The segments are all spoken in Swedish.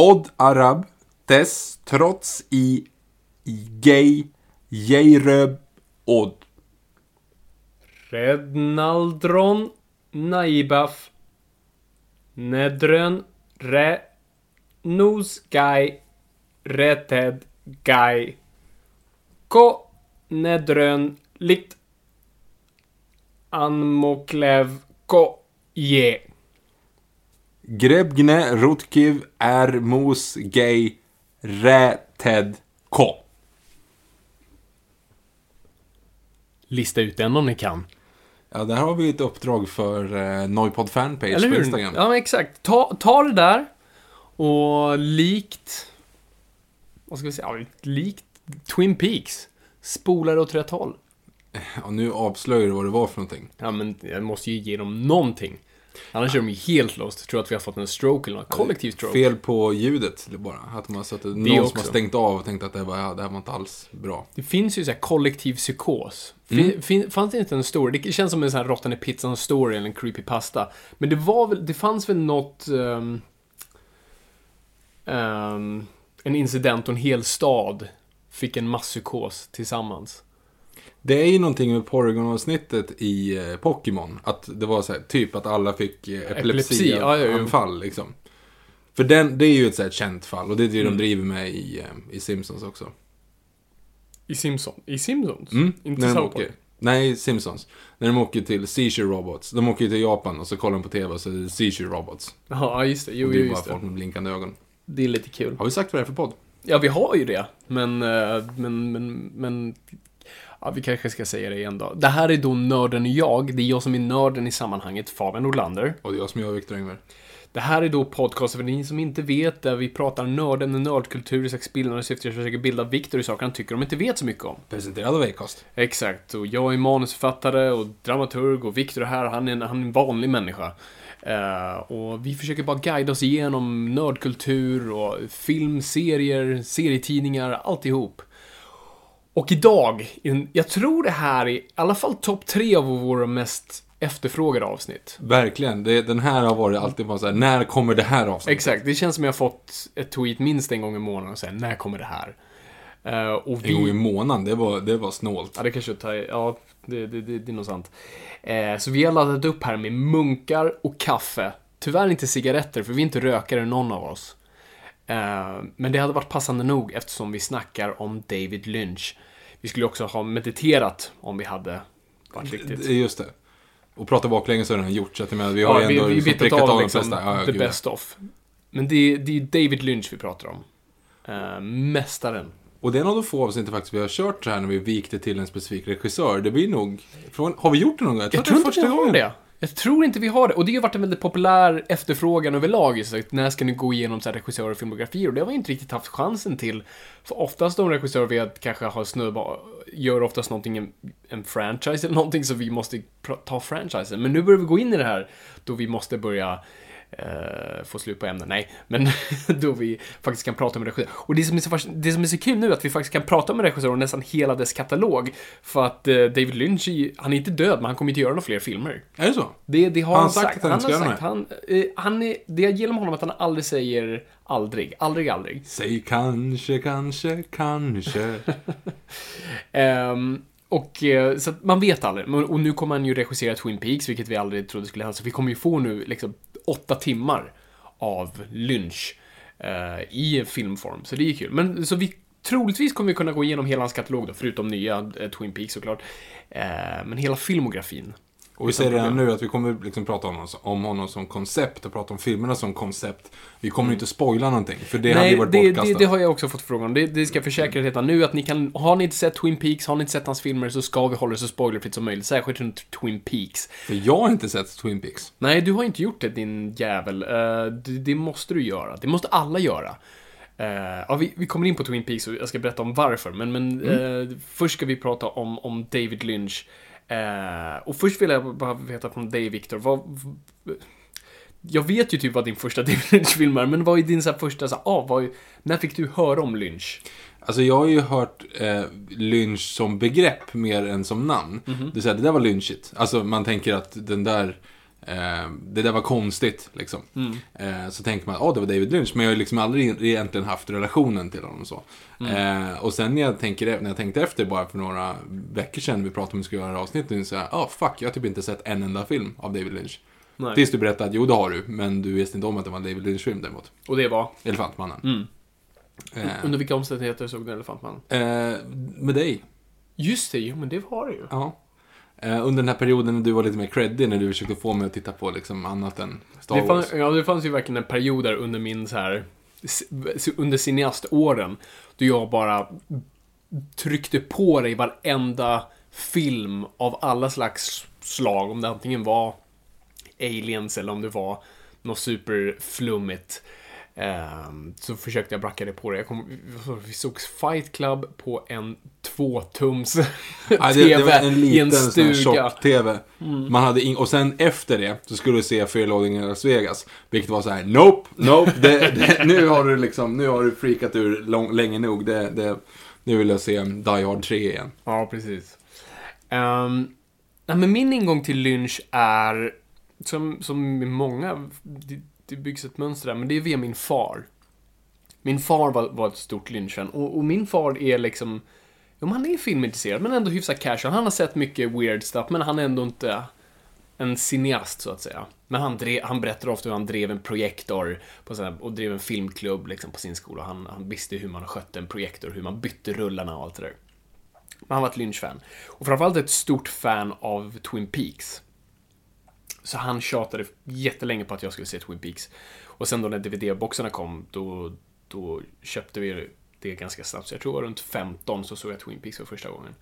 Odd Arab, Tess, trots i gay, Jejröb Odd. Rednaldron Naibaf Nedrön Re Nos Guy Reted Guy Ko Nedrön Lit Anmoklev Ko Ye Grebgne, Rutkiv, är mos, gay, rä, ted, ko. Lista ut den om ni kan. Ja, där har vi ett uppdrag för eh, Noipod fanpage Eller på? Instagram. Ja, men exakt. Ta, ta det där och likt... Vad ska vi säga? Ja, likt Twin Peaks. Spola det åt rätt håll. Ja, nu avslöjar du vad det var för någonting. Ja, men jag måste ju ge dem någonting. Annars är de ju helt lost. Tror att vi har fått en stroke eller något. Kollektiv stroke. Fel på ljudet bara. Att man satt, någon som också. har stängt av och tänkt att det, var, ja, det här var inte alls bra. Det finns ju så här kollektiv psykos. Fin, fin, fanns det inte en story? Det känns som en sån här råttan i pizzan story eller en creepypasta. Men det var väl, det fanns väl något... ehm, ehm, en incident och en hel stad fick en masspsykos tillsammans. Det är ju någonting med Porygon-avsnittet i eh, Pokémon. Att det var så här, typ att alla fick eh, Epilepsi, epilepsianfall ja, ja, ja. liksom. För den, det är ju ett så här känt fall och det är det Mm. de driver med i, eh, i Simpsons också. I Simpson. I Simpsons? Mm, Inte när South Park? Nej, Simpsons. När de åker till Seizure Robots. De åker ju till Japan och så kollar de på TV och så är det Seizure Robots. Ja, just det. Jo, och det är bara folk det. med blinkande ögon. Det är lite kul. Har vi sagt vad det är för podd? Ja, vi har ju det. Men, eh, men, men, men... Ja, vi kanske ska säga det igen då. Det här är då Nörden och jag. Det är jag som är nörden i sammanhanget, Fabian Nordlander. Och det är jag som gör Viktor Engberg. Det här är då podcast för ni som inte vet, där vi pratar nörden och nördkultur i slags bildande syfte. Jag försöker bilda Viktor i saker han tycker de inte vet så mycket om. Presenterad av Acast. Exakt, och jag är manusförfattare och dramaturg och Viktor är här, han är en, han är en vanlig människa. Eh, och vi försöker bara guida oss igenom nördkultur och film, serier, serietidningar, alltihop. Och idag, jag tror det här är i alla fall topp tre av våra mest efterfrågade avsnitt. Verkligen. Det, den här har varit alltid bara så här, när kommer det här avsnittet? Exakt, det känns som jag fått ett tweet minst en gång i månaden och säger när kommer det här? Eh, och En gång i vi... månaden, det var, det var snålt. Ja, det kanske tar... Ja, det, det, det, det är nog sant. Eh, så vi har laddat upp här med munkar och kaffe. Tyvärr inte cigaretter, för vi är inte rökare någon av oss. Eh, men det hade varit passande nog eftersom vi snackar om David Lynch. Vi skulle också ha mediterat om vi hade varit riktigt... Just det. Och prata baklänges har jag redan gjort, så att jag menar, vi har Ja, ju vi, ändå vi liksom prickat av av de liksom flesta. Ja, ja, the ja. best of. Men det, är- det är David Lynch vi pratar om. Eh, mästaren. Och det är nog de få avsnitt faktiskt vi har kört så här när vi vikte till en specifik regissör. Det blir nog... Från, har vi gjort det någon gång? Jag att tror det är vi har det. Jag tror inte vi har det. Och det har ju varit en väldigt populär efterfrågan överlag. Så att när ska ni gå igenom så här regissörer och filmografier? Och det har vi inte riktigt haft chansen till. För oftast de regissörer vi har- kanske har snubbar gör oftast någonting, en, en franchise eller någonting, så vi måste ta franchisen. Men nu börjar vi gå in i det här då vi måste börja eh, få slut på ämnen. Nej, men då vi faktiskt kan prata med regissör. Och det som, är så, det som är så kul nu är att vi faktiskt kan prata med regissör om nästan hela dess katalog. För att eh, David Lynch, han är inte död, men han kommer inte göra några fler filmer. Är det så? Det, det har han, han sagt sagt. han Han har sagt. Han, eh, han är, det jag gillar med honom är att han aldrig säger aldrig. Aldrig, aldrig. Säg kanske, kanske, kanske. Ehm, och eh, så att man vet aldrig. Och nu kommer han ju regissera Twin Peaks, vilket vi aldrig trodde skulle hända. Så vi kommer ju få nu liksom åtta timmar av Lynch eh, i filmform. Så det är kul. Men så vi troligtvis kommer vi kunna gå igenom hela hans katalog då, förutom nya eh, Twin Peaks såklart. Eh, men hela filmografin. Och vi säger redan nu att vi kommer liksom prata om honom, om honom som koncept och prata om filmerna som koncept. Vi kommer inte spoila någonting, för det hade ju varit det, bortkastat. det, det har jag också fått frågan om. Det, det ska jag försäkra redan nu att ni kan, har ni inte sett Twin Peaks, har ni inte sett hans filmer så ska vi hålla det så spoilerfritt som möjligt, särskilt runt Twin Peaks. För jag har inte sett Twin Peaks. Nej, du har inte gjort det din jävel. Eh, det, det måste du göra. Det måste alla göra. Eh, ja, vi, vi kommer in på Twin Peaks och jag ska berätta om varför, men, men eh, först ska vi prata om, om David Lynch. Eh, och först vill jag bara veta från dig, Victor, vad... v- Jag vet ju typ vad din första David Lynch-film är, men vad är din så första, så här, ah, vad, är- när fick du höra om Lynch? Alltså jag har ju hört eh, lynch som begrepp mer än som namn. Mhm. Det, är så här, det där var lynchigt. Alltså man tänker att den där, eh, det där var konstigt liksom. Mm. Eh, så tänker man att ah, det var David Lynch, men jag har liksom aldrig egentligen haft relationen till honom så. Mm. Eh, och sen när jag, tänker, när jag tänkte efter bara för några veckor sedan, vi pratade om att vi skulle göra avsnitt så här, ah fuck, jag har typ inte sett en enda film av David Lynch. Nej. Tills du berättade att jo det har du, men du visste inte om att det var en David Lynch-film däremot. Och det var? Elefantmannen. Mm. Eh, Under vilka omständigheter såg du Elefantmannen? eh, med dig. Just det, jo men det var det ju. Ja. Eh, under den här perioden när du var lite mer creddig, när du försökte få mig att titta på liksom annat än Star Det, Wars. fann, ja, det fanns ju verkligen en period där under min så här under cineaståren då jag bara tryckte på dig varenda film av alla slags slag, om det antingen var aliens eller om det var något superflummigt. Ehm, så försökte jag bracka det på dig. Jag kom, vi såg Fight Club på en tvåtums Ja, TV det, det var en i en liten sån här stuga. Mm. tjock-tv. Man hade in, och sen efter det så skulle du se Fearloading i Las Vegas. Vilket var så här: nope, nope, det, det, nu har du liksom, nu har du freakat ur lång, länge nog. Det, det, nu vill jag se Die Hard 3 igen. Ja, precis. Um, nej, men min ingång till Lynch är, som, som många, det, byggs ett mönster där, men det är via min far. Min far var, var ett stort lynchfan och, och min far är liksom, jo, han är filmintresserad, men ändå hyfsat casual. Han har sett mycket weird stuff, men han är ändå inte en cineast, så att säga. Men han, drev, han berättar ofta hur han drev en projektor på sådär, och drev en filmklubb liksom, på sin skola. Han, han visste hur man skötte en projektor, hur man bytte rullarna och allt det där. Men han var ett Lynch-fan. Och framförallt ett stort fan av Twin Peaks. Så han tjatade jättelänge på att jag skulle se Twin Peaks. Och sen då när DVD-boxarna kom, då, då köpte vi det ganska snabbt. Så jag tror runt 15 så såg jag Twin Peaks för första gången.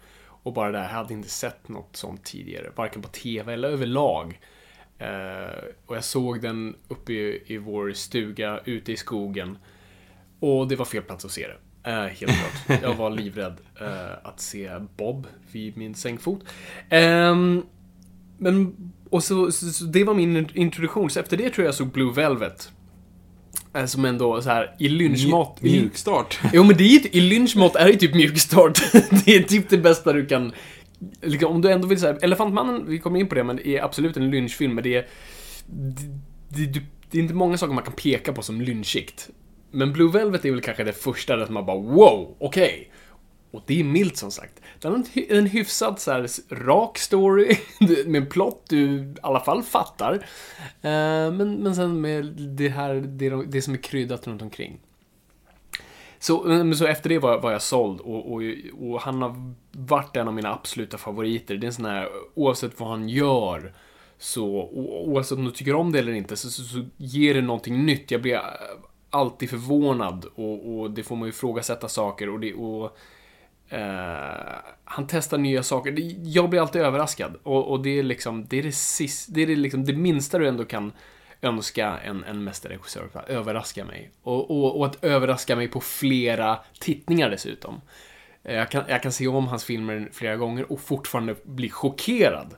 Och bara där, jag hade inte sett något sånt tidigare. Varken på TV eller överlag. Uh, och jag såg den uppe i, i vår stuga, ute i skogen. Och det var fel plats att se det. Uh, helt klart. Jag var livrädd uh, att se Bob vid min sängfot. Ehm, men, och så, så, så det var min introduktion. Så efter det tror jag jag såg Blue Velvet. Eh, som ändå så här i lynchmått. Mj- Mjukstart. Jo men det är ju, i lynchmått är det typ mjukstart. det är typ det bästa du kan... Liksom, om du ändå vill säga, Elefantmannen, vi kommer in på det, men det är absolut en lynchfilm, men det är... Det, det, det är inte många saker man kan peka på som lynchigt. Men Blue Velvet är väl kanske det första där man bara wow, okej. Och det är milt som sagt. Den har en, hyfsad så här, rak story, med en plott du i alla fall fattar. Eh, men, men sen med det här, det, det som är kryddat runt omkring. Så, eh, men så efter det var, var jag såld och, och, och han har varit en av mina absoluta favoriter. Det är en sån här, oavsett vad han gör, så oavsett om du tycker om det eller inte, så, så, så ger det någonting nytt. Jag blir alltid förvånad och, och det får man ju ifrågasätta saker och det, och Eh, han testar nya saker. Jag blir alltid överraskad och, och det är liksom, det är det sist, det är det liksom det minsta du ändå kan önska en, en mästerregissör, överraska mig. Och, och, och att överraska mig på flera tittningar dessutom. Eh, jag kan, jag kan se om hans filmer flera gånger och fortfarande bli chockerad.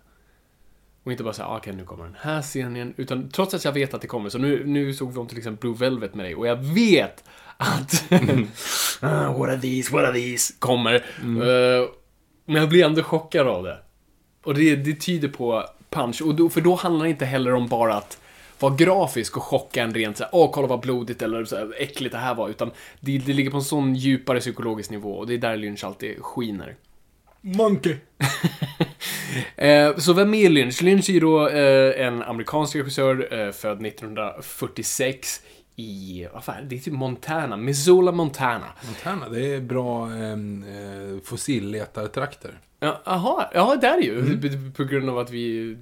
Och inte bara säga, ah, okej nu kommer den här scenen. Utan trots att jag vet att det kommer. Så nu, nu såg vi om till exempel Blue Velvet med dig. Och jag vet att Ah, What are these, what are these? Kommer. Eh, men jag blir ändå chockad av det. Och det, det tyder på punch. Och då, för då handlar det inte heller om bara att vara grafisk och chocka en rent såhär, åh kolla vad blodigt eller så här, äckligt det här var. Utan det, det ligger på en sån djupare psykologisk nivå. Och det är där Lynch alltid skiner. Monkey. Eh, så vem är Lynch? Lynch är ju då eh, en amerikansk regissör, eh, född 1946 i, vad fan, det är typ Montana, Missoula, Montana. Montana, det är bra ehm, eh, fosilletartrakter. Ja, Jaha, ja det är ju. P- På grund av att vi,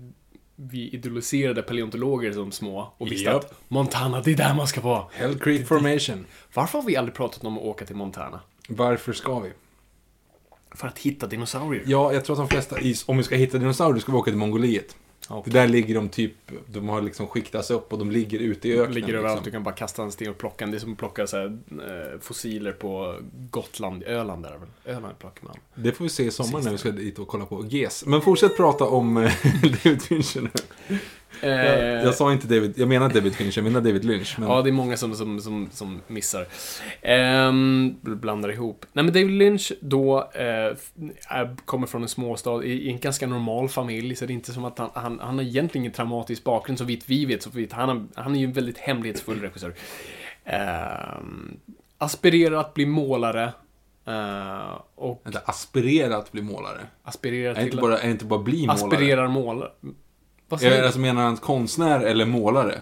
vi idoliserade paleontologer som små och visste Japp. att Montana, det är där man ska vara. Hell Creek Formation. Varför har vi aldrig pratat om att åka till Montana? Varför ska vi? För att hitta dinosaurier. Ja, jag tror att de flesta, om vi ska hitta dinosaurier ska vi åka till Mongoliet. Okej. För där ligger de typ, de har liksom skiktats upp och de ligger ute i öknen. ligger överallt, du liksom. kan bara kasta en sten och plocka en. Det är som att plocka så här, eh, fossiler på Gotland, Öland där väl? Öland plockar man. Det får vi se i sommar när vi ska dit och kolla på GES. Men fortsätt prata om eh, David Fincher nu. Eh, Jag, jag sa inte David, jag menar David Fincher, jag menar David Lynch. Men Ja, det är många som, som, som, som missar. Ehm, blandar ihop. Nej, men David Lynch då eh, kommer från en småstad i, i en ganska normal familj, så det är inte som att han, han, han har egentligen ingen traumatisk bakgrund, så vitt vi vet. Så vitt, han, har, han är ju en väldigt hemlighetsfull regissör. Ehm, aspirerar att bli målare. eh, och Vänta, aspirera att bli målare. aspirerar Är till inte bara, är inte bara bli målare? Aspirerar målare. Vad Är säger det du? alltså menar han konstnär eller målare?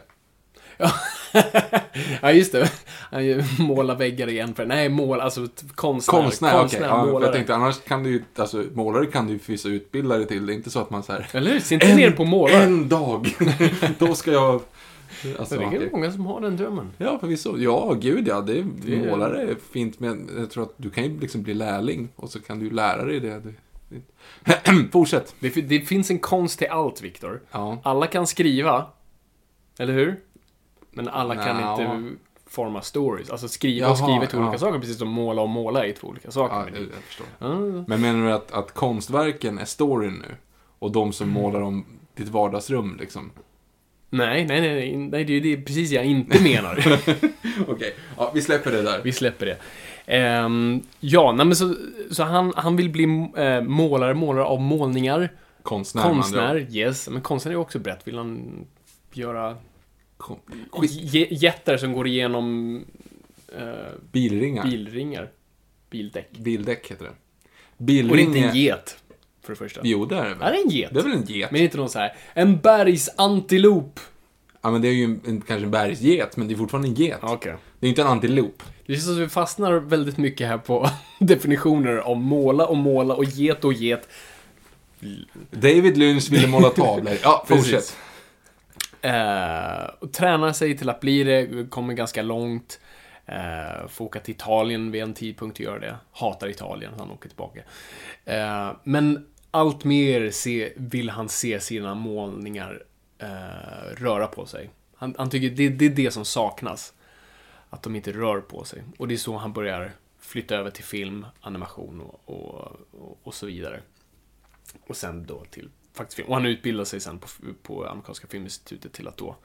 ja, just det. Han målar väggar i en för Nej, mål, alltså t- konstnär. Konstnär, okej. Ja, för målare. jag tänkte annars kan du ju, alltså målare kan du ju vissa utbildare till. Det är inte så att man så här. Eller hur? Se inte ner på målare. En dag, då ska jag... Alltså, det är okej. många som har den drömmen. Ja, förvisso. Ja, gud ja. Det, Det är- Målare är fint, men jag tror att du kan ju liksom bli lärling och så kan du lära dig det. Du... Fortsätt. Det, det finns en konst till allt, Viktor. Ja. Alla kan skriva, eller hur? Men alla kan Nja. inte forma stories. Alltså skriva och skriva är två ja. olika saker, precis som måla och måla är två olika saker. Ja, Men jag, det- jag förstår. Ja, Men menar du att, att konstverken är storyn nu? Och de som Mm. målar om ditt vardagsrum, liksom? nej, nej, nej, nej, det är det precis jag inte menar. Okej, ja, vi släpper det där. Vi släpper det. Ehm, ja, nej, men så, så han, han vill bli eh, målare, målare av målningar. Konstnär, Konstnär, yes. Men konstnär är också brett. Vill han göra Kon- Skit. j- jättar som går igenom eh, Bilringar. bilringar? Bildäck. Bildäck heter det. Och det är Bilring inte en get, för det första. Jo, det är det Är väl? det en get? Det är väl en get? Men är inte någon så här, en bergsantilop. Ja, men det är ju en, en, kanske en bergsget, men det är fortfarande en get. Okej. Det är inte en antilop. Det känns som att vi fastnar väldigt mycket här på definitioner av måla och måla och get och get. David Lynch ville måla tavlor. Ja, fortsätt. Eh, och tränar sig till att bli det, kommer ganska långt. Eh, får åka till Italien vid en tidpunkt och göra det. Hatar Italien, så han åker tillbaka. Eh, men allt mer se, vill han se sina målningar eh, röra på sig. Han, han tycker det, det är det som saknas. Att de inte rör på sig. Och det är så han börjar flytta över till film, animation och, och, och, så vidare. Och sen då till faktiskt film. Och han utbildar sig sen på, på amerikanska filminstitutet till att då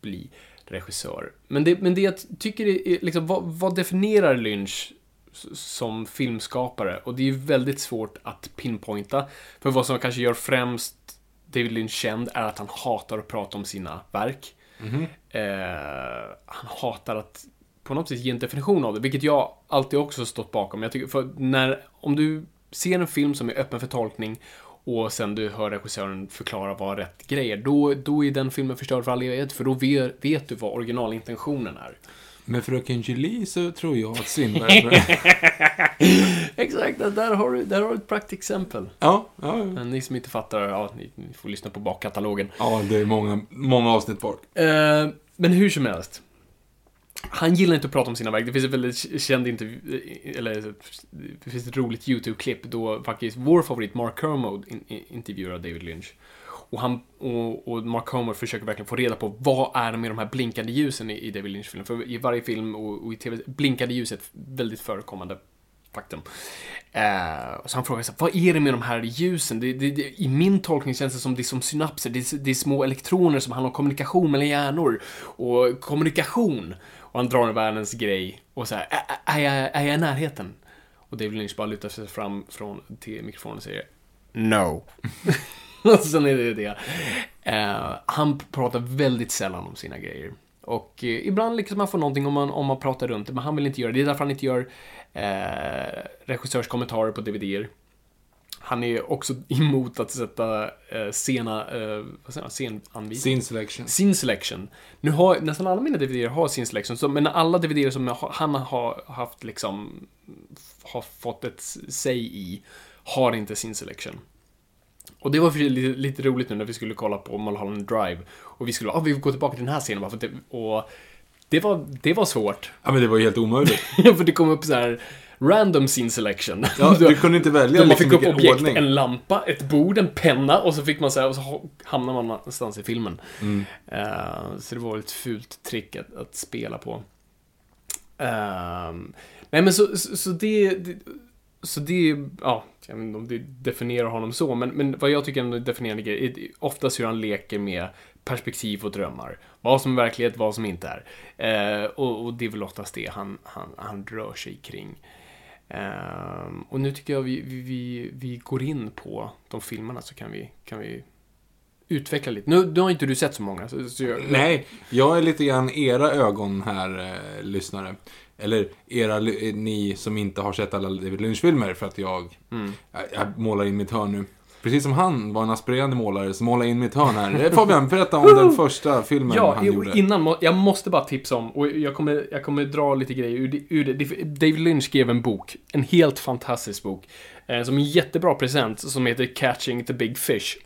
bli regissör. Men det, men det jag tycker är, liksom, vad, vad definierar Lynch som filmskapare? Och det är ju väldigt svårt att pinpointa. För vad som kanske gör främst David Lynch känd är att han hatar att prata om sina verk. Eh, Eh, han hatar att på något sätt ge en definition av det, vilket jag alltid också stått bakom. Jag tycker, för när, om du ser en film som är öppen för tolkning och sen du hör regissören förklara vad rätt grej är, då, då är den filmen förstörd för all evighet, för då vet, vet du vad originalintentionen är. Med Fröken Julie så tror jag att Strindberg... Exakt, där har du, där har du ett praktexempel. ja, ja, ja. Ni som inte fattar, ja, ni, ni får lyssna på bakkatalogen. ja, det är många, många avsnitt bak. Eh, men hur som helst. Han gillar inte att prata om sina verk. Det finns ett väldigt känd intervju, eller det finns ett roligt YouTube-klipp då faktiskt vår favorit Mark Kermode in, in, intervjuar David Lynch. Och, han, och, och Mark Homer försöker verkligen få reda på vad är det med de här blinkande ljusen i, i David Lynch-filmen. För i varje film och, och i TV, blinkande ljus är ett väldigt förekommande faktum. Eh, så han frågar sig, vad är det med de här ljusen? Det, det, det, I min tolkning känns det som det är som synapser, det är, det är små elektroner som handlar om kommunikation mellan hjärnor. Och kommunikation. Och han drar en världens grej och så här, är, är, jag, är jag i närheten? Och David Lynch bara lutar sig fram från, till mikrofonen och säger No. sen är det det. Eh, han pratar väldigt sällan om sina grejer. Och eh, ibland lyckas man få någonting om man, om man pratar runt det, men han vill inte göra det. Det är därför han inte gör eh, regissörskommentarer på DVDer. Han är också emot att sätta eh, sena, eh, vad säger man, scenanvisning? Sin selection. Sin selection. Nu har nästan alla mina DVDer har sin selection, så, men alla DVDer som jag- han har haft liksom, har fått ett säg i, har inte sin selection. Och det var lite, lite roligt nu när vi skulle kolla på Mulholland Drive. Och vi skulle, ah, vi går tillbaka till den här scenen bara för att och det var, det var svårt. Ja, men det var ju helt omöjligt. för det kom upp så här random scene selection. Ja, du kunde inte välja man liksom fick upp objekt, ordning. en lampa, ett bord, en penna och så fick man så här, och så ha- hamnar man någonstans i filmen. Mm. Eh, så det var ett fult trick att, att spela på. Ehm, nej men så, så, så det, det så det, är, ja, jag vet inte om det definierar honom så, men, men vad jag tycker är en definierande grej är oftast hur han leker med perspektiv och drömmar. Vad som är verklighet, vad som inte är. Eh, och, och det är väl oftast det han, han, han rör sig kring. Eh, och nu tycker jag vi, vi, vi, vi går in på de filmerna så kan vi, kan vi utveckla lite. Nu, nu har inte du sett så många. Så, så jag, Nej, jag är lite grann era ögon här, eh, lyssnare. Eller era, eh, ni som inte har sett alla David Lynch-filmer för att jag, Mm. jag, jag målar in mitt hörn nu. Precis som han var en aspirerande målare som målar in mitt hörn här. Fabian, berätta om den första filmen Ja, han jo, gjorde. innan, jag måste bara tipsa om, och jag kommer, jag kommer dra lite grejer ur, ur det. David Lynch skrev en bok, en helt fantastisk bok, eh, som en jättebra present, som heter Catching the Big Fish.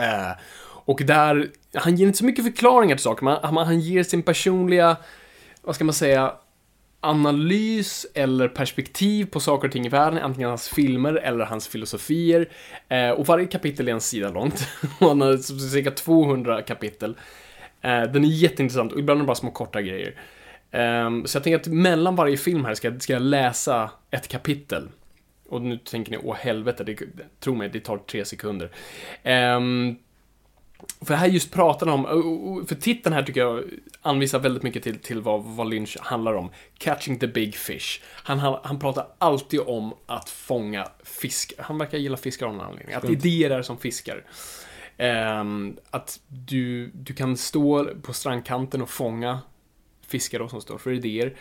Eh, och där, han ger inte så mycket förklaringar till saker, men han, han ger sin personliga, vad ska man säga, analys eller perspektiv på saker och ting i världen, antingen hans filmer eller hans filosofier. Eh, och varje kapitel är en sida långt. Och han har cirka 200 kapitel. Eh, den är jätteintressant och ibland är det bara små korta grejer. Eh, så jag tänker att mellan varje film här ska, ska jag läsa ett kapitel. Och nu tänker ni, åh helvete, det, tro mig, det tar tre sekunder. Ehm, för här just pratar han om, för titeln här tycker jag anvisar väldigt mycket till, till vad, vad Lynch handlar om. Catching the big fish. Han, han, han pratar alltid om att fånga fisk. Han verkar gilla fiskar av någon anledning. Att idéer är som fiskar. Ehm, att du, du kan stå på strandkanten och fånga fiskar då som står för idéer.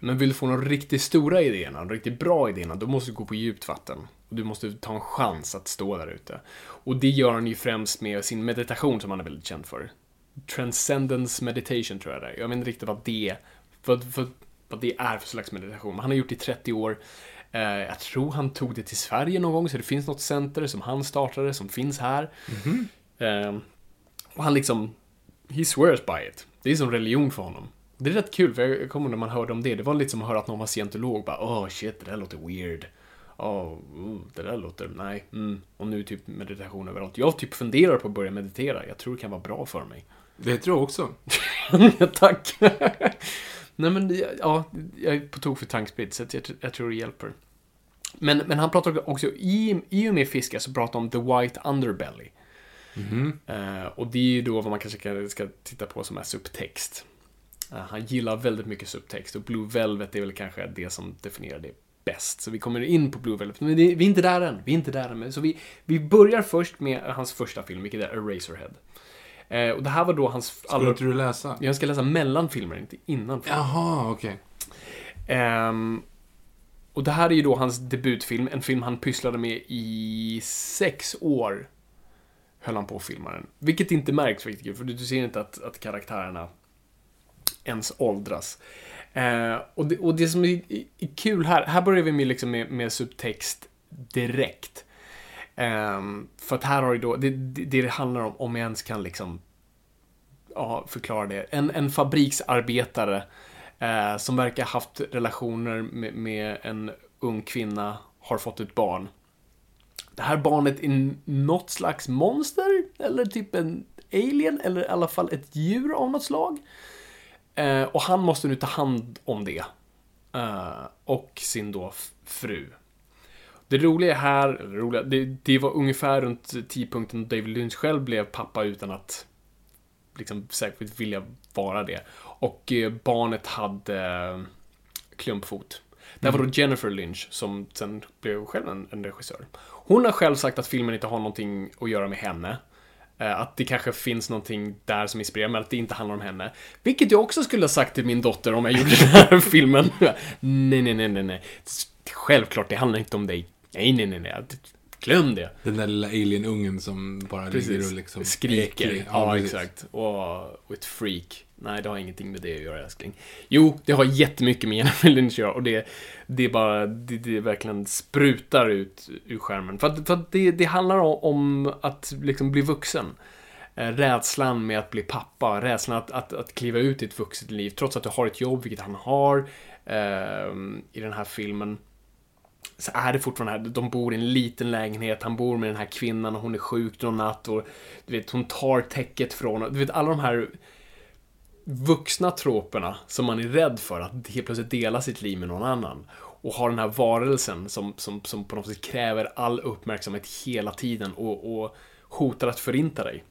Men vill du få de riktigt stora idéerna, de riktigt bra idéerna, då måste du gå på djupt vatten. Du måste ta en chans att stå där ute. Och det gör han ju främst med sin meditation som han är väldigt känd för. Transcendence meditation tror jag det är. Jag vet inte riktigt vad det. Vad, vad, vad det är för slags meditation. Men han har gjort det i 30 år. Eh, jag tror han tog det till Sverige någon gång, så det finns något center som han startade, som finns här. Eh, och han liksom, he swears by it. Det är som religion för honom. Det är rätt kul, för jag kommer när man hörde om det, det var lite som att höra att någon var scientolog, bara åh shit, det där låter weird. Åh, oh, det där låter, nej, mm. Och nu typ meditation överallt. Jag typ funderar på att börja meditera, jag tror det kan vara bra för mig. Det tror jag också. Tack. Nej men, ja, jag är på tok för tankspridd, så jag, jag tror det hjälper. Men, men han pratar också, i, i och med fiskar så pratar han om the white underbelly. Eh, och det är ju då vad man kanske ska, ska titta på som är subtext. Eh, han gillar väldigt mycket subtext och Blue Velvet är väl kanske det som definierar det bäst. Så vi kommer in på Blue Velvet, men det, vi är inte där än. Vi är inte där än. Så vi, vi börjar först med hans första film, vilket är Eraserhead. Eh, och det här var då hans... Skulle inte du läsa? Jag ska läsa mellan filmer, inte innan filmer. Jaha, okej. Ehm, och det här är ju då hans debutfilm, en film han pysslade med i sex år. Höll han på att filma den. Vilket inte märks riktigt, för du ser inte att, att karaktärerna ens åldras. Eh, och, det, och det som är, är kul här, här börjar vi med, liksom med, med subtext direkt. Eh, för att här har du då, det, det, det handlar om, om jag ens kan liksom ja, förklara det. En, en fabriksarbetare eh, som verkar ha haft relationer med, med en ung kvinna, har fått ett barn. Det här barnet är något slags monster, eller typ en alien, eller i alla fall ett djur av något slag. Eh, och han måste nu ta hand om det. Eh, och sin då fru. Det roliga här, eller roliga, det, det var ungefär runt tidpunkten då David Lynch själv blev pappa utan att liksom säkert vilja vara det. Och eh, barnet hade eh, klumpfot. Det var då Jennifer Lynch, som sen blev själv en, en regissör. Hon har själv sagt att filmen inte har någonting att göra med henne. Eh, att det kanske finns någonting där som inspirerar, mig att det inte handlar om henne. Vilket jag också skulle ha sagt till min dotter om jag gjorde den här filmen. nej, nej, nej, nej, nej. Självklart, det handlar inte om dig. Nej, nej, nej, nej. Glöm det. Den där lilla alien-ungen som bara ligger Precis. och liksom... Skriker. Ja, precis. exakt. Och, ett freak. Nej, det har ingenting med det att göra, älskling. Jo, det har jättemycket med Jennifer Lynch att göra och det, det är bara, det, det verkligen sprutar ut ur skärmen. För att, för att det, det handlar om, att liksom bli vuxen. Eh, Rädslan med att bli pappa, rädslan att, att, att kliva ut i ett vuxet liv, trots att du har ett jobb, vilket han har ehm, i den här filmen så är det fortfarande här, de bor i en liten lägenhet, han bor med den här kvinnan och hon är sjuk någon natt och du vet, hon tar täcket från Du vet, alla de här vuxna troperna som man är rädd för att helt plötsligt dela sitt liv med någon annan. Och har den här varelsen som, som, som på något sätt kräver all uppmärksamhet hela tiden och, och hotar att förinta dig.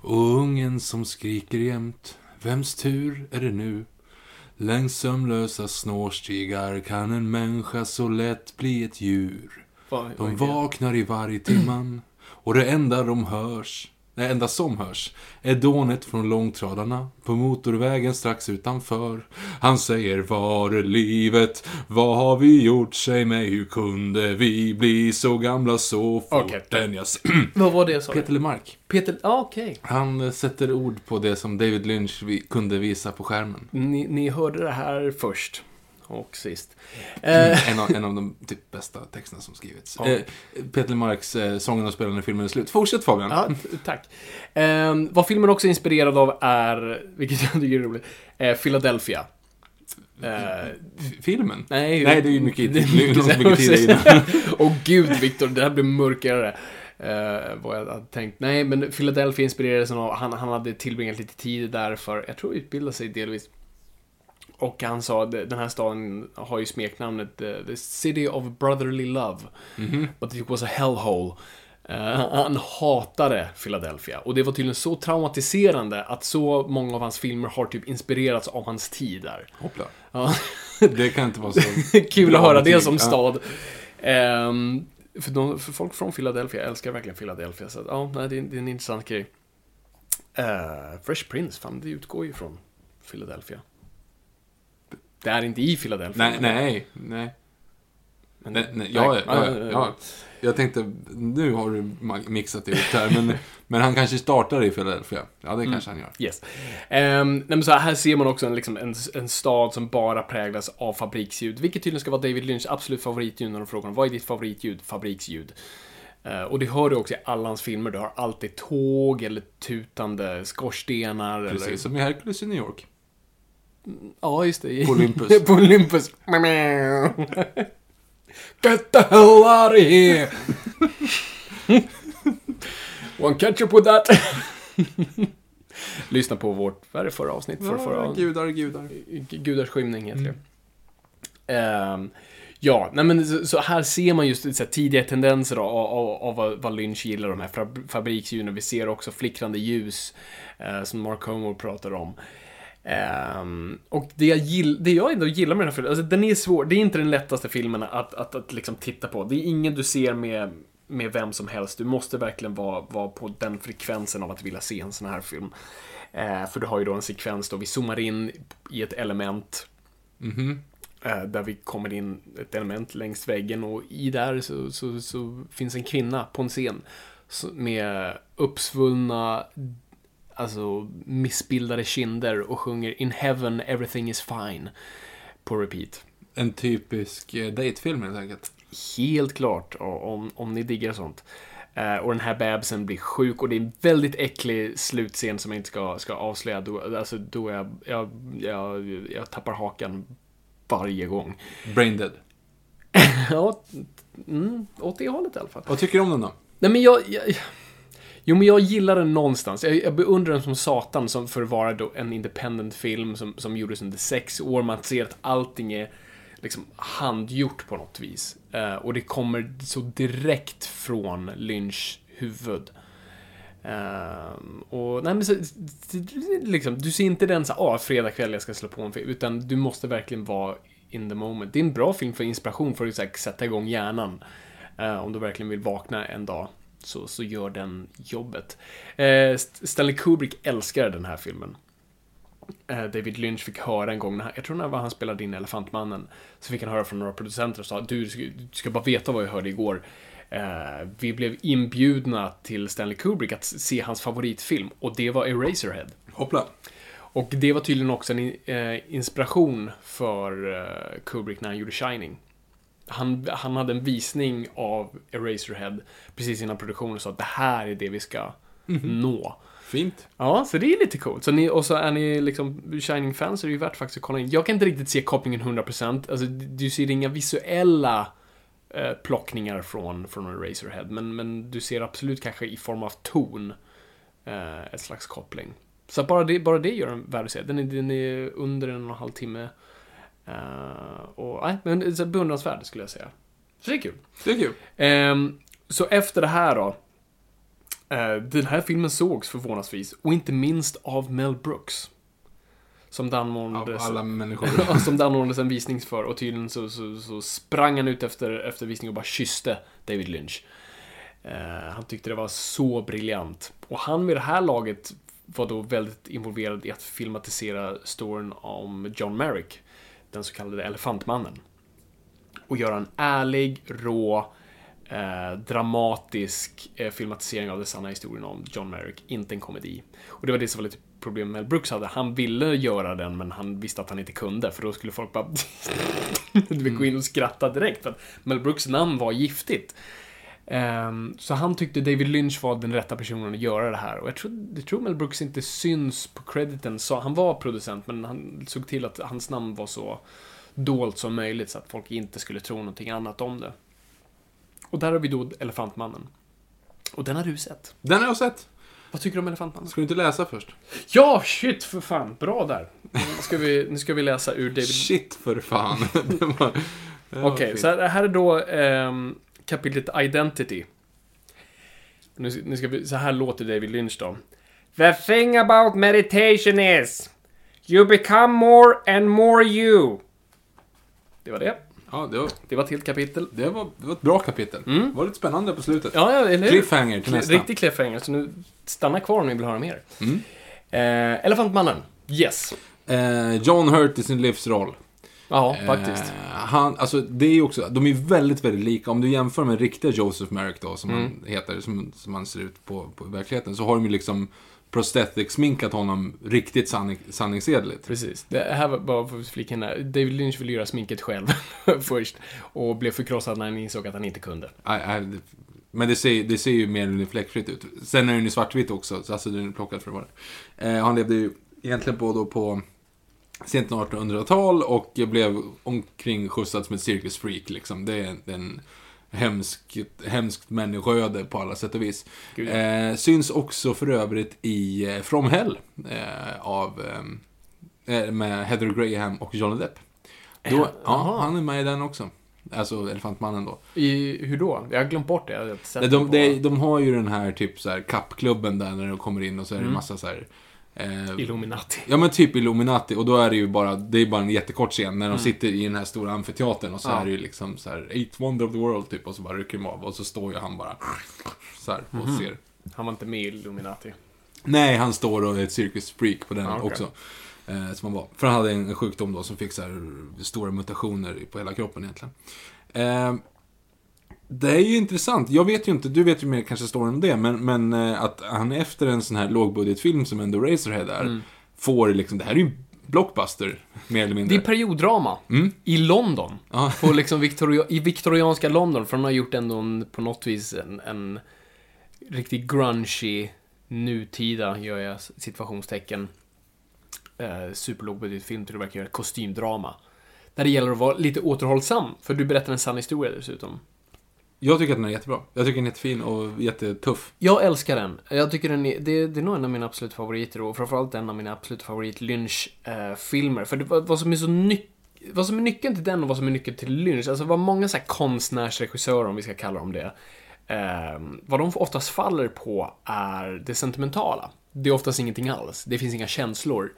Och ungen som skriker jämt, vems tur är det nu? Längs sömnlösa snårstigar kan en människa så lätt bli ett djur. De vaknar i varje timman och det enda de hörs, det enda som hörs, är dånet från långtradarna på motorvägen strax utanför. Han säger, var är livet? Vad har vi gjort? Säg mig, hur kunde vi bli så gamla så fort? Okej. Den jag... Vad var det sa du? Peter LeMarc. Peter, ah, okej. Han eh, sätter ord på det som David Lynch kunde visa på skärmen. Ni, ni hörde det här först. Och sist. Eh, En av, en av de typ bästa texterna som skrivits. Ja. Eh, Peter LeMarcs eh, Sången och spelaren filmen är slut. Fortsätt Fabian. Ja, tack. Eh, vad filmen också är inspirerad av är, vilket jag tycker är roligt, Philadelphia. Filmen? nej, Nej, det är ju mycket det är tid. Det är mycket tid innan. Åh gud, Viktor, det här blir mörkare. Eh, vad jag hade tänkt. Nej, men Philadelphia inspirerades av, han, han hade tillbringat lite tid där för, jag tror utbilda sig delvis. Och han sa den här staden har ju smeknamnet eh, The City of Brotherly Love. But it was a hellhole. Eh, han hatade Philadelphia. Och det var tydligen så traumatiserande att så många av hans filmer har typ inspirerats av hans tid där. Hoppla. Ja. Det kan inte vara så Kul att höra det som Ja. stad. Ehm, för, de, för folk från Philadelphia älskar verkligen Philadelphia. Så att, ja, det, är, det är en intressant grej. Uh, Fresh Prince, fan det utgår ju från Philadelphia. Det är inte i Philadelphia. Nej, nej, nej. Men, nej, nej ja, ja, ja, ja, ja. Jag tänkte, nu har du mixat ihop det här, men, men han kanske startar i Philadelphia. Ja, Mm. det kanske han gör. Yes. Um, nej, så här, här ser man också en, liksom, en, en stad som bara präglas av fabriksljud, vilket tydligen ska vara David Lynchs absolut favoritljud när de frågar vad är ditt favoritljud? Fabriksljud. Eh, och det hör du också i alla hans filmer, du har alltid tåg eller tutande skorstenar eller... Precis som i Hercules i New York. Ja, just det. På Olympus. på Olympus. Get the hell out of here! One ketchup with that! Lyssna på vårt, vad är det förra avsnitt? För, förra, gudar, gudar. Gudars skymning heter det. Ehm, ja, nej men så, så här ser man just så tidiga tendenser av, av, av vad, vad Lynch gillar, de här fab- fabriksljuden. Vi ser också flickrande ljus, eh, som Mark Homer pratar om. Ehm, och det jag, gill, det jag ändå gillar med den här filmen, alltså den är svår, det är inte den lättaste filmen att, att, att liksom titta på. Det är ingen du ser med, med vem som helst. Du måste verkligen vara, vara på den frekvensen av att vilja se en sån här film. Eh, för du har ju då en sekvens då vi zoomar in i ett element. Eh, där vi kommer in ett element längs väggen och i där så, så, så finns en kvinna på en scen. Med uppsvullna, alltså missbildade kinder och sjunger In heaven everything is fine. På repeat. En typisk eh, datefilm helt enkelt. Helt klart, om, om ni diggar sånt. Eh, och den här bebisen blir sjuk och det är en väldigt äcklig slutscen som jag inte ska, ska avslöja. Då, alltså, då är jag, jag, jag, jag tappar hakan varje gång. Brain Dead. ja, mm, åt det hållet i alla fall. Vad tycker du om den då? Nej men jag... jag jo men jag gillar den någonstans. Jag, jag beundrar den som satan som för att vara då en independent film som, som gjordes under sex år. Man ser att allting är liksom handgjort på något vis. Uh, och det kommer så direkt från Lynch huvud. Uh, och nej men så, liksom, du ser inte den så ah, fredag kväll jag ska slå på en film, utan du måste verkligen vara in the moment. Det är en bra film för inspiration, för att så här, sätta igång hjärnan. Uh, om du verkligen vill vakna en dag, så, så gör den jobbet. Eh, Stanley Kubrick älskar den här filmen. Eh, David Lynch fick höra en gång, när, han- jag tror det var han spelade in Elefantmannen, så fick han höra från några producenter och sa du, du ska bara veta vad jag hörde igår. Eh, vi blev inbjudna till Stanley Kubrick att se hans favoritfilm och det var Eraserhead. Hoppla. Och det var tydligen också en eh, inspiration för eh, Kubrick när han gjorde Shining. Han, han hade en visning av Eraserhead precis innan produktionen och sa att det här är det vi ska nå. Fint. Ja, så det är lite coolt. Så ni, och så är ni liksom Shining-fans så är det ju värt faktiskt att kolla in. Jag kan inte riktigt se kopplingen 100%. Alltså, du ser inga visuella eh, plockningar från, från Eraserhead. Men, men du ser absolut kanske i form av ton eh, ett slags koppling. Så bara det, bara det gör den värd att se. Den är, den är under en och en halv timme. Eh, och nej, men beundransvärd skulle jag säga. Så det är kul. Det är kul. Ehm, så efter det här då. eh, den här filmen sågs förvånansvis, och inte minst av Mel Brooks. Som det Av anordnades, alla människor. Som det anordnades en visning för och tydligen så, så, så sprang han ut efter, efter visningen och bara kysste David Lynch. Eh, han tyckte det var så briljant. Och han med det här laget var då väldigt involverad i att filmatisera storyn om John Merrick, den så kallade Elefantmannen. Och göra en ärlig, rå, eh, dramatisk eh, filmatisering av den sanna historien om John Merrick, inte en komedi. Och det var det som var lite problem Mel Brooks hade. Han ville göra den, men han visste att han inte kunde, för då skulle folk bara du vill gå in och skratta direkt, för att Mel Brooks namn var giftigt. Ehm, så han tyckte David Lynch var den rätta personen att göra det här. Och jag tror, jag tror Mel Brooks inte syns på crediten. Så han var producent, men han såg till att hans namn var så dolt som möjligt så att folk inte skulle tro någonting annat om det. Och där har vi då Elefantmannen. Och den har du sett. Den har jag sett. Vad tycker du om Elefantmannen? Ska du inte läsa först? Ja, shit för fan. Bra där. Nu ska vi, nu ska vi läsa ur David... Shit för fan. Okej, fint. så här, här är då ehm, kapitlet Identity. Nu, nu ska vi, så här låter David Lynch då. The thing about meditation is you become more and more you. Det var det. Ja, det var, Det var ett helt kapitel. det var, det var ett bra kapitel. Det var lite spännande på slutet. Ja, ja eller hur? Cliffhanger till nästa. Riktig cliffhanger, så nu stanna kvar om ni vill höra mer. Mm. Eh, Elefantmannen. Yes. Eh, John Hurt i sin livsroll. Ja, faktiskt. Eh, han, alltså det är också, de är väldigt, väldigt lika. Om du jämför med riktiga Joseph Merrick då, som Mm. han heter, som, som han ser ut på, på verkligheten, så har de ju liksom prosthetic-sminkat honom riktigt sanning, sanningsenligt. Precis. Det här var bara för att flika in här. David Lynch ville göra sminket själv först. Och blev förkrossad när han insåg att han inte kunde. Nej, det- Men det ser, det ser ju mer eller mindre fläckfritt ut. Sen är den ju svartvit också, så alltså den är plockad för det är. eh, Han levde ju egentligen på, då på sent 1800-tal och blev omkring skjutsad som ett cirkusfreak liksom. Det är en hemskt, hemskt människoöde på alla sätt och vis. Eh, syns också för övrigt i eh, From Hell eh, av, eh, med Heather Graham och Johnny Depp. Då, ja, han är med i den också. Alltså Elefantmannen då. I, hur då? Jag har glömt bort det. Jag har de, de, de har ju den här typ så här kappklubben där när de kommer in och så är det Mm. massa så här... Eh, Illuminati. ja men typ Illuminati och då är det ju bara, det är bara en jättekort scen när de Mm. sitter i den här stora amfiteatern och så Ja. är det ju liksom så här Eight Wonder of the World typ och så bara rycker de av och så står ju han bara så här och Mhm. ser. Han var inte med i Illuminati. Nej, han står och är ett cirkusfreak på den Ja, okej. också. Eh, som han var. För han hade en sjukdom då som fick så här stora mutationer på hela kroppen egentligen. Eh, det är ju intressant. Jag vet ju inte, du vet ju mer kanske storyn om det, men, men eh, att han efter en sån här lågbudgetfilm som ändå Razorhead är, Mm. får liksom, det här är ju blockbuster, mer eller Det mindre. är perioddrama. Mm. I London. På liksom Victoria, I viktorianska London. För han har gjort ändå en, på något vis en, en riktigt grungy, nutida, gör jag situationstecken, eh, superlågbudgetfilm till att verkligen göra kostymdrama. Där det gäller att vara lite återhållsam, för du berättar en sann historia dessutom. Jag tycker att den är jättebra. Jag tycker den är jättefin och jättetuff. Jag älskar den. Jag tycker den är, det, det är nog en av mina absoluta favoriter och framförallt en av mina absoluta favorit Lynch-filmer. Eh, för det, vad, vad som är så nytt vad som är nyckeln till den och vad som är nyckeln till Lynch, alltså vad många så här konstnärsregissörer, om vi ska kalla dem det, eh, vad de oftast faller på är det sentimentala. Det är oftast ingenting alls. Det finns inga känslor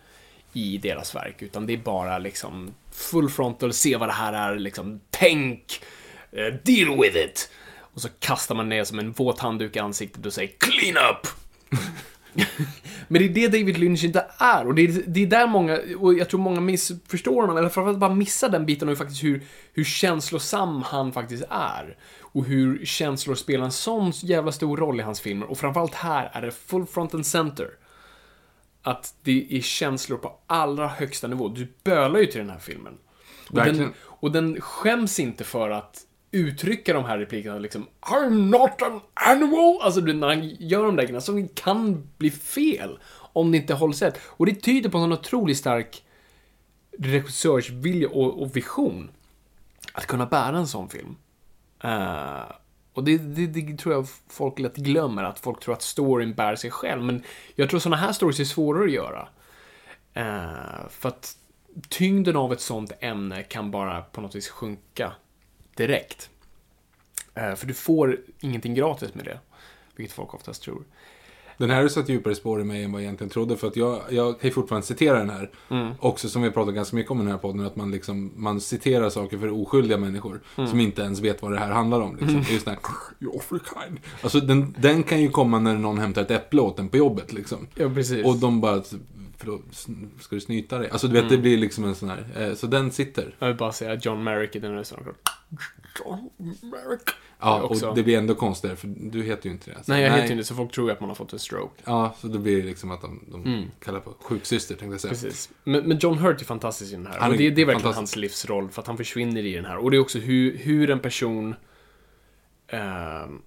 i deras verk, utan det är bara liksom full frontal, se vad det här är, liksom tänk, eh, deal with it. Och så kastar man ner som en våt handduk i ansiktet och säger clean up! Men det är det David Lynch inte är. Och det är, det är där många, och jag tror många missförstår honom, eller framförallt bara missar den biten och faktiskt hur, hur känslosam han faktiskt är. Och hur känslor spelar en sån jävla stor roll i hans filmer. Och framförallt här är det full front and center. Att det är känslor på allra högsta nivå. Du bölar ju till den här filmen. Och den, Verkligen. och den skäms inte för att uttrycka de här replikerna liksom I'm not an animal! Alltså du, när han gör de där grejerna som kan bli fel om det inte hålls rätt. Och det tyder på en otroligt stark regissörsvilja och, och vision att kunna bära en sån film. Uh, och det, det, det tror jag folk lätt glömmer, att folk tror att storyn bär sig själv. Men jag tror sådana här stories är svårare att göra. Uh, för att tyngden av ett sånt ämne kan bara på något vis sjunka direkt. Eh, för du får ingenting gratis med det, vilket folk oftast tror. Den här har satt djupare spår i mig än vad jag egentligen trodde. För att jag, jag kan ju fortfarande citera den här. Mm. Också som vi pratat ganska mycket om i den här podden. Att man, liksom, man citerar saker för oskyldiga människor. Mm. Som inte ens vet vad det här handlar om. Liksom. Det är just den här, you're awfully kind. Alltså den, den kan ju komma när någon hämtar ett äpple åt en på jobbet. Liksom. Ja, precis. Och de bara, förlåt, sn- ska du snyta dig? Alltså du vet, Mm. det blir liksom en sån här. Eh, så den sitter. Jag vill bara säga John Merrick i den restaurangen. John Merrick. Ja, också. och det blir ändå konstigare för du heter ju inte det. Så, Nej, jag heter ju inte så folk tror att man har fått en stroke. Ja, så då blir det liksom att de, de kallar på sjuksyster tänkte jag säga. Precis. Men, men John Hurt är fantastisk i den här. Han och är det, det är verkligen hans livsroll, för att han försvinner i den här. Och det är också hur, hur en person... ehm,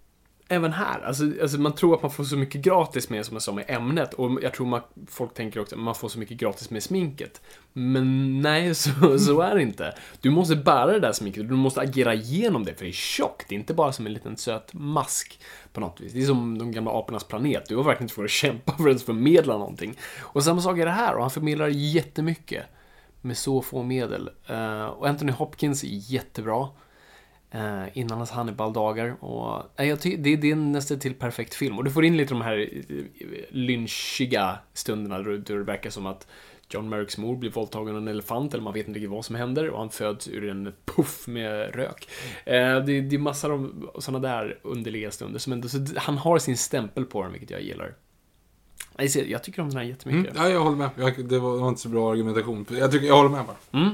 även här, alltså, alltså man tror att man får så mycket gratis med, som jag sa, med ämnet. Och jag tror man, folk tänker också att man får så mycket gratis med sminket. Men nej, så, så är det inte. Du måste bära det där sminket, du måste agera igenom det, för det är tjockt. Det är inte bara som en liten söt mask på något vis. Det är som de gamla apornas planet. Du har verkligen tvungen att kämpa för att ens förmedla någonting. Och samma sak är det här, och han förmedlar jättemycket med så få medel. Eh, och Anthony Hopkins är jättebra. Uh, innan hans Hannibal-dagar. Och, nej, jag ty- det, det är nästan till perfekt film. Och du får in lite de här eh, lynchiga stunderna då, det verkar som att John Merricks mor blir våldtagen av en elefant, eller man vet inte riktigt vad som händer, och han föds ur en puff med rök. Eh, det, det är massor av sådana där underliga stunder. Som ändå, så han har sin stämpel på den, vilket jag gillar. Jag, tycker om den här jättemycket. Mm, ja, jag håller med. Jag, det var, det var inte så bra argumentation. Jag, tycker, jag håller med bara. Mm.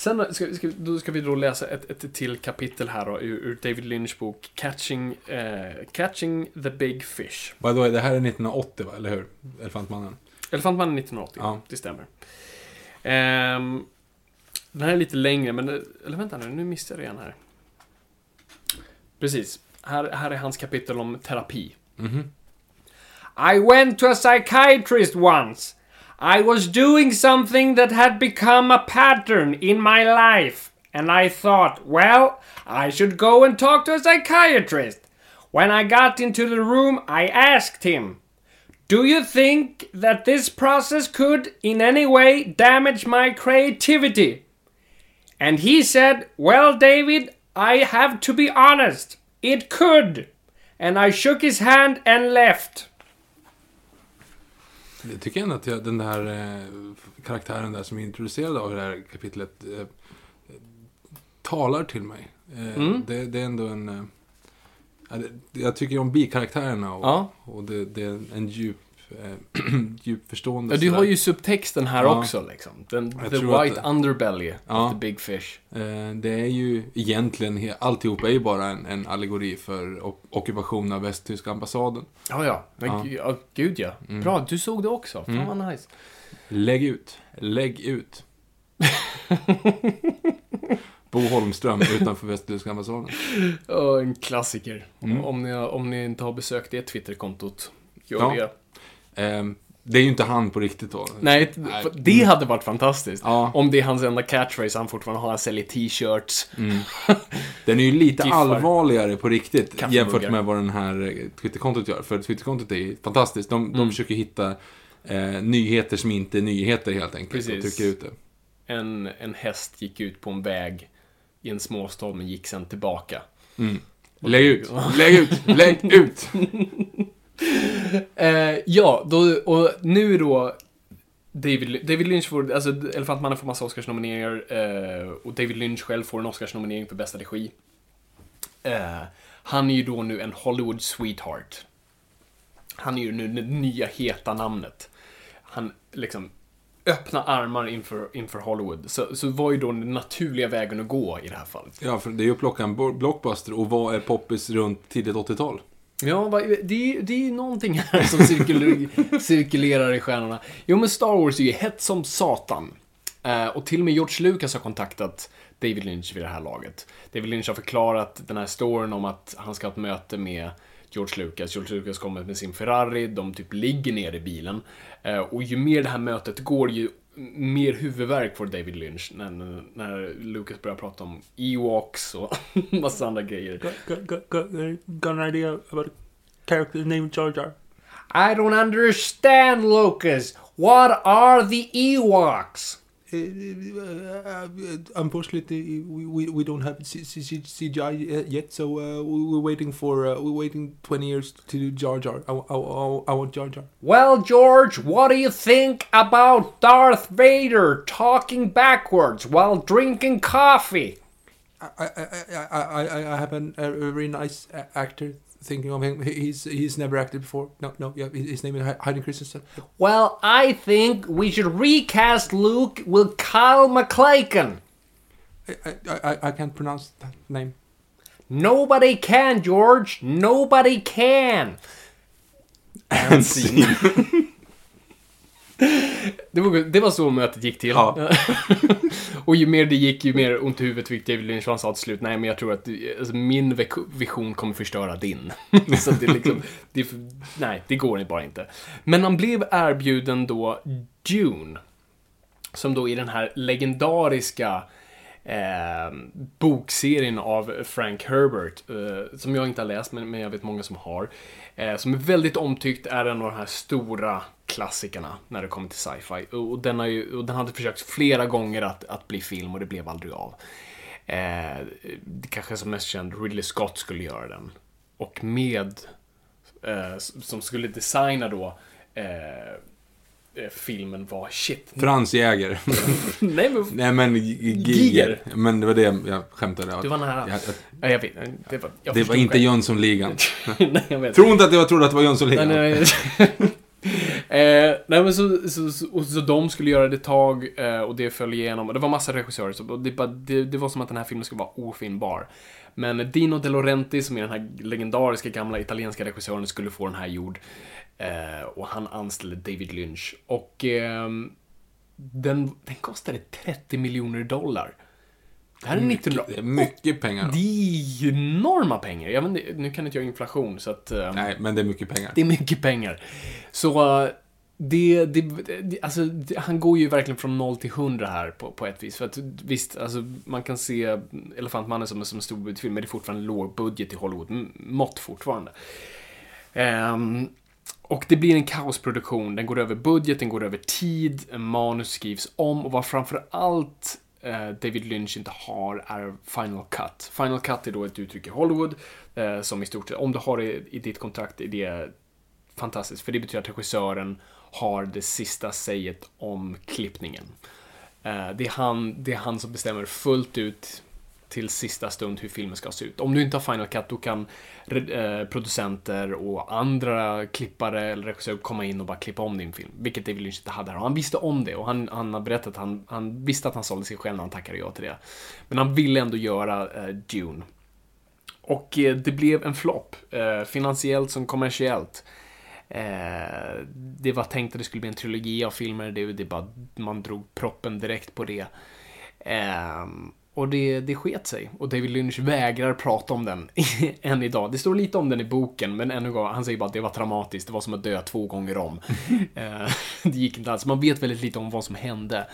Sen ska, ska, då ska vi då läsa ett, ett till kapitel här då, ur, ur David Lynch bok Catching, eh, Catching the Big Fish. By the way, det här är 1980 va, eller hur? Elefantmannen. Elefantmannen 1980, Ja. det stämmer. Ehm, den här är lite längre, men... Eller vänta nu, nu missade jag igen här. Precis. Här, här är hans kapitel om terapi. I went to a psychiatrist once. I was doing something that had become a pattern in my life. And I thought, well, I should go and talk to a psychiatrist. When I got into the room, I asked him, Do you think that this process could in any way damage my creativity? And he said, Well, David, I have to be honest. It could. And I shook his hand and left. Jag tycker ändå att jag, den där eh, karaktären där som är introducerad av det här kapitlet eh, talar till mig. Eh, Mm. det, det är ändå en... Eh, jag tycker om bikaraktärerna och, Ja. och det, det är en djup, eh, djup förstående. Ja, du har ju subtexten här Ja. också liksom. Den, the white att- underbelly Ja. of the big fish. Eh, Det är ju egentligen, alltihopa är ju bara en, en allegori för ockupation av västtyska ambassaden. Ja, ja. Men, Ja. gud ja. Bra, du såg det också. Fan vad nice. Lägg ut, lägg ut. Bo Holmström utanför västtyska ambassaden. En klassiker. Om, ni, om ni inte har besökt det Twitterkontot, gör Ja. det. Eh, Det är ju inte han på riktigt då. Nej, Nej. det hade varit fantastiskt. Ja. Om det är hans enda catchphrase, han fortfarande har, han säljer t-shirts. Den är ju lite Giffar. allvarligare på riktigt jämfört med vad den här eh, Twitterkontot gör. För Twitterkontot är ju fantastiskt. De, Mm. de försöker hitta eh, nyheter som inte är nyheter helt enkelt. Precis. Och trycka ut det. en, en häst gick ut på en väg i en småstad men gick sen tillbaka. Lägg ut, lägg ut, lägg ut! Eh, ja, då, och nu då David, David Lynch får, alltså Elefantmannen får massa Oscarsnomineringar eh, och David Lynch själv får en Oscarsnominering för bästa regi. Eh, han är ju då nu en Hollywood sweetheart. Han är ju nu det nya heta namnet. Han liksom öppna armar inför, inför Hollywood. Så, så var ju då den naturliga vägen att gå i det här fallet. Ja, för det är ju att plocka en blockbuster och vad är poppis runt tidigt 80-tal? Ja, det är, det är ju någonting här som cirkulerar, cirkulerar i stjärnorna. Jo, men Star Wars är ju hett som satan. Eh, och till och med George Lucas har kontaktat David Lynch vid det här laget. David Lynch har förklarat den här storyn om att han ska ha ett möte med George Lucas. George Lucas kommer med sin Ferrari, de typ ligger ner i bilen. Eh, och ju mer det här mötet går, ju mer huvudvärk får David Lynch när, när Lucas börjar prata om Ewoks och massa andra grejer. Got, got, got, got an idea about a character named Jar Jar. I don't understand, Lucas. What are the Ewoks? Uh, uh, unfortunately, we, we, we don't have CGI yet, so uh, we- we're waiting for uh, we're waiting twenty years to do Jar Jar. I, I, I, want Jar Jar. Well, George, what do you think about Darth Vader talking backwards while drinking coffee? I I, I, I, I- I have an, a very nice actor thinking of him. He's he's never acted before. No, no, yeah, his his name is Hay- Hayden Christensen. Well, I think we should recast Luke with Kyle MacLachlan. I, I, I, I can't pronounce that name. Nobody can, George. Nobody can. And scene. det, var, det var så mötet gick till. Ja. och ju mer det gick, ju mer ont i huvudet fick David Lynch. Han sa till slut, nej men jag tror att alltså, min vision kommer förstöra din. så det liksom, det nej, det går bara inte. Men han blev erbjuden då Dune. Som då i den här legendariska eh, bokserien av Frank Herbert, eh, som jag inte har läst, men, men jag vet många som har. Eh, som är väldigt omtyckt, är en av de här stora klassikerna när det kommer till sci-fi. Och, och, den, har ju, och den hade försökt flera gånger att, att bli film och det blev aldrig av. Eh, det kanske som mest känd, Ridley Scott skulle göra den. Och med, eh, som skulle designa då eh, filmen var shit. Frans Jäger. Nej men Nej men Giger. Giger. Men det var det jag skämtade. Du var nära. Jag, jag, Ja, jag vet. Det var, jag det var inte. Jönssonligan. nej, jag vet. Tro inte att jag trodde att det var Jönssonligan. Nej, nej, eh, nej men så, så, så, så de skulle göra det ett tag eh, och det föll igenom. Och det var massa regissörer, så det, det, det var som att den här filmen skulle vara ofilmbar. Men Dino De Laurenti, som är den här legendariska gamla italienska regissören, skulle få den här gjord. Eh, och han anställde David Lynch. Och ehm, den, den kostade 30 miljoner dollar. Det här är 1900... Det är mycket pengar. Det är enorma pengar. Vet, inte, nu kan inte jag inflation, så att... ehm, Nej, men det är mycket pengar. det är mycket pengar. Så eh, det, det, det, alltså, han går ju verkligen från 0 till 100 här på, på ett vis. För att visst, alltså, man kan se Elefantmannen som, som en stor budgetfilm, men det är fortfarande låg budget i Hollywood-mått fortfarande. Ehm, och det blir en kaosproduktion. Den går över budget, den går över tid, manus skrivs om och vad framför allt eh, David Lynch inte har är Final Cut. Final Cut är då ett uttryck i Hollywood eh, som i stort sett, om du har det i ditt kontrakt, är det fantastiskt. För det betyder att regissören har det sista säget om klippningen. Eh, det, är han, det är han som bestämmer fullt ut till sista stund hur filmen ska se ut. Om du inte har Final Cut, då kan eh, producenter och andra klippare eller regissörer komma in och bara klippa om din film. Vilket David Lynch inte hade här. Och han visste om det och han, han har berättat att han, han visste att han sålde sig själv när han tackade ja till det. Men han ville ändå göra eh, Dune. Och eh, det blev en flopp, eh, finansiellt som kommersiellt. Eh, det var tänkt att det skulle bli en trilogi av filmer, det, det bara, man drog proppen direkt på det. Eh, och det, det sket sig. Och David Lynch vägrar prata om den än idag. Det står lite om den i boken, men ännu gång, han säger bara att det var traumatiskt, det var som att dö två gånger om. eh, det gick inte alls. Man vet väldigt lite om vad som hände.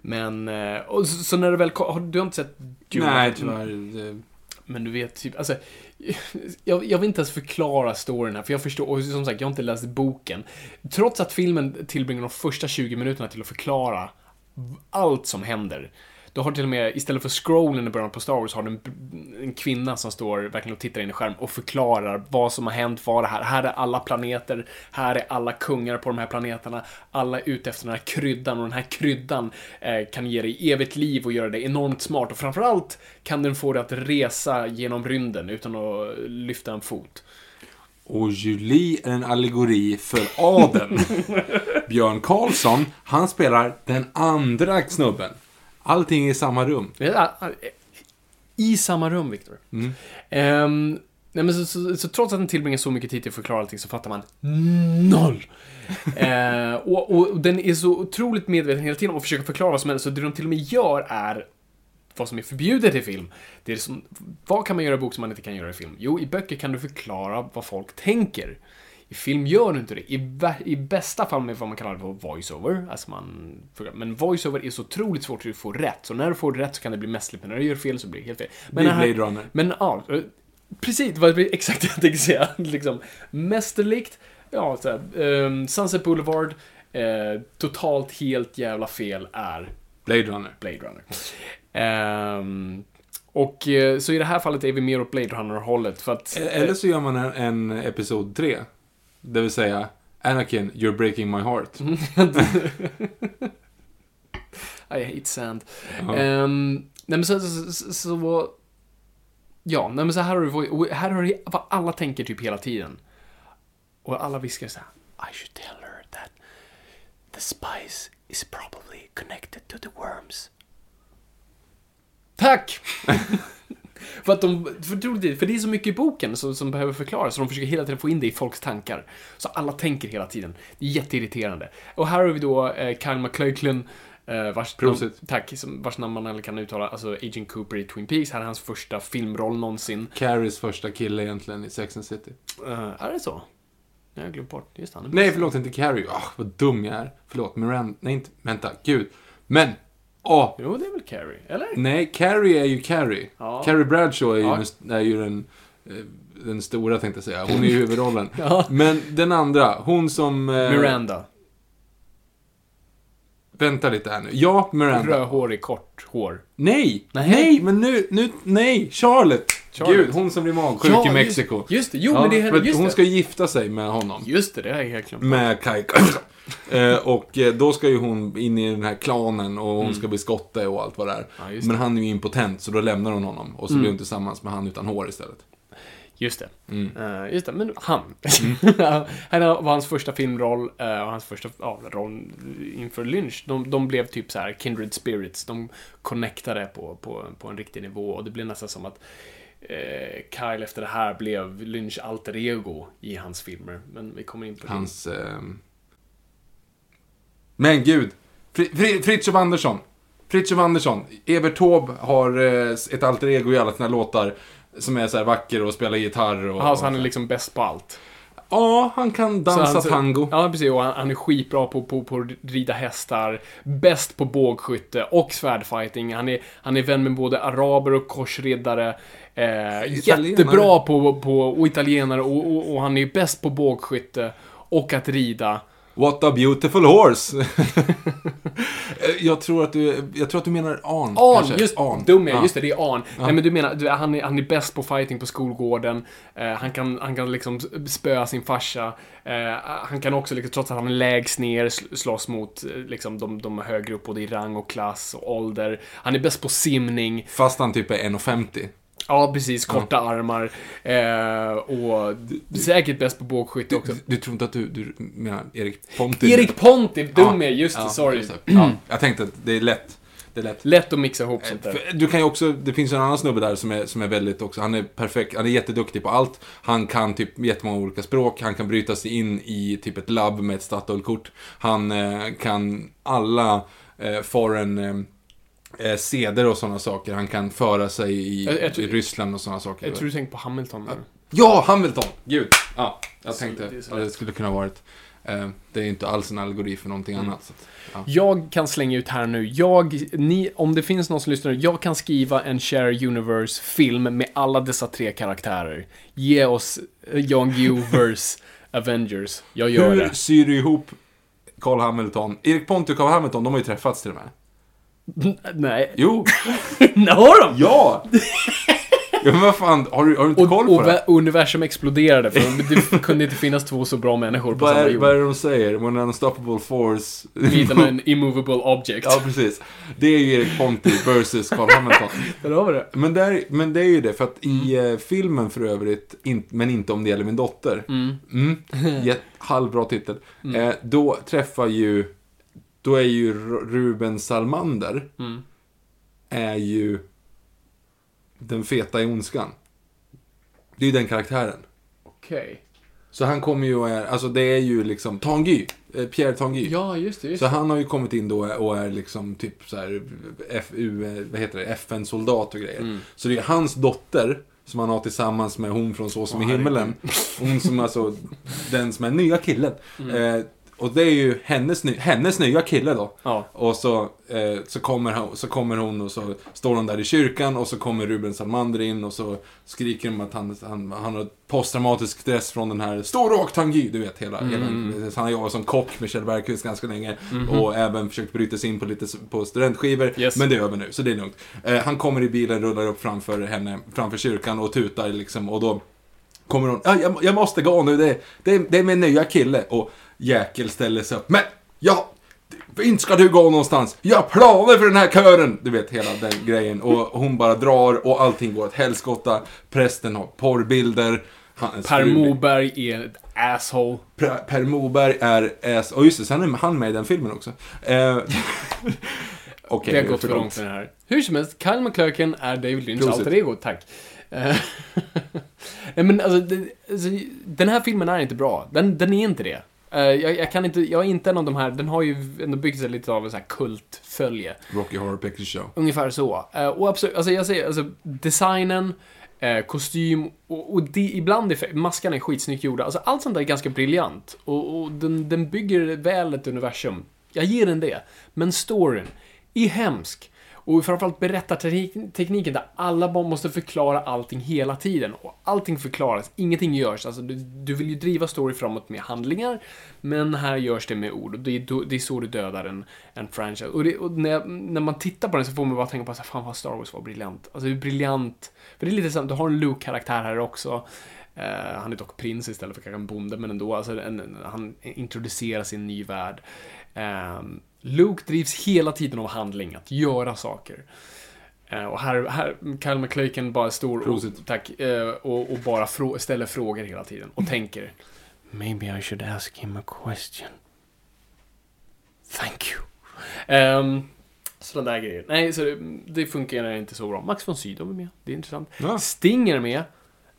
Men, eh, och så, så när det väl kom, har du inte sett Dune? Nej, tyvärr. Men du vet, typ, alltså, jag, jag vill inte ens förklara storyn här, för jag förstår, och som sagt, jag har inte läst boken. Trots att filmen tillbringar de första 20 minuterna till att förklara allt som händer. Du har till och med, istället för scrollen i början på Star Wars, har du en, en kvinna som står verkligen och tittar in i skärm och förklarar vad som har hänt, vad det här, här är alla planeter, här är alla kungar på de här planeterna, alla är ute efter den här kryddan och den här kryddan eh, kan ge dig evigt liv och göra dig enormt smart och framförallt kan den få dig att resa genom rymden utan att lyfta en fot. Och Julie är en allegori för adeln. Björn Karlsson, han spelar den andra snubben. Allting är i samma rum. I samma rum, Viktor. Ehm, nej, men så, så, så trots att den tillbringar så mycket tid till att förklara allting så fattar man noll. Eh, och, och den är så otroligt medveten hela tiden om att försöka förklara vad som helst, så det de till och med gör är vad som är förbjudet i film. Det är som, vad kan man göra i bok som man inte kan göra i film? Jo, i böcker kan du förklara vad folk tänker. I film gör du inte det. I, i bästa fall med vad man kallar det för voiceover. Alltså man, men voiceover är så otroligt svårt att få rätt. Så när du får rätt så kan det bli mästerligt, men när du gör fel så blir det helt fel. Men Blir det här- Blade Runner. Men ja, eh, precis, det var exakt det jag tänkte säga. liksom, mästerligt, ja, så här, ehm, Sunset Boulevard, eh, totalt helt jävla fel är Blade Runner. Blade Runner. Ehm, och eh, så i det här fallet är vi mer åt Blade Runner-hållet för att... Eller så gör man en, en episod 3. Det vill säga, Anakin, you're breaking my heart. I hate sand. Ja. Ehm, nej men så, så, så, Ja, nej men så här har du, här har du vad alla tänker typ hela tiden. Och alla viskar så här. I should tell her that the spice is probably connected to the worms. Tack! för att de, för, troligtvis- för det är så mycket i boken som, som behöver förklaras, så de försöker hela tiden få in det i folks tankar. Så alla tänker hela tiden. Det är jätteirriterande. Och här har vi då eh, Kyle MacLachlan, eh, vars namn, tack, som, vars namn man aldrig kan uttala, alltså Agent Cooper i Twin Peaks. Här är hans första filmroll någonsin. Carries första kille egentligen i Sex and City. Eh, är det så? Jag har glömt bort. Just han Nej, förlåt, inte Carrie. Ah, vad dum jag är. Förlåt, Miranda. Nej, inte. Vänta, gud. Men, åh. Jo, det är väl Carrie, eller? Nej, Carrie är ju Carrie. Ja. Carrie Bradshaw är ju, Ja. den, är ju den, eh, den stora, tänkte jag säga. Hon är ju huvudrollen. Ja. Men den andra, hon som... Eh, Miranda. Vänta lite här nu. Ja, Miranda. Rödhårig, kort hår. Nej! Nej. Nej, men nu, nu, nej! Charlotte! Charlotte. Gud, hon som blir magsjuk Ja, i just- Mexiko. just det. Jo, Ja, men det är just Hon det. ska gifta sig med honom. Just det, det har jag helt glömt. Med Kai eh, Och eh, då ska ju hon in i den här klanen och hon ska bli skotte och allt vad det är. Mm. Ja, Men han är ju impotent, så då lämnar hon honom. Och så Mm. blir hon tillsammans med han utan hår istället. Just det. Mm. Eh, just det, men han. här var hans första filmroll eh, och hans första ja, roll inför Lynch. De, de blev typ så här kindred spirits. De connectade på, på, på en riktig nivå och det blev nästan som att eh, Kyle efter det här blev Lynch alter ego i hans filmer. Men vi kommer in på det. Hans... ehm, Men gud! Fri, Fri, Fritiof Andersson. Fritiof Andersson. Evert Taube har eh, ett alter ego i alla sina låtar. Som är så här vacker och spelar gitarr och... Alltså, han är liksom bäst på allt. Ja, han kan dansa Så han- så- tango. Ja, precis. Och han, han är skitbra på, på, på att rida hästar, bäst på bågskytte och svärdfighting. Han är, han är vän med både araber och korsriddare. Eh, jättebra på, på och italienare och, och, och han är bäst på bågskytte och att rida. What a beautiful horse! Jag, tror att du, jag tror att du menar Arn. Arn, kanske. just Arn. dum är Ja. just det, det är Arn. Nej men du menar, du, han, är, han är bäst på fighting på skolgården. Eh, han, kan, han kan liksom spöa sin farsa. Eh, han kan också, liksom, trots att han är lägst ner, sl- slåss mot eh, liksom, de, de högre upp både i rang och klass och ålder. Han är bäst på simning. Fast han typ är 1,50. Ja, precis. Korta armar. Eh, och säkert bäst på bågskytte också. Du, du tror inte att du, du menar Erik Ponti? Erik Ponti, dum Ja. är just det, Ja, sorry. just. Ja, jag tänkte att det är lätt. Det är lätt. Lätt att mixa ihop sånt där. Du kan ju också, det finns en annan snubbe där som är, som är väldigt också, han är perfekt, han är jätteduktig på allt. Han kan typ jättemånga olika språk, han kan bryta sig in i typ ett labb med ett Statoil-kort. Han eh, kan alla eh, foreign eh, seder och sådana saker. Han kan föra sig i, Jag- jag i Ryssland och sådana saker. Jag tror du tänkte på Hamilton nu. Ja, Hamilton! Gud! Ja, jag Så tänkte det att det skulle kunna varit. Eh, det är inte alls en allegori för någonting Mm. annat. Att, ja. Jag kan slänga ut här nu, jag, ni, om det finns någon som lyssnar jag kan skriva en Share Universe-film med alla dessa tre karaktärer. Ge oss Jan Guillou-verse Avengers. Jag gör Hur det. syr du ihop Carl Hamilton? Erik Ponti och Carl Hamilton, de har ju träffats till och med. Nej. Jo! Har de? Ja! ja men vad fan, har du, har du inte Och, koll på och det? vä- universum exploderade för det kunde inte finnas två så bra människor på Vad samma är, jord. vad är det de säger? When an unstoppable force... Meet an immovable object. ja, precis. Det är ju Erik Ponti versus Carl Hamilton. Där har vi det. Men, där, men det är ju det, för att i eh, filmen för övrigt, in, men inte om det gäller min dotter. Mm. Jätt, halvbra titel. Eh, då träffar ju, då är ju Ru- Ruben Salmander, är ju den feta i ondskan. Det är ju den karaktären. Okej. Så han kommer ju och är, alltså det är ju liksom Tanguy, eh, Pierre Tanguy. Ja, just det. Just Så det. han har ju kommit in då och är liksom typ så här FU, eh, vad heter det, FN-soldat och grejer. Mm. Så det är hans dotter som han har tillsammans med hon från Så som i Åh, himmelen. Hon som alltså, den som är nya killen. Mm. Eh, och det är ju hennes, hennes nya kille då. Ja. Och så, eh, så, kommer hon, så kommer hon och så står hon där i kyrkan och så kommer Ruben Salmander in och så skriker de att han, han, han har posttraumatisk stress från den här Stor åk Tanguy, du vet hela, hela Han har jobbat som kock med Kjell Bergqvist ganska länge och även försökt bryta sig in på lite på studentskivor. Yes. Men det är över nu, så det är lugnt. Eh, han kommer i bilen, rullar upp framför henne, framför kyrkan och tutar liksom och då kommer hon, ja, jag, jag måste gå nu, det, det, det är min nya kille. Och Jäkel ställer sig upp, men ja, inte ska du gå någonstans. Jag har planer för den här kören. Du vet, hela den grejen. Och hon bara drar och allting går åt helskotta. Prästen har porrbilder. Per Moberg är ett asshole. Per, per Moberg är ass... Och just det, sen är han med i den filmen också. Eh, har det är gått för långt med det här. Hur som helst, Kyle MacLachlan är David Lynchs alter ego, tack. Eh, Nej men alltså, det, alltså, den här filmen är inte bra. Den, den är inte det. Eh, jag, jag kan inte, jag är inte en av de här, den har ju ändå byggt sig lite av en sån här kultfölje. Rocky Horror Picture Show. Ungefär så. Eh, och absolut, alltså jag säger, alltså designen, eh, kostym och, och det, ibland är maskarna är skitsnyggt gjorda. Alltså allt sånt där är ganska briljant. Och, och den, den bygger väl ett universum. Jag ger den det. Men storyn är hemsk. Och framförallt berättartekniken där alla bara måste förklara allting hela tiden. Och allting förklaras, ingenting görs. Alltså, du, du vill ju driva story framåt med handlingar, men här görs det med ord. Och det är, det är så du dödar en, en franchise. Och, det, och när, när man tittar på den så får man bara tänka på att fan vad Star Wars var briljant. Alltså hur briljant. För det är lite som, du har en Luke-karaktär här också. Uh, han är dock prins istället för kanske en bonde, men ändå. Alltså, en, en, han introduceras i en ny värld. Ehm, Luke drivs hela tiden av handling, att göra saker. Eh, och här, här Kyle MacLachlan bara står och, tack, eh, och, och bara frå, ställer frågor hela tiden. Och tänker, maybe I should ask him a question. Thank you. Um, Sådana där grejer. Nej, så det, det funkar inte så bra. Max von Sydow är med. Det är intressant. Ja. Sting är med.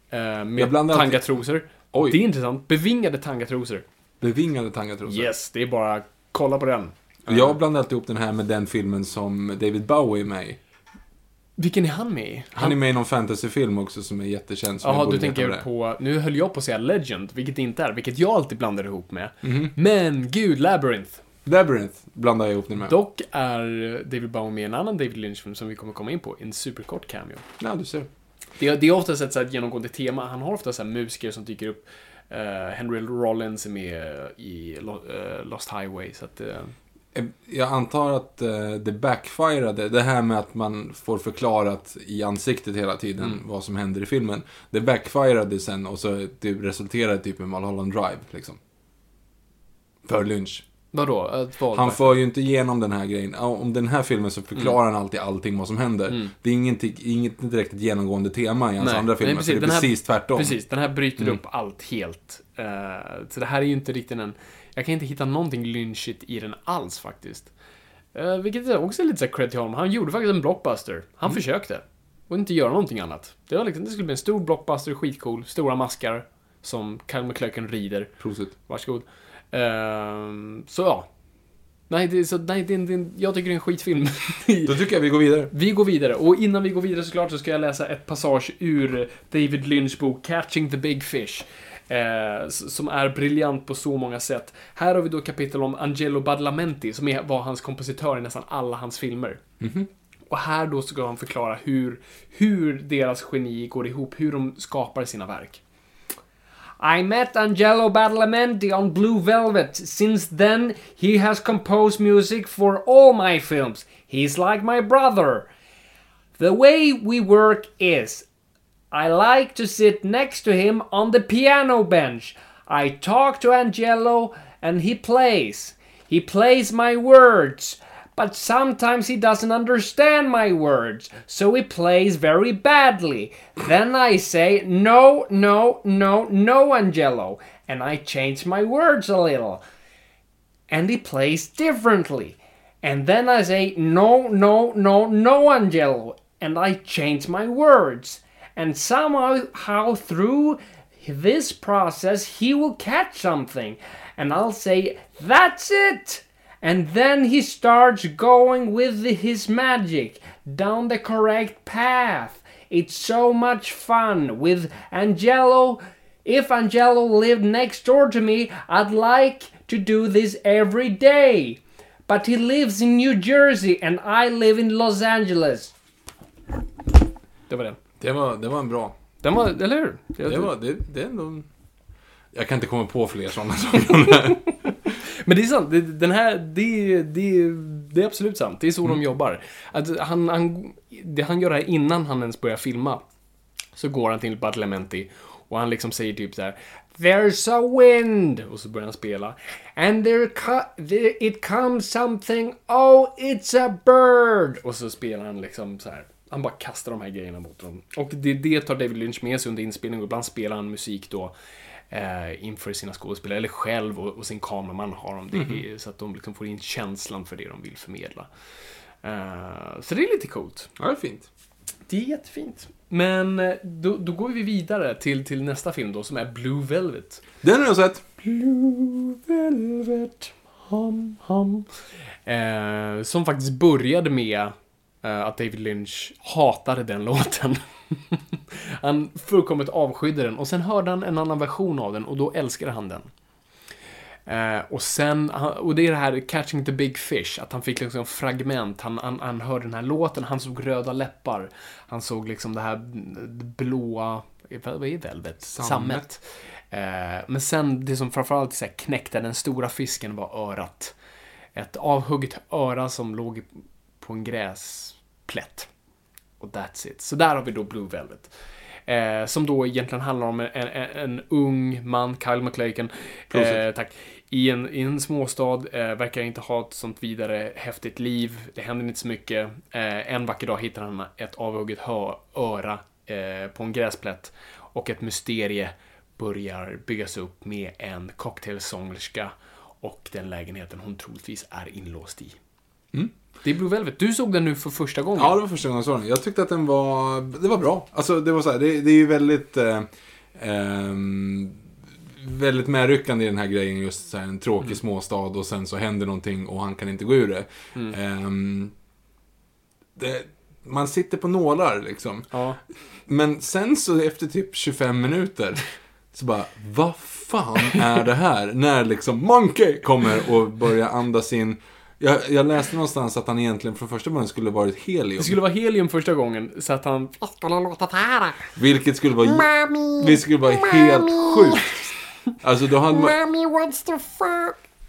Jag med tangatrosor. Oj. Det är intressant. Bevingade tangatrosor. Bevingade tangatrosor. Yes, det är bara kolla på den. Jag blandar alltid ihop den här med den filmen som David Bowie är med i. Vilken är han med i? Han är med i någon fantasyfilm också som är jättekänd. Jaha, du tänker på... Nu höll jag på att säga Legend, vilket det inte är. Vilket jag alltid blandar ihop med. Mhm. Men gud, Labyrinth. Labyrinth blandar jag ihop den med. Dock är David Bowie med i en annan David Lynch-film som vi kommer komma in på. En superkort cameo. Ja, du ser. Det, det är oftast ett så här genomgående tema. Han har ofta så här musiker som dyker upp. Eh, Henry Rollins är med i eh, Lost Highway, så att... Eh, Jag antar att uh, det backfirade, det här med att man får förklarat i ansiktet hela tiden Mm. vad som händer i filmen. Det backfirade sen och så det resulterade typ i Mulholland Drive, liksom. För Lynch. vadå? Han för ju inte igenom den här grejen. Om den här filmen så förklarar han alltid allting vad som händer. Det är ingenting, inget direkt ett genomgående tema i hans andra filmer. så det är den här- precis tvärtom. Precis, den här bryter Mm. upp allt helt. Eh, så det här är ju inte riktigt en... Jag kan inte hitta någonting lynchigt i den alls faktiskt. Uh, vilket är också lite så här cred till honom. Han gjorde faktiskt en blockbuster. Han Mm. försökte. Och inte göra någonting annat. Det, var liksom, det skulle bli en stor blockbuster, skitcool, stora maskar som Kyle MacLachlan rider. Prosit. Varsågod. Ehm, så ja. Nej, det är, så, nej det är, det är, jag tycker det är en skitfilm. Då tycker jag vi går vidare. Vi går vidare, och innan vi går vidare såklart så ska jag läsa ett passage ur David Lynchs bok Catching the Big Fish. Eh, som är briljant på så många sätt. Här har vi då kapitel om Angelo Badalamenti, som är, var hans kompositör i nästan alla hans filmer. Och här då ska han förklara hur, hur deras geni går ihop, hur de skapar sina verk. I met Angelo Badalamenti on Blue Velvet. Since then, he has composed music for all my films. He's like my brother. The way we work is I like to sit next to him on the piano bench. I talk to Angelo and he plays. He plays my words, but sometimes he doesn't understand my words, so he plays very badly. Then I say, No, no, no, no, Angelo, and I change my words a little. And he plays differently. And then I say, No, no, no, no, Angelo, and I change my words. And somehow how through this process he will catch something. And I'll say, That's it! And then he starts going with his magic down the correct path. It's so much fun with Angelo. If Angelo lived next door to me, I'd like to do this every day. But he lives in New Jersey and I live in Los Angeles. Det. Det var, det var en bra. Den var, eller hur? Det var, det, det är ändå... Jag kan inte komma på fler sådana saker. Men det är sant, det, den här, det, det, det är absolut sant. Det är så de jobbar. Att han, han, det han gör här innan han ens börjar filma, så går han till Badalamenti och han liksom säger typ så här. There's a wind! Och så börjar han spela. And there, co- there it comes something, oh it's a bird! Och så spelar han liksom så här. Han bara kastar de här grejerna mot dem. Och det, det tar David Lynch med sig under inspelningen och ibland spelar han musik då eh, inför sina skådespelare, eller själv och, och sin kameraman har de det, så att de liksom får in känslan för det de vill förmedla. Eh, så det är lite coolt. Ja, det är fint. Det är jättefint. Men eh, då, då går vi vidare till, till nästa film då, som är Blue Velvet. Den har jag sett. Blue Velvet, hum, hum. Eh, som faktiskt började med att David Lynch hatade den låten. han fullkomligt avskydde den och sen hörde han en annan version av den och då älskade han den. Eh, och sen, och det är det här Catching the Big Fish, att han fick liksom fragment, han, han, han hörde den här låten, han såg röda läppar, han såg liksom det här blåa, vad är Velvet? Sammet. Eh, men sen, det som framförallt så knäckte den stora fisken var örat. Ett avhugget öra som låg på en gräsplätt. Och that's it. Så där har vi då Blue Velvet. Eh, som då egentligen handlar om en, en, en ung man, Kyle MacLachlan, eh, tack, i en, i en småstad, eh, verkar inte ha ett sånt vidare häftigt liv, det händer inte så mycket. Eh, en vacker dag hittar han ett avhugget hö, öra eh, på en gräsplätt och ett mysterie börjar byggas upp med en cocktailsångerska och den lägenheten hon troligtvis är inlåst i. Det är Blue Velvet. Du såg den nu för första gången. Ja, det var första gången jag såg den. Jag tyckte att den var, det var bra. Alltså, det var så här, det, det är ju väldigt, eh, ehm, väldigt medryckande i den här grejen. Just så här, en tråkig småstad och sen så händer någonting och han kan inte gå ur det. Ehm, det man sitter på nålar liksom. Ja. Men sen så efter typ 25 minuter så bara, vad fan är det här? När liksom Monkey kommer och börjar andas in. Jag, jag läste någonstans att han egentligen från första början skulle varit helium. Det skulle vara helium första gången, så att han... Vilket skulle vara, vilket skulle vara helt sjukt. Alltså då hade man,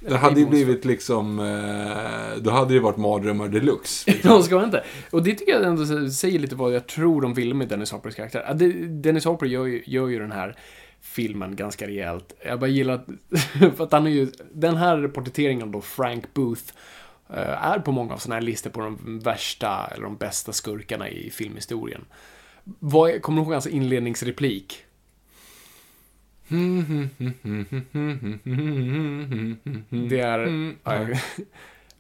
det hade ju blivit liksom, eh, då hade det varit mardrömmar deluxe. Ja, ska inte? Och det tycker jag ändå säger lite vad jag tror de ville med Dennis Hoppers karaktär. Dennis Hopper gör ju, gör ju den här filmen ganska rejält. Jag bara gillar att, för att han är ju, den här porträtteringen då, Frank Booth, eh, är på många av sådana här listor på de värsta eller de bästa skurkarna i filmhistorien. Vad kommer du ihåg hans inledningsreplik? Det är... ja,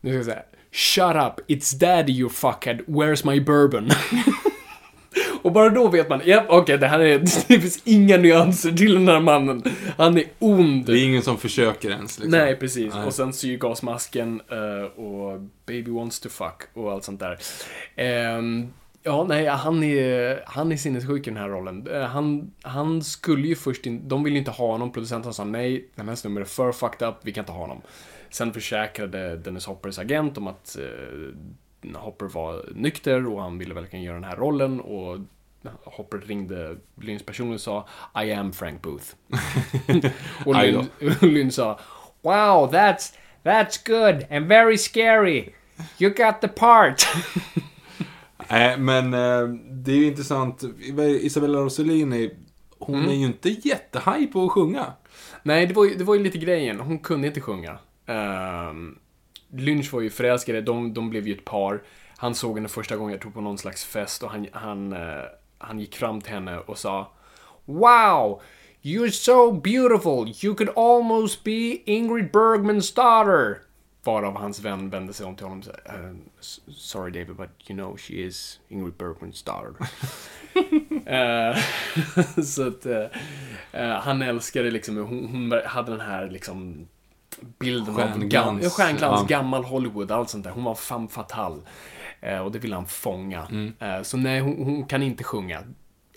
Nu ska jag säga. Shut up, it's daddy you fuckhead, where's my bourbon? Och bara då vet man, ja okej det här är, det finns inga nyanser till den här mannen. Han är ond. Det är ingen som försöker ens. Liksom. Nej, precis. Nej. Och sen syrgasmasken eh, och Baby wants to fuck och allt sånt där. Ehm, ja, nej, han är, han är sinnessjuk i den här rollen. Eh, han, han skulle ju först in, de ville ju inte ha honom, producenten sa nej, den här snubben är för fucked up, vi kan inte ha honom. Sen försäkrade Dennis Hoppers agent om att eh, Hopper var nykter och han ville verkligen göra den här rollen och Hopper ringde Lynns person och sa I am Frank Booth. och Lynn, Lynn sa Wow, that's, that's good and very scary. You got the part. Nej, men eh, det är ju intressant. Isabella Rossellini, hon Mm. är ju inte jättehaj på att sjunga. Nej, det var, ju, det var ju lite grejen. Hon kunde inte sjunga. Um, Lynch var ju förälskade, de, de blev ju ett par. Han såg henne första gången, jag tror på någon slags fest, och han, han, eh, han gick fram till henne och sa Wow! You're so beautiful! You could almost be Ingrid Bergmans daughter! Varav hans vän vände sig om till honom och sa "Eh, s- Sorry David, but you know she is Ingrid Bergmans daughter. Eh, så att eh, han älskade liksom, hon, hon hade den här liksom bilden av Stjärnglans, gam, ja, stjärnglans, ja. gammal Hollywood, allt sånt där. Hon var femme fatale. Eh, och det ville han fånga. Mm. Eh, så nej, hon, hon kan inte sjunga.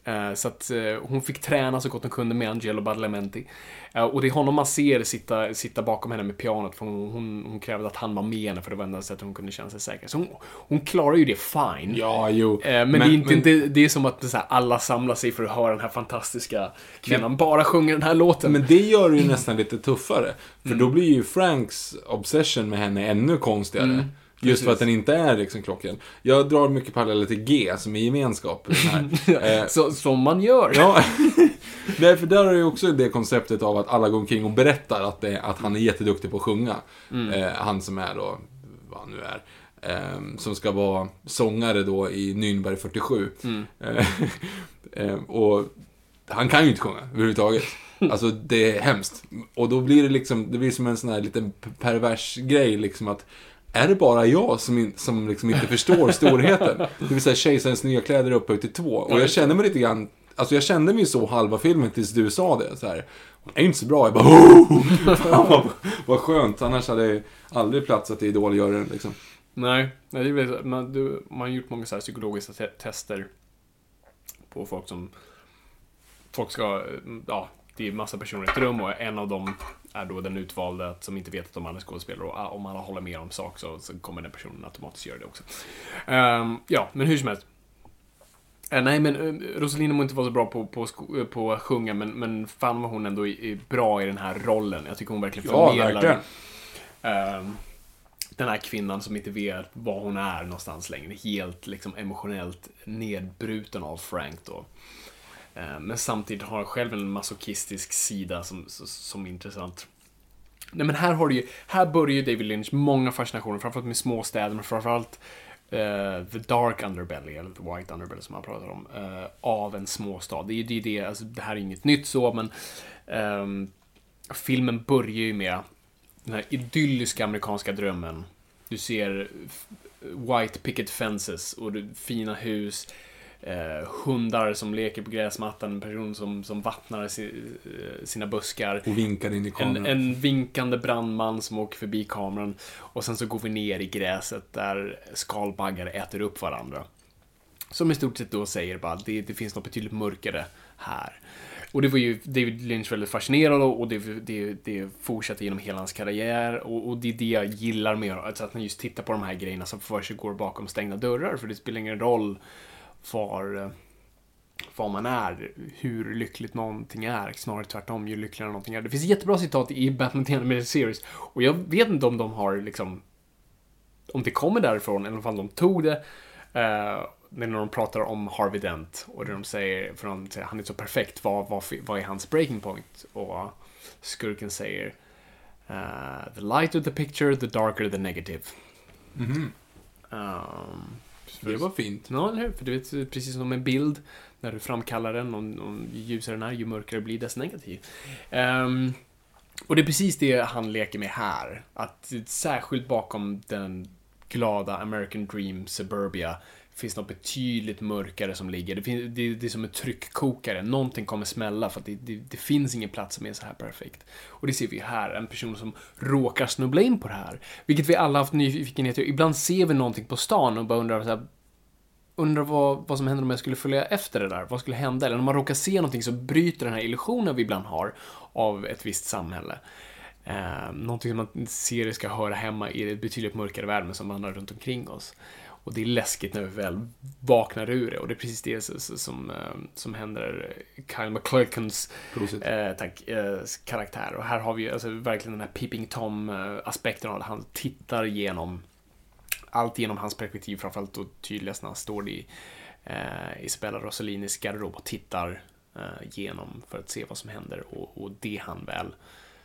Eh, så att eh, hon fick träna så gott hon kunde med Angelo Badalamenti. Eh, och det är honom man ser sitta, sitta bakom henne med pianot, för hon, hon, hon krävde att han var med henne, för det var enda sättet hon kunde känna sig säker. Så hon, hon klarar ju det fine. Ja, jo. Eh, men, det är inte, inte, det är som att här, alla samlar sig för att höra den här fantastiska kvinnan bara sjunga den här låten. Men det gör det ju nästan lite tuffare. För Mm. då blir ju Franks obsession med henne ännu konstigare. Mm, Just för att den inte är liksom klockren. Jag drar mycket paralleller till G, som är gemenskap. här. Eh, så, som man gör. Ja, Nej, för där har ju också det konceptet av att alla går omkring och berättar att, det, att han är jätteduktig på att sjunga. Eh, han som är då, vad han nu är, eh, som ska vara sångare då i Nürnberg 47. Eh, eh, och han kan ju inte sjunga överhuvudtaget. Alltså det är hemskt. Och då blir det liksom, det blir som en sån här liten pervers grej liksom att är det bara jag som, som liksom inte förstår storheten? Det vill säga Kejsarens nya kläder är upphöjt till två. Och jag kände mig lite grann, alltså jag kände mig så halva filmen tills du sa det. Så här, hon är inte så bra. Jag bara, oh! Fan vad, vad skönt. Annars hade jag aldrig platsat i Idol-juryn liksom. Nej, nej det är väl, man, du, man har gjort många så här psykologiska te tester på folk som... Folk ska, ja, det är massa personer i ett rum och en av dem är då den utvalda som inte vet att de andra är skådespelare och ah, om alla håller med om sak så, så kommer den personen automatiskt göra det också. Ehm, ja, men hur som helst. Eh, nej, men uh, Rosalina må inte vara så bra på, på, eh, på att sjunga, men, men fan vad hon ändå är, är bra i den här rollen. Jag tycker hon verkligen Ja, förmedlar verkligen. ehm, den här kvinnan som inte vet var hon är någonstans längre. Helt liksom emotionellt nedbruten av Frank då. Eh, men samtidigt har han själv en masochistisk sida som, som, är intressant. Nej men här har du ju, här börjar ju David Lynch många fascinationer, framförallt med småstäder, men framförallt Uh, the dark underbelly, eller the white underbelly som han pratar om, uh, av en småstad. Det är ju det, det, alltså, det här är inget nytt så, men um, filmen börjar ju med den här idylliska amerikanska drömmen. Du ser white picket fences och du, fina hus, eh, hundar som leker på gräsmattan, en person som, som vattnar si, eh, sina buskar. Och vinkar in i En, kameran. en vinkande brandman som åker förbi kameran. Och sen så går vi ner i gräset där skalbaggar äter upp varandra. Som i stort sett då säger bara att det, det finns något betydligt mörkare här. Och det var ju David Lynch väldigt fascinerad av och det, det, det fortsatte genom hela hans karriär. Och, och det är det jag gillar med alltså att han just tittar på de här grejerna som för sig går bakom stängda dörrar. För det spelar ingen roll var, eh, var man är, hur lyckligt någonting är. Snarare tvärtom, ju lyckligare någonting är. Det finns jättebra citat i Batman The Animated Series. Och jag vet inte om de har liksom om det kommer därifrån, eller om de tog det. Uh, när de pratar om Harvey Dent och de säger, för de säger han är så perfekt, vad, vad, vad är hans breaking point? Och skurken säger uh, The lighter the picture, the darker the negative. Um, Det var fint. Ja, eller hur? För du vet, precis som en bild, när du framkallar den, om, om ju ljusare den är, ju mörkare blir dess negativ. Ehm, och det är precis det han leker med här. Att särskilt bakom den glada American Dream Suburbia finns något betydligt mörkare som ligger. Det, finns, det, det är som en tryckkokare. Någonting kommer smälla för att det, det, det finns ingen plats som är så här perfekt. Och det ser vi här. En person som råkar snubbla in på det här. Vilket vi alla haft nyfikenhet till. Ibland ser vi någonting på stan och bara undrar så här, undrar vad, vad som händer om jag skulle följa efter det där. Vad skulle hända? Eller om man råkar se någonting så bryter den här illusionen vi ibland har av ett visst samhälle. Eh, någonting som man ser ska höra hemma i ett betydligt mörkare värld men som vandrar runt omkring oss. Och det är läskigt när vi väl vaknar ur det. Och det är precis det som, som, eh, som händer Kyle Prosit. eh, tack, eh, karaktär. Och här har vi ju alltså, verkligen den här Peeping Tom-aspekten av det. Han tittar igenom allt genom hans perspektiv, framförallt då tydligast när han står i eh, Isabella Rossellinis garderob och tittar eh, igenom för att se vad som händer och, och det han väl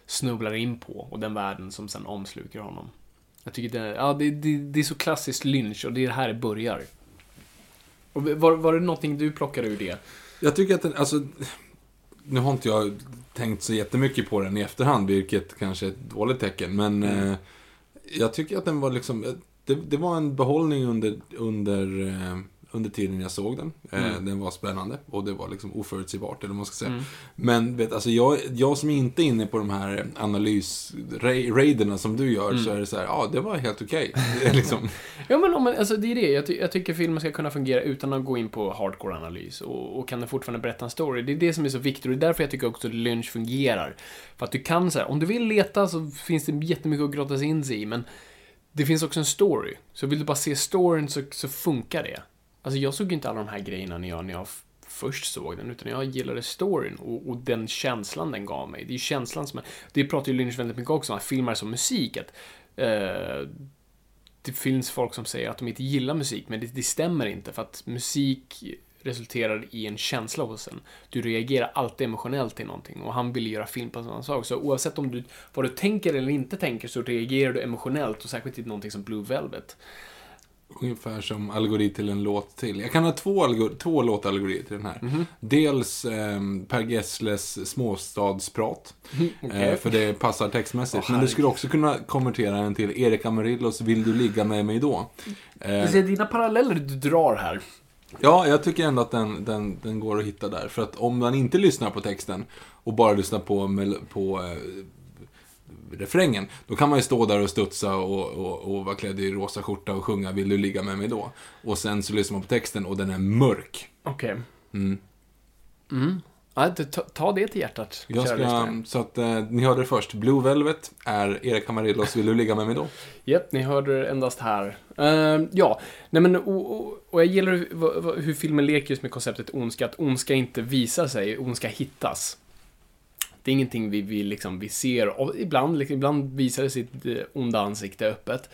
snubblar in på och den världen som sen omsluker honom. Jag tycker det, ja, det, det, det är så klassiskt Lynch och det är här det börjar. Och var, var det någonting du plockade ur det? Jag tycker att den, alltså... Nu har inte jag tänkt så jättemycket på den i efterhand, vilket kanske är ett dåligt tecken. Men Mm. eh, jag tycker att den var liksom... Det, det var en behållning under, under, eh, under tiden jag såg den. Eh, Mm. Den var spännande och det var liksom oförutsägbart, eller vad man ska säga. Mm. Men vet, alltså jag, jag som inte är inne på de här analysraiderna som du gör, Mm. så är det så här, ja, det var helt okej. Det är liksom, Ja men om man, alltså det är det. Jag, ty jag tycker filmen ska kunna fungera utan att gå in på hardcore-analys. Och, och kan den fortfarande berätta en story. Det är det som är så viktigt och det är därför jag tycker också att Lynch fungerar. För att du kan så här, om du vill leta så finns det jättemycket att grotta sig in sig i. Men det finns också en story. Så vill du bara se storyn så, så funkar det. Alltså jag såg ju inte alla de här grejerna när jag, när jag först såg den, utan jag gillade storyn och, och den känslan den gav mig. Det är ju känslan som är, det pratar ju Lynch väldigt mycket också om, att filmer som musik. Att, eh, det finns folk som säger att de inte gillar musik, men det, det stämmer inte för att musik resulterar i en känsla hos en. Du reagerar alltid emotionellt till någonting och han ville göra film på en sån sak. Så oavsett om du, vad du tänker eller inte tänker så reagerar du emotionellt och särskilt i någonting som Blue Velvet. Ungefär som algoritm till en låt till. Jag kan ha två, algor- två låtalgoritmer till den här. Mhm. Dels ehm, Per Gessles småstadsprat. okej. eh, för det passar textmässigt. Åh, Men du skulle också kunna konvertera den till Erik Amarillos Vill du ligga med mig då? Eh, Du ser dina paralleller du drar här. ja, jag tycker ändå att den, den, den går att hitta där. För att om man inte lyssnar på texten och bara lyssnar på, på eh, refrängen, då kan man ju stå där och studsa och, och, och vara klädd i rosa skjorta och sjunga Vill du ligga med mig då? Och sen så lyssnar man på texten och den är mörk. Okej. Mm. Mm. Ja, ta, ta det till hjärtat, Jag ska, så att eh, ni hörde det först. Blue Velvet är Erik Amarillos Vill du ligga med mig då? Japp, ni hörde det endast här. Eh, ja, nej men och, och, och jag gillar hur, hur filmen leker just med konceptet ondska, att ondska inte visar sig, ondska hittas. Det är ingenting vi, vi, liksom, vi ser, och ibland, liksom, ibland visar det sitt eh, onda ansikte öppet.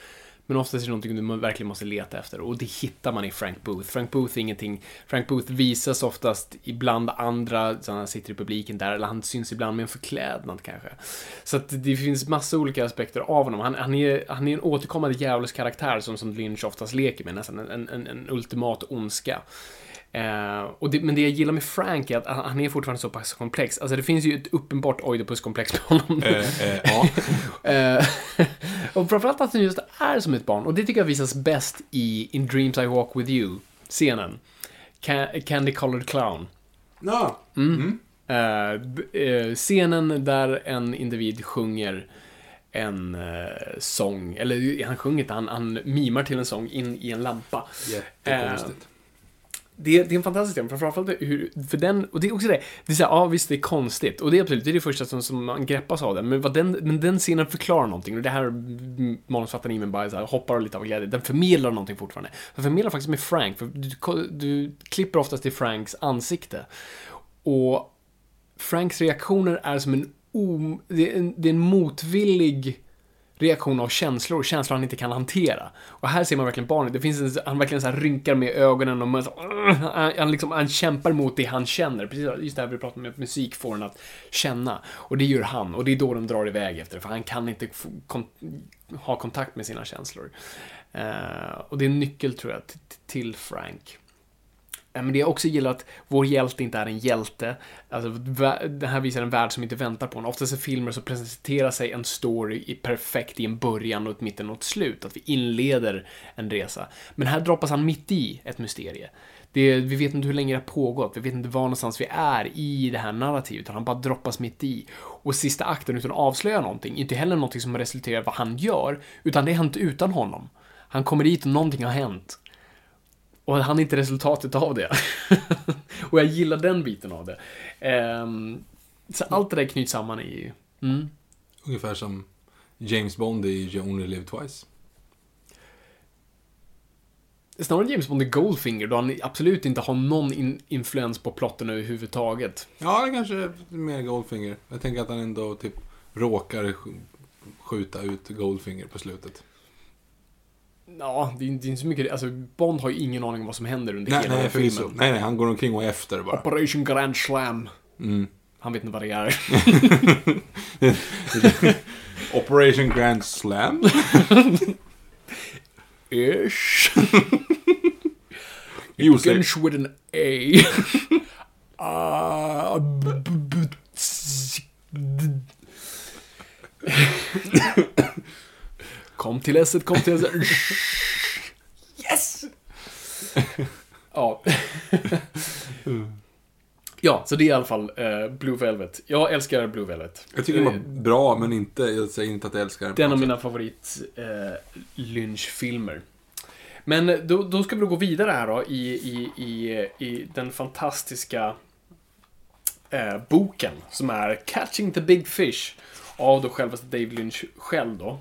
Men oftast är det någonting du verkligen måste leta efter och det hittar man i Frank Booth. Frank Booth är ingenting, Frank Booth visas oftast ibland andra, så han sitter i publiken där, eller han syns ibland med en förklädnad kanske. Så att det finns massa olika aspekter av honom. Han, han, är, han är en återkommande djävulskaraktär som, som Lynch oftast leker med, nästan en, en, en ultimat ondska. Eh, och det, men det jag gillar med Frank är att han är fortfarande så pass komplex. Alltså det finns ju ett uppenbart Oidipus-komplex på honom. Eh, eh, ja. Eh, och framförallt att han just är som ett barn. Och det tycker jag visas bäst i In Dreams I Walk With You-scenen. Ca- Candy Colored Clown. ja. Eh, b- eh, scenen där en individ sjunger en eh, sång, eller han sjunger inte, han, han mimar till en sång in i en lampa. Jättekonstigt. Det, det är en fantastisk film, framförallt hur, för den, och det är också det, det är såhär, ja visst det är konstigt, och det är absolut, det är det första som, som man greppas av den, men, vad den, men den scenen förklarar någonting, och det här manusfattaren i mig bara så här, hoppar lite av glädje, den förmedlar någonting fortfarande. Den förmedlar faktiskt med Frank, för du, du klipper oftast till Franks ansikte. Och Franks reaktioner är som en, o, det är en, det är en motvillig reaktion av känslor, känslor han inte kan hantera. Och här ser man verkligen barnet, det finns en, han verkligen så här rynkar med ögonen och man så, han, han, liksom, han kämpar mot det han känner. Precis just det här vi pratar om, att musik får en att känna. Och det gör han, och det är då de drar iväg efter det, för han kan inte få kon ha kontakt med sina känslor. Uh, och det är en nyckel, tror jag, till, till Frank. Eh, men det jag också gillar att vår hjälte inte är en hjälte. Alltså, det här visar en värld som inte väntar på en. Oftast i filmer så presenterar sig en story i perfekt i en början och ett mitten och ett slut. Att vi inleder en resa. Men här droppas han mitt i ett mysterie. Det, vi vet inte hur länge det har pågått, vi vet inte var någonstans vi är i det här narrativet, utan han bara droppas mitt i. Och sista akten, utan att avslöja någonting, inte heller någonting som resulterar i vad han gör, utan det har hänt utan honom. Han kommer dit och någonting har hänt. Och han är inte resultatet av det. och jag gillar den biten av det. Ehm, så allt det där knyts samman i... Mm. Ungefär som James Bond i You Only Live Twice. Snarare James Bond i Goldfinger, då han absolut inte har någon in influens på plotten överhuvudtaget. Ja, det kanske är mer Goldfinger. Jag tänker att han ändå typ råkar sk- skjuta ut Goldfinger på slutet. Ja, det är, det är inte så mycket... Alltså, Bond har ju ingen aning om vad som händer under Nej, hela nej, filmen. Nej, nej, han går omkring och efter bara. Operation Grand Slam. Mm. Han vet inte vad det är. Operation Grand Slam. Ish. Säg- Begins with an A. D- Kom till S, kom till S. Yes! Ja. Ja, så det är i alla fall eh, Blue Velvet. Jag älskar Blue Velvet. Jag tycker den var bra, men inte, jag säger inte att jag älskar den. Det är en av mina favorit eh, lynchfilmer. Men då, då ska vi då gå vidare här då i, i, i, i den fantastiska eh, boken som är Catching the Big Fish av då självaste David Lynch själv då.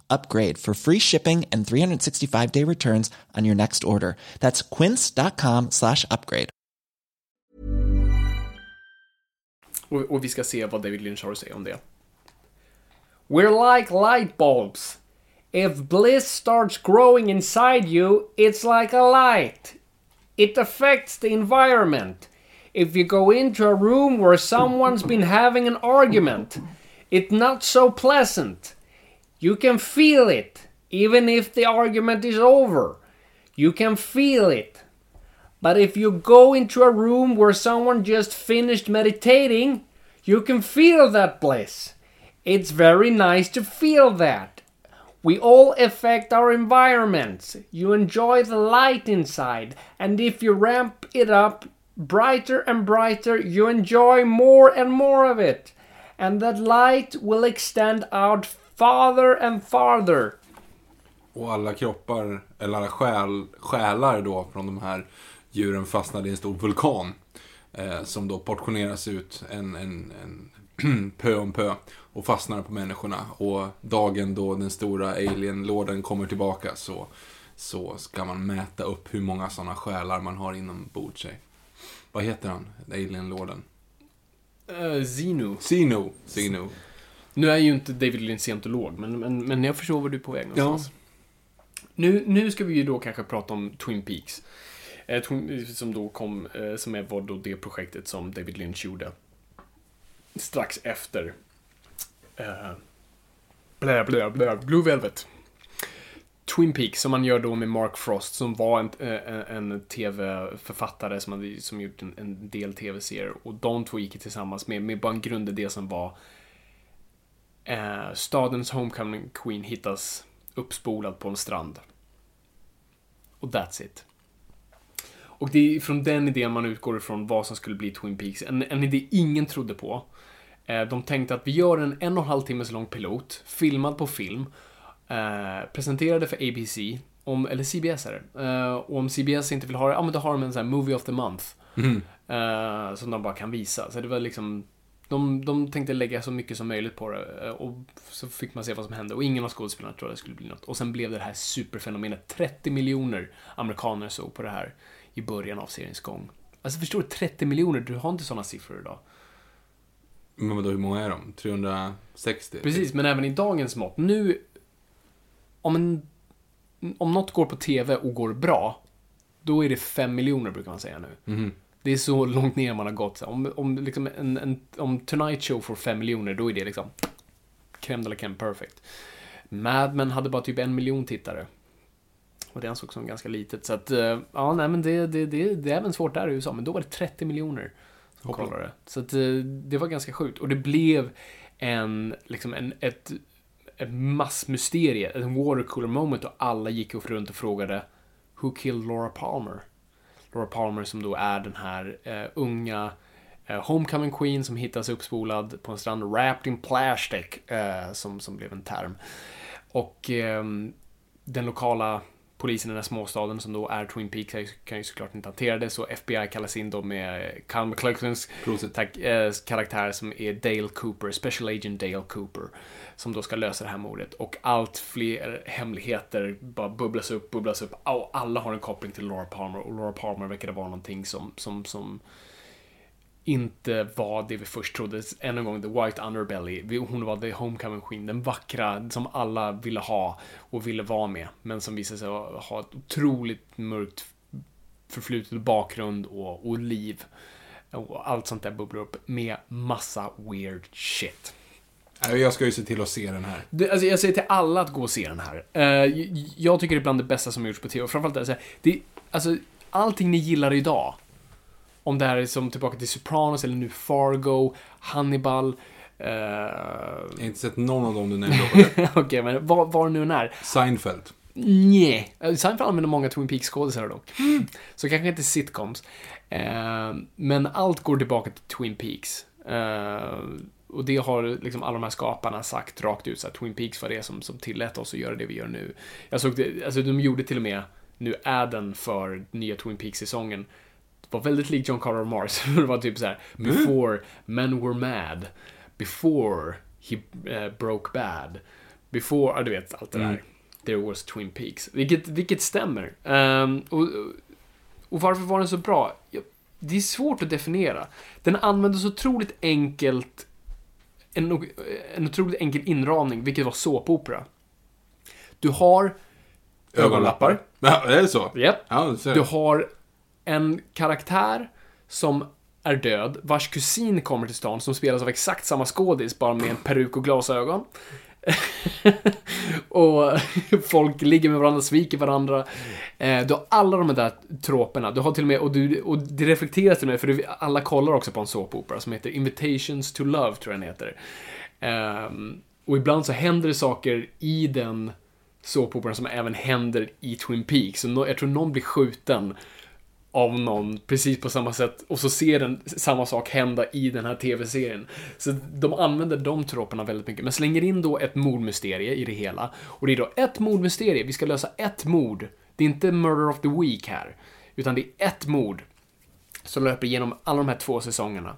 upgrade for free shipping and 365 day returns on your next order. That's quince.com slash upgrade. Vi ska se vad David Lynch har att säga om det. We're like light bulbs. If bliss starts growing inside you, it's like a light. It affects the environment. If you go into a room where someone's been having an argument, it's not so pleasant. You can feel it, even if the argument is over. You can feel it. But if you go into a room where someone just finished meditating, you can feel that bliss. It's very nice to feel that. We all affect our environments. You enjoy the light inside, and if you ramp it up brighter and brighter, you enjoy more and more of it. And that light will extend out farther and farther. Och alla kroppar, eller alla själ, själar då från de här djuren fastnade i en stor vulkan. Eh, som då portioneras ut en, en, en pö om pö och fastnar på människorna. Och dagen då den stora alien-lorden kommer tillbaka så, så ska man mäta upp hur många sådana själar man har inom sig. Vad heter han, alien-lorden? Uh, Zenu. Sino. Sino. Nu är ju inte David Lynch scientolog, men, men, men jag förstår var du är på väg någonstans. Nu, nu ska vi ju då kanske prata om Twin Peaks. Eh, som då kom, eh, som är, var då det projektet som David Lynch gjorde. Strax efter eh, blä, blä, blä, Blue Velvet. Twin Peaks, som man gör då med Mark Frost, som var en, en tv-författare som, hade, som gjort en, en del tv-serier. Och de två gick tillsammans med, med bara en grundidé som var eh, stadens Homecoming Queen hittas uppspolad på en strand. Och that's it. Och det är från den idén man utgår ifrån vad som skulle bli Twin Peaks. En, en idé ingen trodde på. Eh, de tänkte att vi gör en en och en halv timmes lång pilot, filmad på film. eh, presenterade för ABC, om, eller CBS är det. Eh, och om CBS inte vill ha det, ja men då har de en sån här Movie of the Month. Eh, som de bara kan visa. Så det var liksom, de, de tänkte lägga så mycket som möjligt på det. eh, Och så fick man se vad som hände. Och ingen av skådespelarna trodde det skulle bli något. Och sen blev det det här superfenomenet. 30 miljoner amerikaner såg på det här i början av seriens gång. Alltså förstår du, 30 miljoner, du har inte sådana siffror idag. Men vadå, hur många är de? 360? Precis, men även i dagens mått. Nu, om, en, om något går på TV och går bra, då är det 5 miljoner brukar man säga nu. Mhm. Det är så långt ner man har gått. Om, om, liksom en, en, om Tonight Show får 5 miljoner, då är det liksom crème de la crème perfect. Mad Men hade bara typ en miljon tittare. Och det ansågs som ganska litet. Så att, eh, ja, nej men det, det, det, det är även svårt där i USA. Men då var det 30 miljoner som Hoppla. kollade. Så att, eh, det var ganska sjukt. Och det blev en, liksom en, ett, ett massmysterie, en watercooler moment och alla gick upp runt och frågade Who killed Laura Palmer? Laura Palmer som då är den här eh, unga eh, homecoming queen som hittas uppspolad på en strand, wrapped in plastic, eh, som, som blev en term. Och ehm, den lokala polisen i den här småstaden som då är Twin Peaks kan ju- såklart inte hantera det, så FBI kallas in då med Prosit. tack, eh, karaktär som är Dale Cooper, Special Agent Dale Cooper, som då ska lösa det här mordet. Och allt fler hemligheter bara bubblas upp, bubblas upp, och alla har en koppling till Laura Palmer, och Laura Palmer verkade vara någonting som, som, som inte var det vi först trodde. Än en gång, the white underbelly. Hon var the homecoming queen, den vackra som alla ville ha och ville vara med. Men som visade sig ha ett otroligt mörkt förflutet bakgrund och, och liv. Och allt sånt där bubblar upp med massa weird shit. Jag ska ju se till att se den här. Det, alltså jag säger till alla att gå och se den här. Eh, jag tycker det är bland det bästa som gjorts på TV. Och framförallt, alltså, det, alltså, allting ni gillar idag. Om det här är som tillbaka till Sopranos eller nu Fargo, Hannibal. eh, Jag har inte sett någon av dem du nämnde. Okej, men vad, vad det nu än är. Seinfeld. Nej. Seinfeld använder många Twin Peaks-skådisar dock. Så kanske inte sitcoms. Eh, men allt går tillbaka till Twin Peaks. Eh, och det har liksom alla de här skaparna sagt rakt ut, så att Twin Peaks var det som, som tillät oss att göra det vi gör nu. Jag såg det, alltså de gjorde till och med nu adden för nya Twin Peaks-säsongen. Var väldigt lik John Carter Mars. det var typ så här: before men were mad. Before he eh, broke bad. Before, ja du vet allt det där. There was Twin Peaks. Vilket, vilket stämmer. Ehm, och, och varför var den så bra? Det är svårt att definiera. Den använde så otroligt enkelt en, en otroligt enkel inramning, vilket var såpopera. Du har ögonlappar. Ja, är det så? Japp. Ja, du. Du har en karaktär som är död, vars kusin kommer till stan, som spelas av exakt samma skådis, bara med en peruk och glasögon. och folk ligger med varandra, sviker varandra. Eh, du har alla de där troperna. Du har till och med, och, du, och det reflekteras till och med, för du, alla kollar också på en såpopera som heter Invitations to Love, tror jag den heter. Eh, och ibland så händer det saker i den såpoperan som även händer i Twin Peaks. Så no, jag tror någon blir skjuten av någon precis på samma sätt och så ser den samma sak hända i den här tv-serien. Så de använder de troperna väldigt mycket, men slänger in då ett mordmysterie i det hela. Och det är då ett mordmysterie, vi ska lösa ett mord. Det är inte murder of the week här, utan det är ett mord som löper genom alla de här två säsongerna.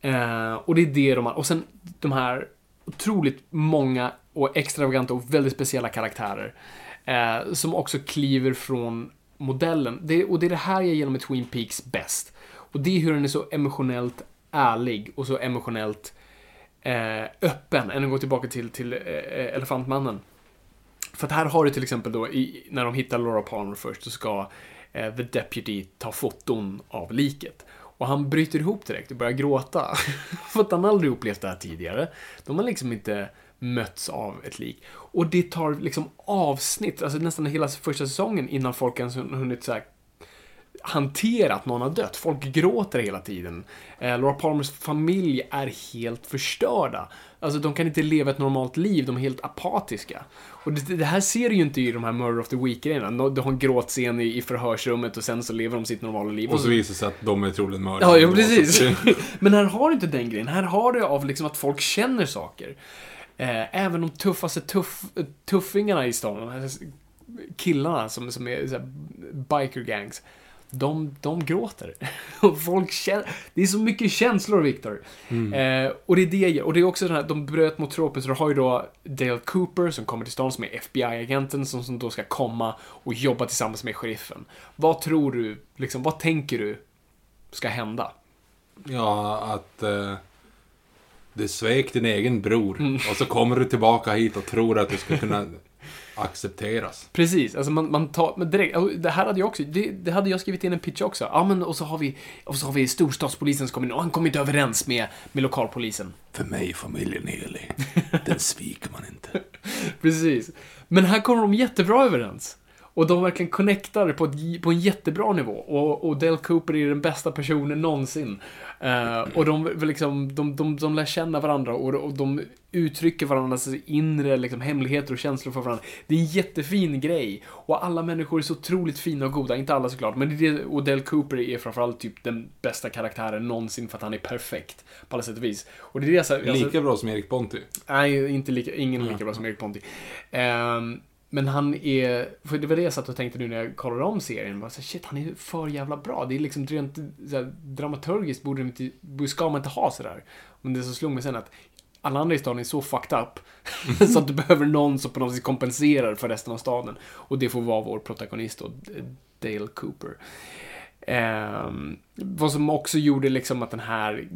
Eh, och det är det de har, och sen de här otroligt många och extravaganta och väldigt speciella karaktärer. Eh, som också kliver från modellen. Det, och det är det här jag gillar med Twin Peaks bäst. Och det är hur den är så emotionellt ärlig och så emotionellt eh, öppen. Än att gå tillbaka till, till eh, Elefantmannen. För att här har du till exempel då, i, när de hittar Laura Palmer först, så ska eh, The Deputy ta foton av liket. Och han bryter ihop direkt och börjar gråta. För att han aldrig upplevt det här tidigare. De har liksom inte mötts av ett lik. Och det tar liksom avsnitt, alltså nästan hela första säsongen innan folk ens hunnit så här hantera att någon har dött. Folk gråter hela tiden. Eh, Laura Palmers familj är helt förstörda. Alltså, de kan inte leva ett normalt liv, de är helt apatiska. Och det, det här ser du ju inte i de här Murder of the Week-grejerna. Du har en gråtscen i, i förhörsrummet och sen så lever de sitt normala liv. Och så visar det sig att de är troligen mördare. Ja, ja precis. Men här har du inte den grejen. Här har du av liksom att folk känner saker. Eh, även de tuffaste tuff, tuffingarna i stan, killarna som, som är så här, biker gangs, de, de gråter. Och folk känner, det är så mycket känslor, Victor. Eh, och det är det. Och det är också den här, de bröt mot tropen, så du har ju då Dale Cooper som kommer till stan som är FBI-agenten som, som då ska komma och jobba tillsammans med sheriffen. Vad tror du, liksom, vad tänker du ska hända? Ja, att eh, du svek din egen bror. Och så kommer du tillbaka hit och tror att du ska kunna accepteras. Precis, alltså man, man tar, men direkt, det här hade jag också, det, det hade jag skrivit in en pitch också. Ja men och så har vi, och så har vi storstadspolisen som kommer in och han kommer inte överens med, med lokalpolisen. För mig är familjen helig. Den sviker man inte. Precis. Men här kommer de jättebra överens. Och de verkligen connectar på, ett, på en jättebra nivå. Och, och Dale Cooper är den bästa personen någonsin. Eh, och de, liksom, de, de, de lär känna varandra och, och de uttrycker varandras inre liksom, hemligheter och känslor för varandra. Det är en jättefin grej. Och alla människor är så otroligt fina och goda. Inte alla såklart, men det och Dale Cooper är framförallt typ den bästa karaktären någonsin för att han är perfekt. På alla sätt och vis. Och det är det alltså, Lika bra som Erik Ponti. Nej, inte lika, ingen lika bra som Erik Ponti. Ehm, men han är, för det var det jag satt och tänkte nu när jag kollade om serien. Bara så, här, shit, han är för jävla bra. Det är liksom rent så här, dramaturgiskt borde inte, ska man inte ha sådär. Men det som slog mig sen att alla andra i staden är så fucked up. så att du behöver någon som på något sätt kompenserar för resten av staden. Och det får vara vår protagonist då, Dale Cooper. Eh, vad som också gjorde liksom att den här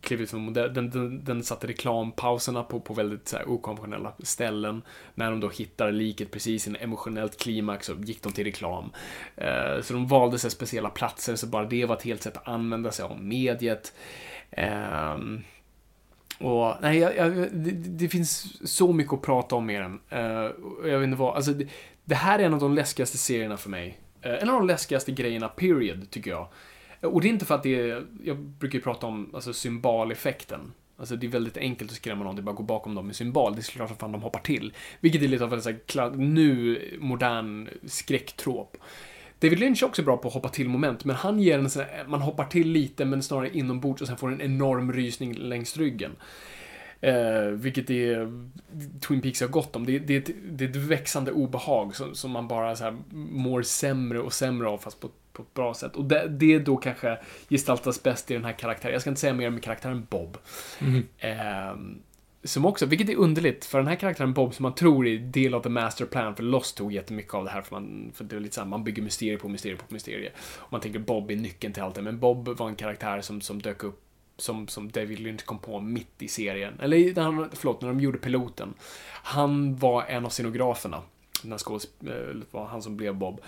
klev ut som modell, den, den, den satte reklampauserna på, på väldigt så här, okonventionella ställen. När de då hittar liket precis i en emotionellt klimax så gick de till reklam. Eh, så de valde sig speciella platser, så bara det var ett helt sätt att använda sig av mediet. Eh, och nej, jag, jag, det, det finns så mycket att prata om med den. Eh, jag vet inte vad, alltså det, det här är en av de läskigaste serierna för mig. Eh, en av de läskigaste grejerna, period, tycker jag. Eh, och det är inte för att det är, jag brukar ju prata om alltså, symboleffekten. Alltså det är väldigt enkelt att skrämma någon, det är bara att gå bakom dem med symbol. Det är klart som fan de hoppar till. Vilket är lite av en sån här, nu modern skräcktråp. David Lynch är också bra på att hoppa till moment, men han ger en sån här, man hoppar till lite men snarare inombords och sen får en enorm rysning längs ryggen. Eh, vilket är Twin Peaks har gott om. Det, det, är ett- det är ett växande obehag som, som man bara så här mår sämre och sämre av fast på, på ett bra sätt. Och det, det då kanske gestaltas bäst i den här karaktären. Jag ska inte säga mer om karaktären Bob. Ehm, som också, vilket är underligt, för den här karaktären Bob som man tror är del av the master plan, för Lost tog jättemycket av det här, för, man, för det är lite så här, man bygger mysterier på mysterier på mysterier. Och man tänker Bob är nyckeln till allt det, men Bob var en karaktär som, som dök upp som, som David Lynch kom på mitt i serien. Eller när han, förlåt, när de gjorde piloten. Han var en av scenograferna. Den här skådesp- eh, var han som blev Bob.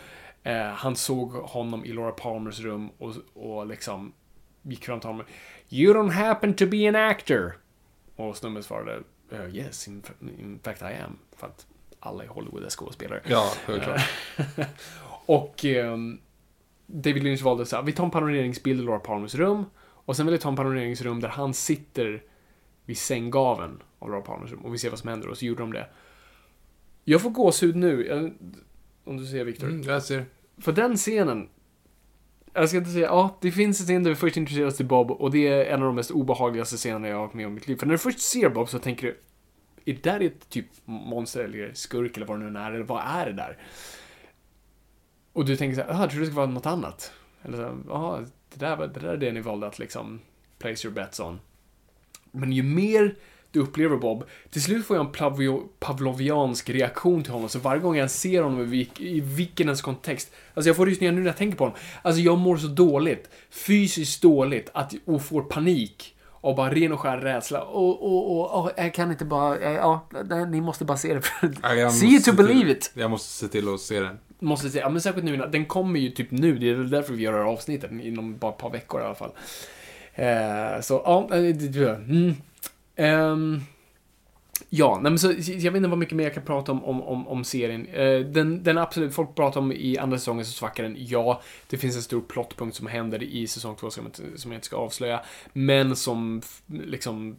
Eh, han såg honom i Laura Palmers rum och, och liksom gick fram till honom. You don't happen to be an actor. Och snubben svarade "Uh, Yes, in, in fact I am. För att alla i Hollywood är skådespelare. Ja, självklart. Och ehm, David Lynch valde så här, vi tar en panoreringsbild i Laura Palmers rum. Och sen vill jag ta en panoreringsrum där han sitter vid sänggaveln av Laura Palmers rum. Och vi ser vad som händer. Och så gjorde de det. Jag får gåshud nu. Jag, om du ser Victor. Mm, jag ser. För den scenen, jag ska inte säga, ja, det finns en scen där vi först introduceras till Bob och det är en av de mest obehagligaste scenerna jag har varit med om i mitt liv. För när du först ser Bob så tänker du, är det där ett typ monster eller skurk eller vad det nu är, eller vad är det där? Och du tänker så här, "Ah, jag tror det ska vara något annat. Eller så, här, det där, var- det där är det ni valde att liksom place your bets on. Men ju mer du upplever Bob, till slut får jag en pavloviansk reaktion till honom. Så varje gång jag ser honom i, vilk, i vilken ens kontext. Alltså jag får rysningar nu när jag tänker på honom. Alltså jag mår så dåligt, fysiskt dåligt, att, och får panik. Och bara ren och skär rädsla. Och, och, och, och jag kan inte bara, ja, ni måste bara se det. See it to believe till, it. Jag måste se till att se den. Måste säga, ja men särskilt nu, den kommer ju typ nu, det är väl därför vi gör det här avsnittet, inom bara ett par veckor i alla fall. Eh, så, ja, eh, mm. Ehm, ja, nej men så, jag vet inte vad mycket mer jag kan prata om, om, om, om serien. Eh, den, den absolut, folk pratar om i andra säsongen så svackar den, ja. Det finns en stor plotpunkt som händer i säsong två som, jag inte- som jag inte ska avslöja. Men som liksom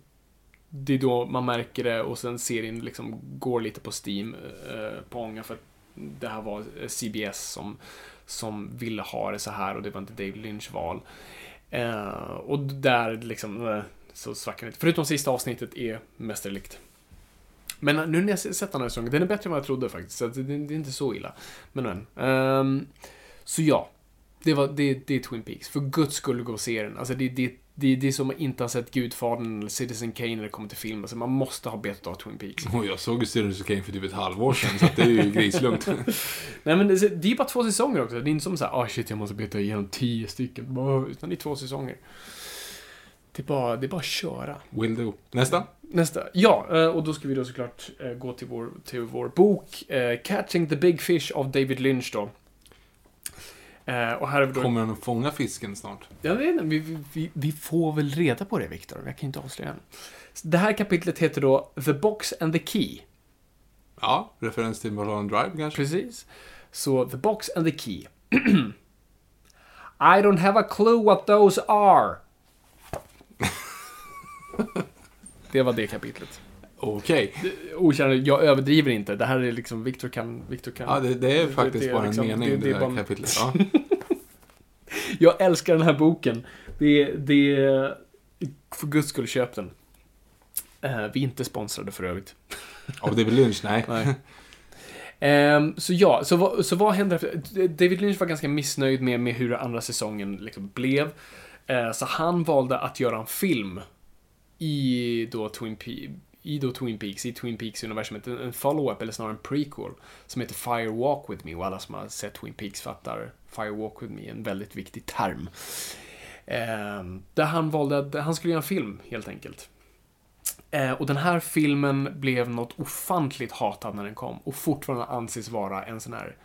det är då man märker det och sen serien liksom går lite på Steam eh, på ånga för att det här var CBS som, som ville ha det så här och det var inte David Lynch val. Eh, och där liksom eh, så svackar det. Förutom sista avsnittet är mästerligt. Men nu när jag sett den här säsongen, den är bättre än vad jag trodde faktiskt. Så det, det är inte så illa. Men men. Um, så ja. Det, var, det, det är Twin Peaks. För guds skull gå och se den. Alltså det, det, det, det är som att inte ha sett Gudfadern eller Citizen Kane när det kommer till film. Alltså man måste ha betat av Twin Peaks. Och jag såg ju Citizen Kane för typ ett halvår sedan, så det är ju grislugnt. Nej men det, det är ju bara två säsonger också. Det är inte som såhär, ah shit jag måste beta igenom tio stycken. Utan det är två säsonger. Det är bara, det är bara att köra. Will do. Nästa? Nästa. Ja, eh, och då ska vi då såklart eh, gå till vår, till vår bok eh, Catching the Big Fish av David Lynch då. Eh, Och här då... Kommer han att fånga fisken snart? Jag vet inte, vi, vi, vi får väl reda på det, Viktor. Jag kan inte avslöja än. Det här kapitlet heter då The Box and the Key. Ja, referens till Mulholland Drive kanske? Precis. Så, The Box and the Key. I don't have a clue what those are. det var det kapitlet. Okej. Okända, jag överdriver inte. Det här är liksom, Victor kan... Victor kan Ja, det, det är faktiskt det bara liksom- en mening, det- det, det är där bara- kapitlet. Ja. Jag älskar den här boken. Det, det, för guds skull, köp den. Eh, vi är inte sponsrade för övrigt. Av David Lynch? Nej. Nej. Ehm, så ja, så vad, så vad hände efter? David Lynch var ganska missnöjd med, med hur andra säsongen liksom blev. Eh, så han valde att göra en film i då Twin, Pe- i då Twin Peaks, i Twin Peaks-universumet. En, follow-up, eller snarare en prequel, som heter Fire Walk With Me. Och alla som har sett Twin Peaks fattar Fire Walk With Me, en väldigt viktig term. Ehm, där han valde att han skulle göra en film, helt enkelt. Eh, och den här filmen blev något ofantligt hatad när den kom och fortfarande anses vara en sån här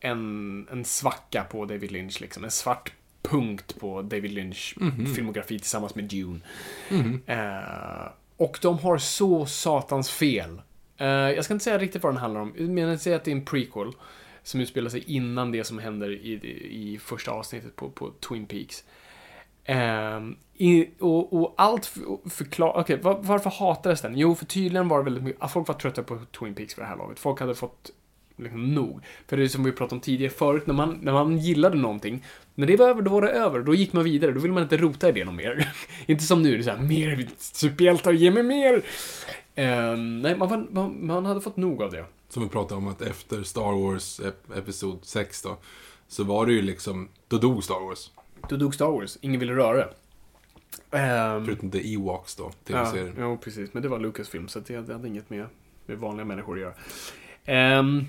en, en svacka på David Lynch, liksom. En svart punkt på David Lynch filmografi tillsammans med Dune. Eh, och de har så satans fel. Uh, jag ska inte säga riktigt vad den handlar om, men jag säger att det är en prequel som utspelar sig innan det som händer i, i första avsnittet på, på Twin Peaks. Um, i, och, och allt förklarar... Okej, var, varför hatades den? Jo, för tydligen var det väldigt mycket... Folk var trötta på Twin Peaks för det här laget. Folk hade fått liksom nog. För det är som vi pratade om tidigare förut, när man, när man gillade någonting, när det var över, då var det över. Då gick man vidare. Då vill man inte rota i det något mer. inte som nu, det är så här, mer superhjältar, ge mig mer! Ehm, nej, man, var, man, man hade fått nog av det. Som vi pratade om att efter Star Wars ep- Episod 6 då, så var det ju liksom, då dog Star Wars. Då dog Star Wars. Ingen ville röra det. Ehm, Förutom The Ewoks då, Ja, tv-serien. jo, precis. Men det var Lucasfilm, så det hade, inget med, med vanliga människor att göra. Ehm,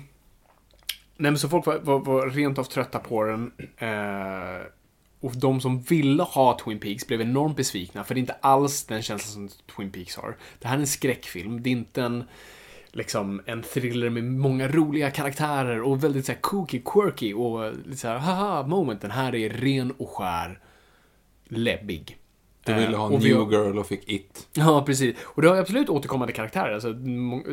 nej, men så folk var, var, var rent av trötta på den. Eh, och de som ville ha Twin Peaks blev enormt besvikna, för det är inte alls den känslan som Twin Peaks har. Det här är en skräckfilm, det är inte en liksom en thriller med många roliga karaktärer och väldigt så här kooky, quirky och lite så här haha moment. Den här är ren och skär läbbig. De ville Eh, ha New vi har- Girl och fick It. Ja, precis. Och det har absolut återkommande karaktärer. Alltså,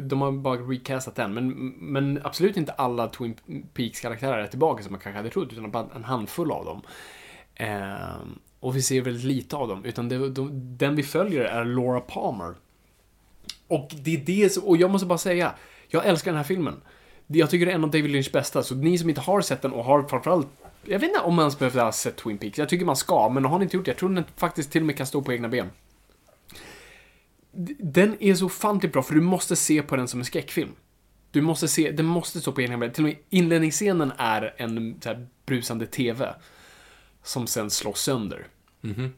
de har bara recastat den. Men, men absolut inte alla Twin Peaks-karaktärer är tillbaka som man kanske hade trott, utan bara en handfull av dem. Ehm, och vi ser väldigt lite av dem, utan det, de, den vi följer är Laura Palmer. Och det är det som, och jag måste bara säga, jag älskar den här filmen. Jag tycker det är en av David Lynchs bästa, så ni som inte har sett den och har framförallt jag vet inte om man ens behöver ha sett Twin Peaks. Jag tycker man ska, men har ni inte gjort det, jag tror den faktiskt till och med kan stå på egna ben. Den är så ofantligt bra, för du måste se på den som en skräckfilm. Du måste se, den måste stå på egna ben. Till och med inledningsscenen är en så här, brusande TV. Som sen slås sönder.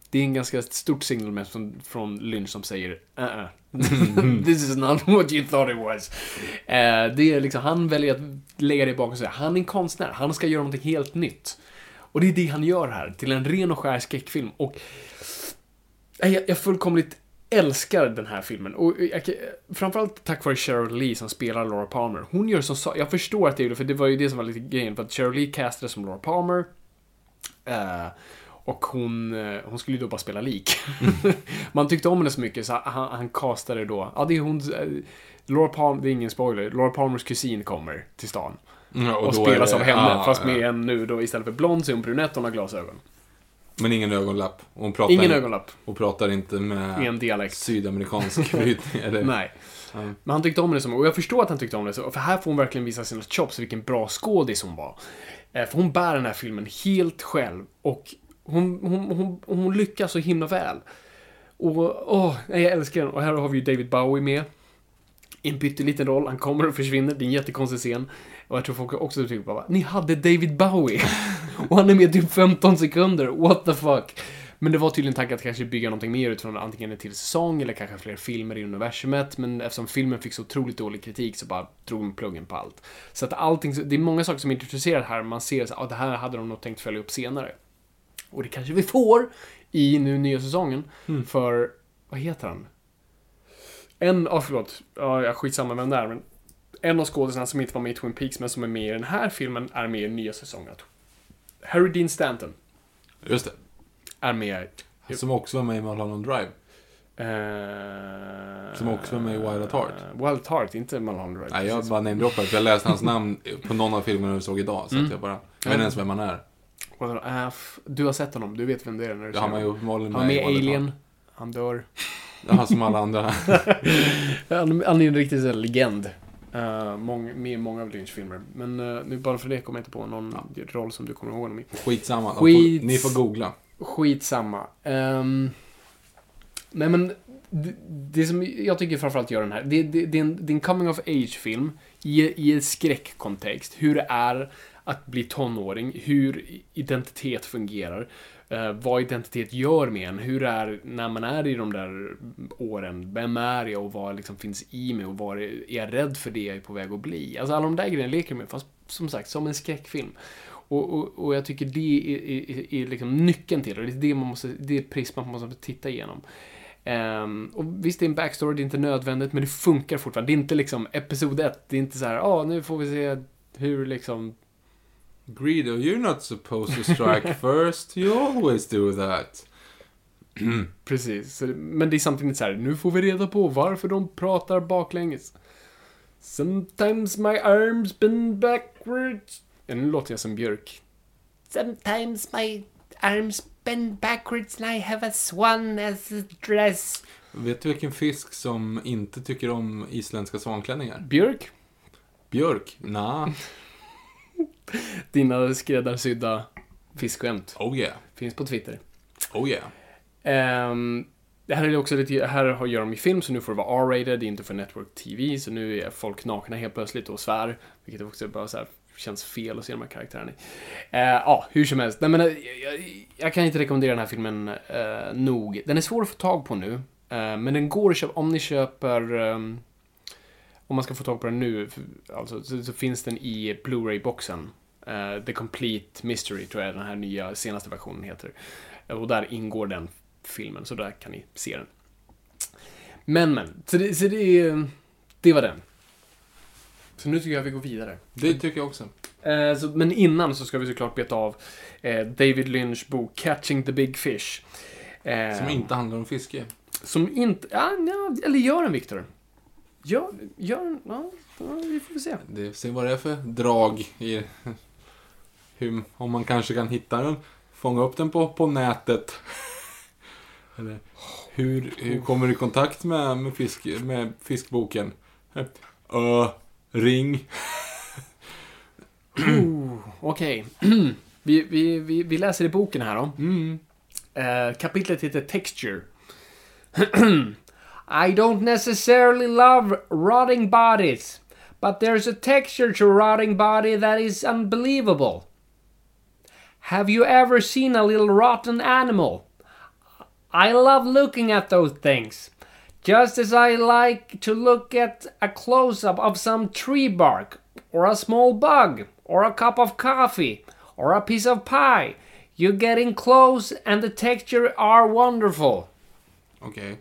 Det är en ganska stort signal från, från Lynch som säger uh -uh. This is not what you thought it was. Eh, det är liksom, han väljer att lägga det bakom sig. Han är en konstnär, han ska göra någonting helt nytt. Och det är det han gör här, till en ren och skär skräckfilm. Och jag, jag fullkomligt älskar den här filmen. Och jag, framförallt tack vare Cheryl Lee som spelar Laura Palmer. Hon gör som Jag förstår att det är för det var ju det som var lite grejen. För att Cheryl Lee castades som Laura Palmer. Eh, och hon, eh, hon skulle ju då bara spela lik. Man tyckte om henne så mycket så han, han castade då. Ja, det är hon... eh, Laura Palmer, det är ingen spoiler. Laura Palmers kusin kommer till stan. Ja, Och, är spelas det- av henne. ah, fast med ja. en nu då istället för blond så är hon brunett och hon har glasögon. Men ingen ögonlapp. Och Hon pratar Ingen ögonlapp. Och pratar inte med en dialekt. sydamerikansk brytning. Eller? Nej. Men han tyckte om det så och jag förstår att han tyckte om det så, för här får hon verkligen visa sina chops, vilken bra skådis hon var. Eh, För hon bär den här filmen helt själv och hon, hon, hon, hon lyckas så himla väl. Och åh, jag älskar den. Och här har vi ju David Bowie med. I en pytteliten roll. Han kommer och försvinner. Det är en jättekonstig scen. Och jag tror folk också tycker bara, ni hade David Bowie. och han är med typ 15 sekunder. What the fuck? Men det var tydligen tanken att kanske bygga någonting mer utifrån antingen en till säsong eller kanske fler filmer i universumet. Men eftersom filmen fick så otroligt dålig kritik så bara drog de pluggen på allt. Så att allting, det är många saker som är introducerat här. Man ser att ah, det här hade de nog tänkt följa upp senare. Och det kanske vi får i nu nya säsongen. För, vad heter han? En, ja förlåt, ja, jag skitsamma vem det är, men en av skådespelarna som inte var med i Twin Peaks men som är med i den här filmen är med i nya säsongen. Harry Dean Stanton Just det. är med. Som också var med i Mulholland Drive. eh, Som också var med i Wild at Heart. Wild at Heart, inte Mulholland Drive. Nej, jag bara namedroppade för jag läste hans namn på någon av filmerna vi såg idag. Så Mm. att jag bara, jag vet inte ens vem han är. Äh, du har sett honom, du vet vem det är när du ser honom. Han är med i Alien. Han dör. Ja, som alla andra. Han, han är en riktig sån legend. Uh, mång, med många av Lynch-filmer. Men uh, nu bara för det kommer jag inte på någon roll som du kommer ihåg honom i. Skitsamma. De Skit- Får, ni får googla. Skitsamma. Um, nej men, det, det som jag tycker framförallt gör den här, det, det, det, är, en, det är en coming of age-film i, i en skräckkontext. Hur det är att bli tonåring, hur identitet fungerar, eh, vad identitet gör med en, hur är när man är i de där åren, vem är jag och vad liksom finns i mig och vad är jag rädd för det jag är på väg att bli. Alltså alla de där grejerna leker med, fast som sagt, som en skräckfilm. Och, och, och jag tycker det är, är, är liksom nyckeln till det. Det är det, man måste, det är prismat man måste titta igenom. Um, och visst, det är en backstory, det är inte nödvändigt, men det funkar fortfarande. Det är inte liksom episod 1, det är inte så här, ja, ah, nu får vi se hur liksom... Greedo, you're not supposed to strike first. You always do that. Precis. Men det är samtidigt så här, nu får vi reda på varför de pratar baklänges. Sometimes my arms bend backwards. Ja, nu låter jag som Björk. Sometimes my arms bend backwards and I have a swan as a dress. Vet du vilken fisk som inte tycker om isländska svanklänningar? Björk? Björk? Nah. Dina skräddarsydda fiskskämt. Oh yeah. Finns på Twitter. Oh yeah. Ehm, det här är också lite, här har- gör de i film, så nu får det vara R-rated, det är inte för Network TV, så nu är folk nakna helt plötsligt och svär, vilket också bara så här, känns fel att se de här karaktärerna i. Eh, Ja, hur som helst. Nej, men, eh, jag, jag kan inte rekommendera den här filmen eh, nog. Den är svår att få tag på nu, eh, men den går att köpa, om ni köper ehm, om man ska få tag på den nu, alltså, så, så finns den i Blu-ray-boxen. Eh, The Complete Mystery tror jag den här nya senaste versionen heter. Och där ingår den filmen, så där kan ni se den. Men, men. Så det, så det, det var den. Så nu tycker jag vi går vidare. Det tycker jag också. Eh, så, men innan så ska vi såklart beta av eh, David Lynch bok Catching the Big Fish. Eh, Som inte handlar om fiske. Som inte... Ja, ja, eller gör den, Viktor. Den. Ja, ja, vi får se. Det, se vad det är för drag i... Hur, om man kanske kan hitta den. Fånga upp den på, på nätet. Eller hur, hur kommer du i kontakt med, med, fisk, med fiskboken? Ö, ring. Oh, Okej. vi, vi, vi, vi läser i boken här då. Eh, kapitlet heter Texture. I don't necessarily love rotting bodies, but there's a texture to rotting body that is unbelievable. Have you ever seen a little rotten animal? I love looking at those things. Just as I like to look at a close up of some tree bark, or a small bug, or a cup of coffee, or a piece of pie. You get in close and the texture are wonderful. Okej.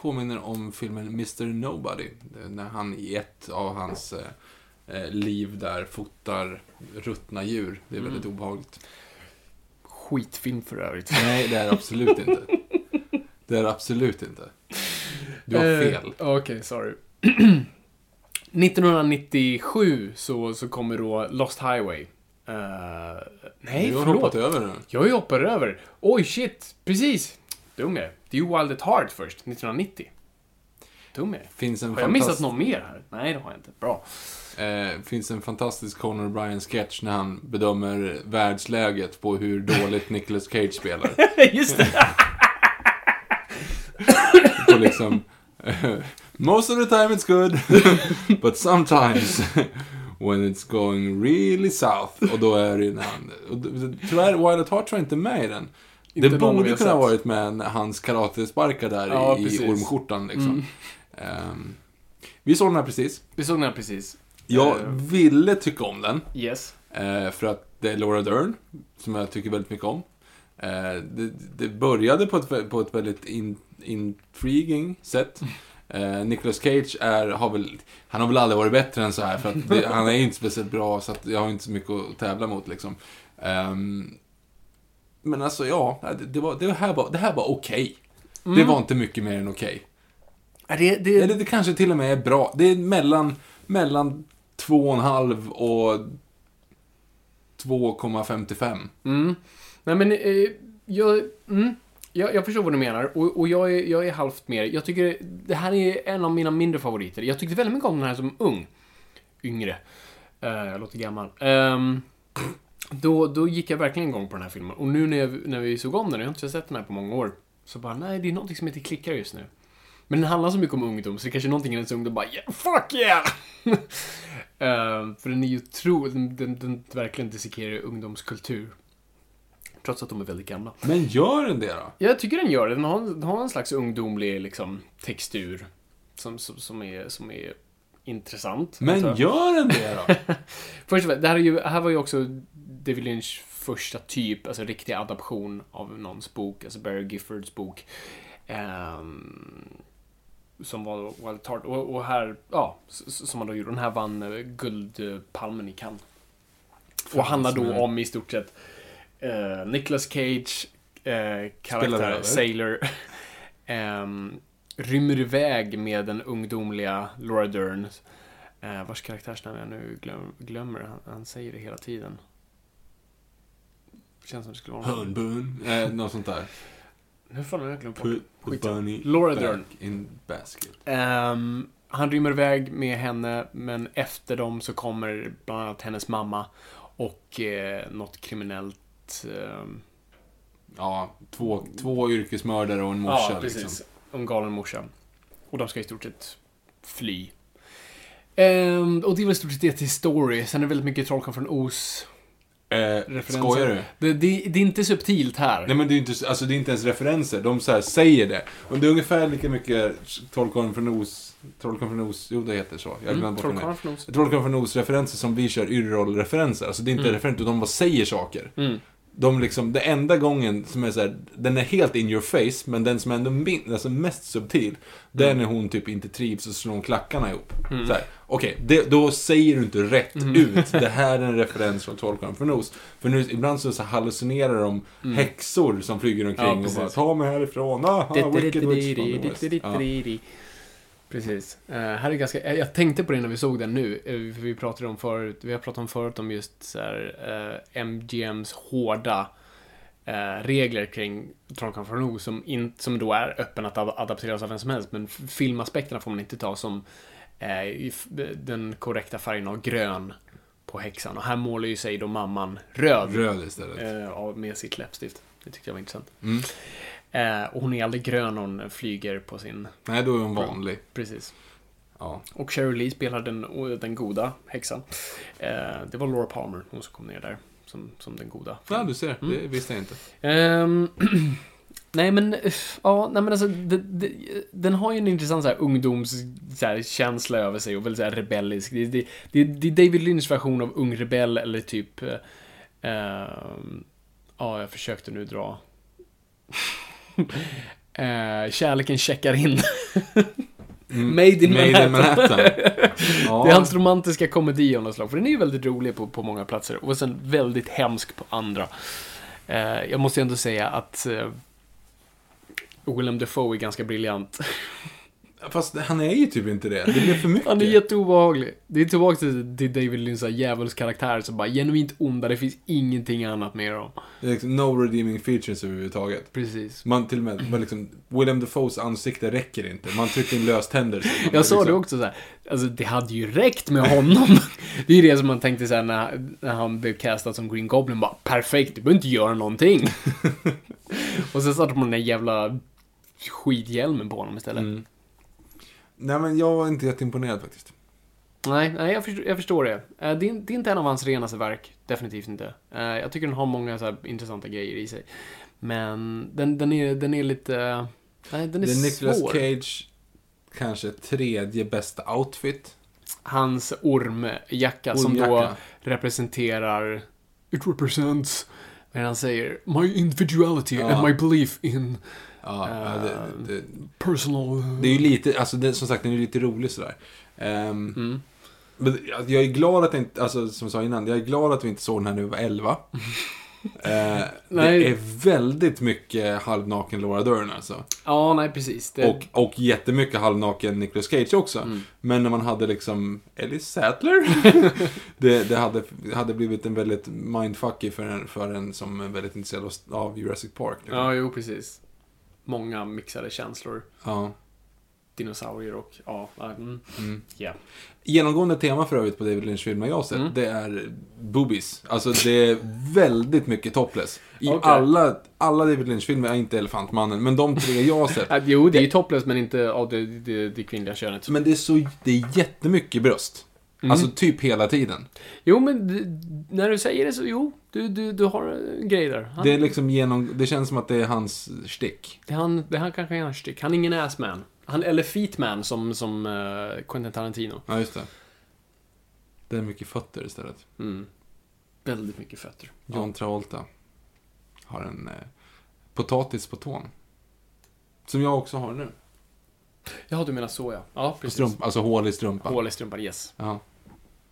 Påminner om filmen Mr Nobody. Det- När han i ett av hans eh, eh, liv där fotar ruttna djur. Det är väldigt obehagligt. Skitfilm för övrigt. Nej, det är absolut inte. Det är absolut inte. Du har Eh, fel. Okej, sorry. 1997 så, så kommer då Lost Highway. Eh, nej, du har förlåt. hoppat över nu. Jag hoppar över. Oj, shit. Precis. Dum jag. Det är ju Wild at Heart först, 1990. Dum är. Finns en Har jag missat någon mer här? Nej, det har jag inte. Bra. Eh, finns en fantastisk Conor Bryan-sketch när han bedömer världsläget på hur dåligt Nicolas Cage spelar. Just det. på liksom Most of the time it's good, but sometimes when it's going really south. Och då är det när han... Tyvärr, Wild at Heart tror jag inte med i den. Inte det borde kunna ha varit med hans karatesparkar där Ja, i precis. Mm. ormskjortan liksom. Ehm, vi såg den här precis. Vi såg den här precis. Jag Eh, ville tycka om den. Yes. Eh, för att det är Laura Dern, som jag tycker väldigt mycket om. Eh, det, det började på ett, på ett väldigt in, intriguing sätt. Eh, Nicolas Cage är, har väl, han har väl aldrig varit bättre än så här, för att det, han är inte speciellt bra, så att jag har inte så mycket att tävla mot liksom. Ehm, men alltså, ja, det, var, det här var, det här var okej. Det var inte mycket mer än okej. Ja, Det, det, Eller det kanske till och med är bra. Det är mellan, mellan 2,5 och 2,55. Mm. Nej men, eh, jag, mm, jag, jag förstår vad du menar. Och, och jag, är, jag är halvt mer. Jag tycker det här är en av mina mindre favoriter. Jag tyckte väldigt mycket om den här som ung. Yngre. Eh, jag låter gammal. Ehm, då, då gick jag verkligen igång på den här filmen. Och nu när, jag, när vi såg om den, jag har inte sett den här på många år. Så bara, nej, det är någonting som inte klickar just nu. Men den handlar så mycket om ungdom, så det kanske är någonting i ens ungdom bara, yeah, fuck yeah! Ehm, för den är ju tro, den, den, den verkligen dissekerar ungdomskultur. Trots att de är väldigt gamla. Men gör den det då? Jag tycker den gör det. Den har, den har en slags ungdomlig liksom, textur. Som, som, som, är, som är intressant. Men gör den det då? Först och främst, det här, är ju, här var ju också David Lynch första typ, alltså riktig adaption av någons bok, alltså Barry Giffords bok. ehm, som var Wild at Heart. Och, och här, ja, som han då gjorde. Den här vann eh, Guldpalmen i Cannes. Och handlar då smäll. om i stort sett uh, Nicolas Cage, uh, karaktär. Sailor, um, rymmer iväg med den ungdomliga Laura Dern. Uh, vars karaktärsnamn jag nu glöm, glömmer. Han, han säger det hela tiden. Känns som det skulle vara Hörnbun? Eh, något sånt där. Hur fan har jag glömt bort? Put the bunny Laura back Dern. in basket. Ehm, han rymmer iväg med henne, men efter dem så kommer bland annat hennes mamma och eh, något kriminellt... ehm, Ja, två, två yrkesmördare och en morsa ja, precis. liksom. En galen morsa. Och de ska i stort sett fly. Ehm, och det är väl i stort sett det till story. Sen är det väldigt mycket Trollkarlen från Oz. Eh, skojar du? Det, det, det är inte subtilt här. Nej men det är, inte, alltså, det är inte ens referenser, de så här säger det. Och det är ungefär lika mycket Trollkarlen från Oz, Trollkarlen från Oz, jo det heter så. Jag nu. Trollkarlen från Oz. Trollkarlen från Oz-referenser som vi kör Yrrol-referenser. Alltså det är inte referenser, de bara säger saker. Mm. De liksom, det enda gången som är så här, den är helt in your face, men den som är ändå min, alltså mest subtil, det är när hon typ inte trivs och slår klackarna ihop. Så här, Okej, det- då säger du inte rätt ut, det här är en referens från Trollkarlen från Oz. För nu, ibland så, så hallucinerar de häxor som flyger omkring Ja, och bara ta mig härifrån, ah, wicked witch from the west. Ja. Precis. Eh, här är ganska, jag- jag tänkte på det när vi såg den nu. eh, för vi pratade om förut, vi har pratat om förut om just så här, eh, MGMs hårda eh, regler kring Trollkarlen från Oz som, in, som då är öppen att ad- adapteras av vem som helst. Men filmaspekterna får man inte ta som eh, den korrekta färgen av grön på häxan. Och här målar ju sig då mamman röd. Röd istället. Eh, med sitt läppstift. Det tyckte jag var intressant. Mm. Eh, och hon är aldrig grön när hon flyger på sin... Nej, då är hon vanlig. Precis. Ja. Och Cheryl Lee spelar den, den goda häxan. Eh, det var Laura Palmer, hon som kom ner där. Som, som den goda. ja, du ser, det visste jag inte. Ehm, nej men, ja, nej men alltså, det, det, den har ju en intressant så här, ungdoms så här, känsla över sig och väldigt så här, rebellisk. Det, det, det, det är David Lynchs version av ung rebell eller typ, eh, ehm, ja, jag försökte nu dra. Eh, kärleken checkar in. Made in Made in Manhattan. Manhattan. Ja. Det är hans romantiska komedi av något slag. För den är ju väldigt rolig på, på många platser. Och sen väldigt hemsk på andra. Eh, jag måste ändå säga att eh, Willem Dafoe är ganska briljant. Fast han är ju typ inte det. Det blir för mycket. Han är jätteobehaglig. Det är tillbaka till, till David Lynchs djävulskaraktär som bara genuint onda. Det finns ingenting annat med dem. Liksom no redeeming features överhuvudtaget. Precis. Man till och med, man liksom, Willem Dafoes ansikte räcker inte. Man trycker in löständer. Jag sa det liksom- också så här. Alltså det hade ju räckt med honom. Det är ju det som man tänkte så när, när han blev castad som Green Goblin. Bara perfekt, du behöver inte göra någonting. Och sen satte man den där jävla skithjälmen på honom istället. Mm. Nej, men jag var inte jätteimponerad faktiskt. Nej, nej jag, förstår, jag förstår det. Eh, det, är, det är inte en av hans renaste verk. Definitivt inte. Eh, jag tycker den har många så intressanta grejer i sig. Men den, den, är, den är lite... Nej, den är, Det är Nicolas svår. Cage kanske tredje bästa outfit. Hans ormjacka som då Ormjacka. representerar... It represents... Men han säger My individuality Ja. and my belief in Ja, det, det, personal... det är ju lite, alltså det, som sagt den är ju lite rolig sådär. Ehm, Mm. Men jag är glad att inte, alltså som jag sa innan, jag är glad att vi inte såg den här när vi var 11. Eh, det är väldigt mycket halvnaken Laura Dern alltså. Ja, nej precis. Det, Och, och jättemycket halvnaken Nicolas Cage också. Mm. Men när man hade liksom Ellie Sattler. det det hade, hade blivit en väldigt mindfucky för en, för en som är väldigt intresserad av- av Jurassic Park. Liksom. Ja, jo precis. Många mixade känslor. Ja. Dinosaurier och... Ja, mm. Mm. ja. Genomgående tema för övrigt på David Lynch-filmer jag har sett, Mm. det är boobies. Alltså det är väldigt mycket topless. I Okej. alla, alla David Lynch-filmer, är inte Elefantmannen, men de tre jag har sett. Äh, Jo, det är ju topless men inte av det, det, det kvinnliga könet. Men det är så, det är jättemycket bröst. Mm. Alltså typ hela tiden. Jo, men när du säger det så, jo, du, du, du har en grej där. Han, Det är liksom genom, det känns som att det är hans stick. det, han, det han kanske är hans stick. Han är ingen assman. Han, eller feetman som, som uh, Quentin Tarantino. Ja, just det. Det är mycket fötter istället. Mm. Väldigt mycket fötter. John Travolta har en eh, potatis på tån. Som jag också har nu. Ja, du menar så ja. Ja, precis. strump, alltså hål i strumpan. Hål i strumpan, yes. Ja,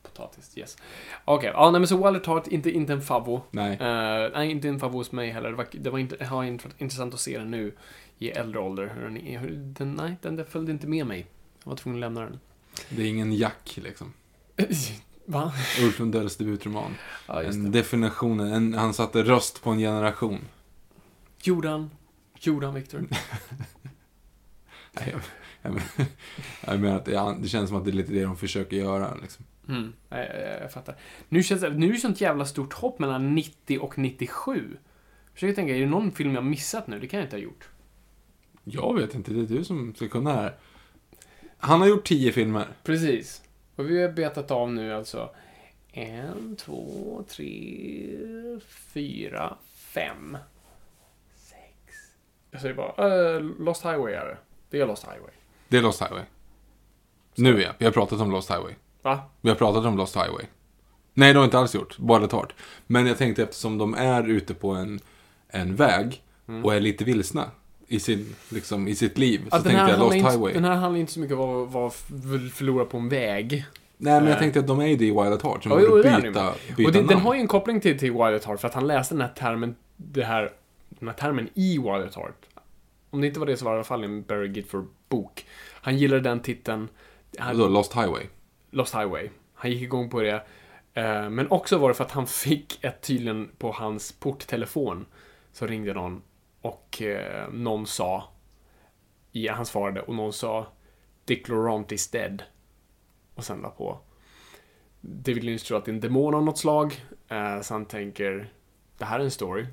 Potatis, yes. Okej, ja, nej men så Waller Tart, inte, inte en favvo. nej. Eh, nej, inte en favvo hos mig heller. Det var, det var inte, int- intressant att se den nu i äldre ålder. Den, den, nej, den där följde inte med mig. Jag var tvungen att lämna den. Det är ingen Jack, liksom. Va? Ulf Lundells debutroman. Ja, just en det. definition, en, han satte röst på en generation. Gjorde han? Gjorde han, Victor? Nej, jag, jag, men- jag menar att det, känns som att det är lite det de försöker göra. Liksom. Mm, jag, jag, jag fattar. Nu, känns, nu är det sånt jävla stort hopp mellan 90 och 97. Jag försöker tänka, är det någon film jag missat nu? Det kan jag inte ha gjort. Jag vet inte, det är du som ska kunna här. Han har gjort tio filmer. Precis. Och vi har betat av nu alltså en, två, tre, fyra, fem, sex. Jag säger bara, eh, Lost Highway är det. Det är Lost Highway. Det är Lost Highway. Nu ja, vi har pratat om Lost Highway. Va? Vi har pratat om Lost Highway. Nej, det har inte alls gjort. Bara tart. Men jag tänkte eftersom de är ute på en, en väg Mm. och är lite vilsna i, sin, liksom, i sitt liv. Så Ja, den, tänkte jag Lost handlar Highway. inte, den här handlar inte så mycket om vad, förlora på en väg. Nej, men jag Nej. tänkte att de är ju det i Wild at Heart. Så de är byta, byta Och det, namn. den har ju en koppling till, till Wild at Heart för att han läste den här termen, det här, den här termen i Wild at Heart. Om det inte var det så var det i alla fall en Barry Gifford-bok. Han gillade den titeln. Han, Vadå, Lost Highway? Lost Highway. Han gick igång på det. Eh, Men också var det för att han fick ett tydligen på hans porttelefon. Så ringde någon och eh, någon sa, ja, han svarade och någon sa Dick Laurent is dead. Och sen la på. David Lynch tror att det är en demon av något slag. eh, Så han tänker, det här är en story.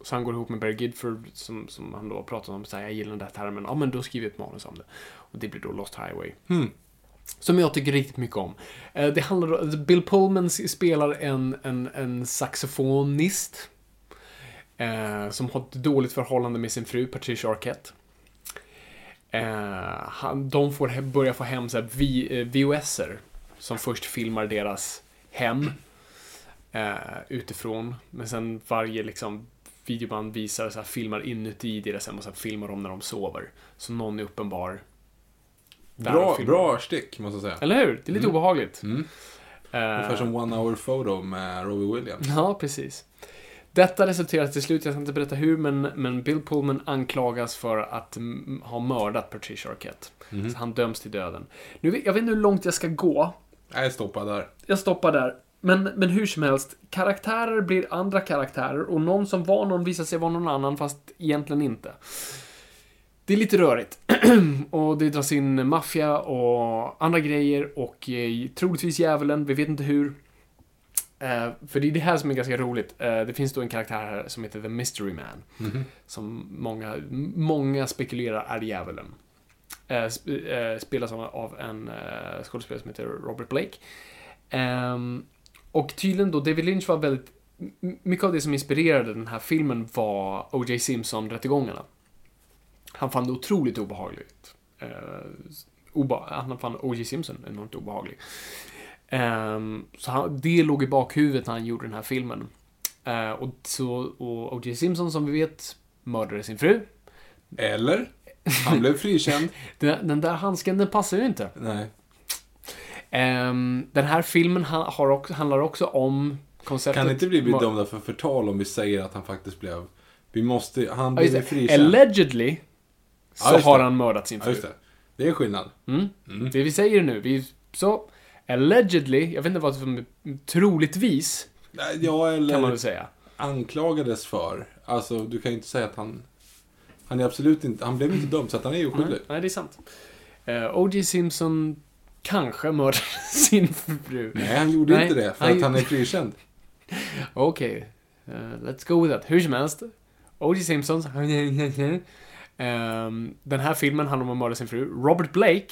Så han går ihop med Barry Gidford som, som han då pratar om, så här, jag gillar den där termen. Ja, men då skriver jag ett manus om det. Och det blir då Lost Highway. Hmm. Som jag tycker riktigt mycket om. Eh, Det handlar om, Bill Pullman spelar en, en, en saxofonist. Eh, som har ett dåligt förhållande med sin fru Patricia Arquette. Eh, han, de får börja få hem så här, vi, eh, VHSer. Som först filmar deras hem. Eh, utifrån. Men sen varje liksom videoband visar så här, filmar inuti deras hem och sen filmar de när de sover. Så någon är uppenbar. Bra, bra stick, måste jag säga. Eller hur? Det är lite obehagligt. Mm. Eh, Ungefär som One Hour Photo med Robbie Williams. Ja, precis. Detta resulterar till slut, jag ska inte berätta hur, men, men Bill Pullman anklagas för att mm, ha mördat Patricia Arquette. Mhm. Så han döms till döden. Nu, jag vet inte hur långt jag ska gå. Nej, stoppa där. Jag stoppar där. Men, men hur som helst, karaktärer blir andra karaktärer och någon som var någon visar sig vara någon annan fast egentligen inte. Det är lite rörigt. och det dras in maffia och andra grejer och eh, troligtvis djävulen, vi vet inte hur. Eh, för det är det här som är ganska roligt. Eh, det finns då en karaktär här som heter The Mystery Man. Mhm. Som många, många spekulerar är djävulen. Eh, sp- eh, spelas av, en eh, skådespelare som heter Robert Blake. Ehm, och tydligen då, David Lynch var väldigt... Mycket av det som inspirerade den här filmen var O.J. Simpson-rättegångarna. Han fann det otroligt obehagligt. Eh, oba han fann O.J. Simpson enormt obehaglig. Ehm, så han, det låg i bakhuvudet när han gjorde den här filmen. Eh, och så, och O.J. Simpson, som vi vet, mördade sin fru. Eller? Han blev frikänd. Den, den där handsken, den passar ju inte. Nej. Ehm, den här filmen ha- har också, handlar också om konceptet... Kan inte bli bedömda för förtal om vi säger att han faktiskt blev... Vi måste... Han Ja, blev det. frikänd. Allegedly så Ja, har det. han mördat sin Ja, fru. just det. Det är skillnad. Mm. Det vi säger nu, vi, så, allegedly, jag vet inte vad som troligtvis, Ja, eller kan man väl säga. anklagades för. Alltså, du kan ju inte säga att han... Han är absolut inte... Han blev inte dömd, så att han är ju Nej, oskyldig. nej, det är sant. Uh, O.J. Simpson kanske mördade sin fru. Nej, han gjorde Nej, inte det, för han- att han är frikänd. Okej, eh, let's go with that. Hur som helst, O.J. Simpson. Ehm, den här filmen handlar om att mörda sin fru. Robert Blake,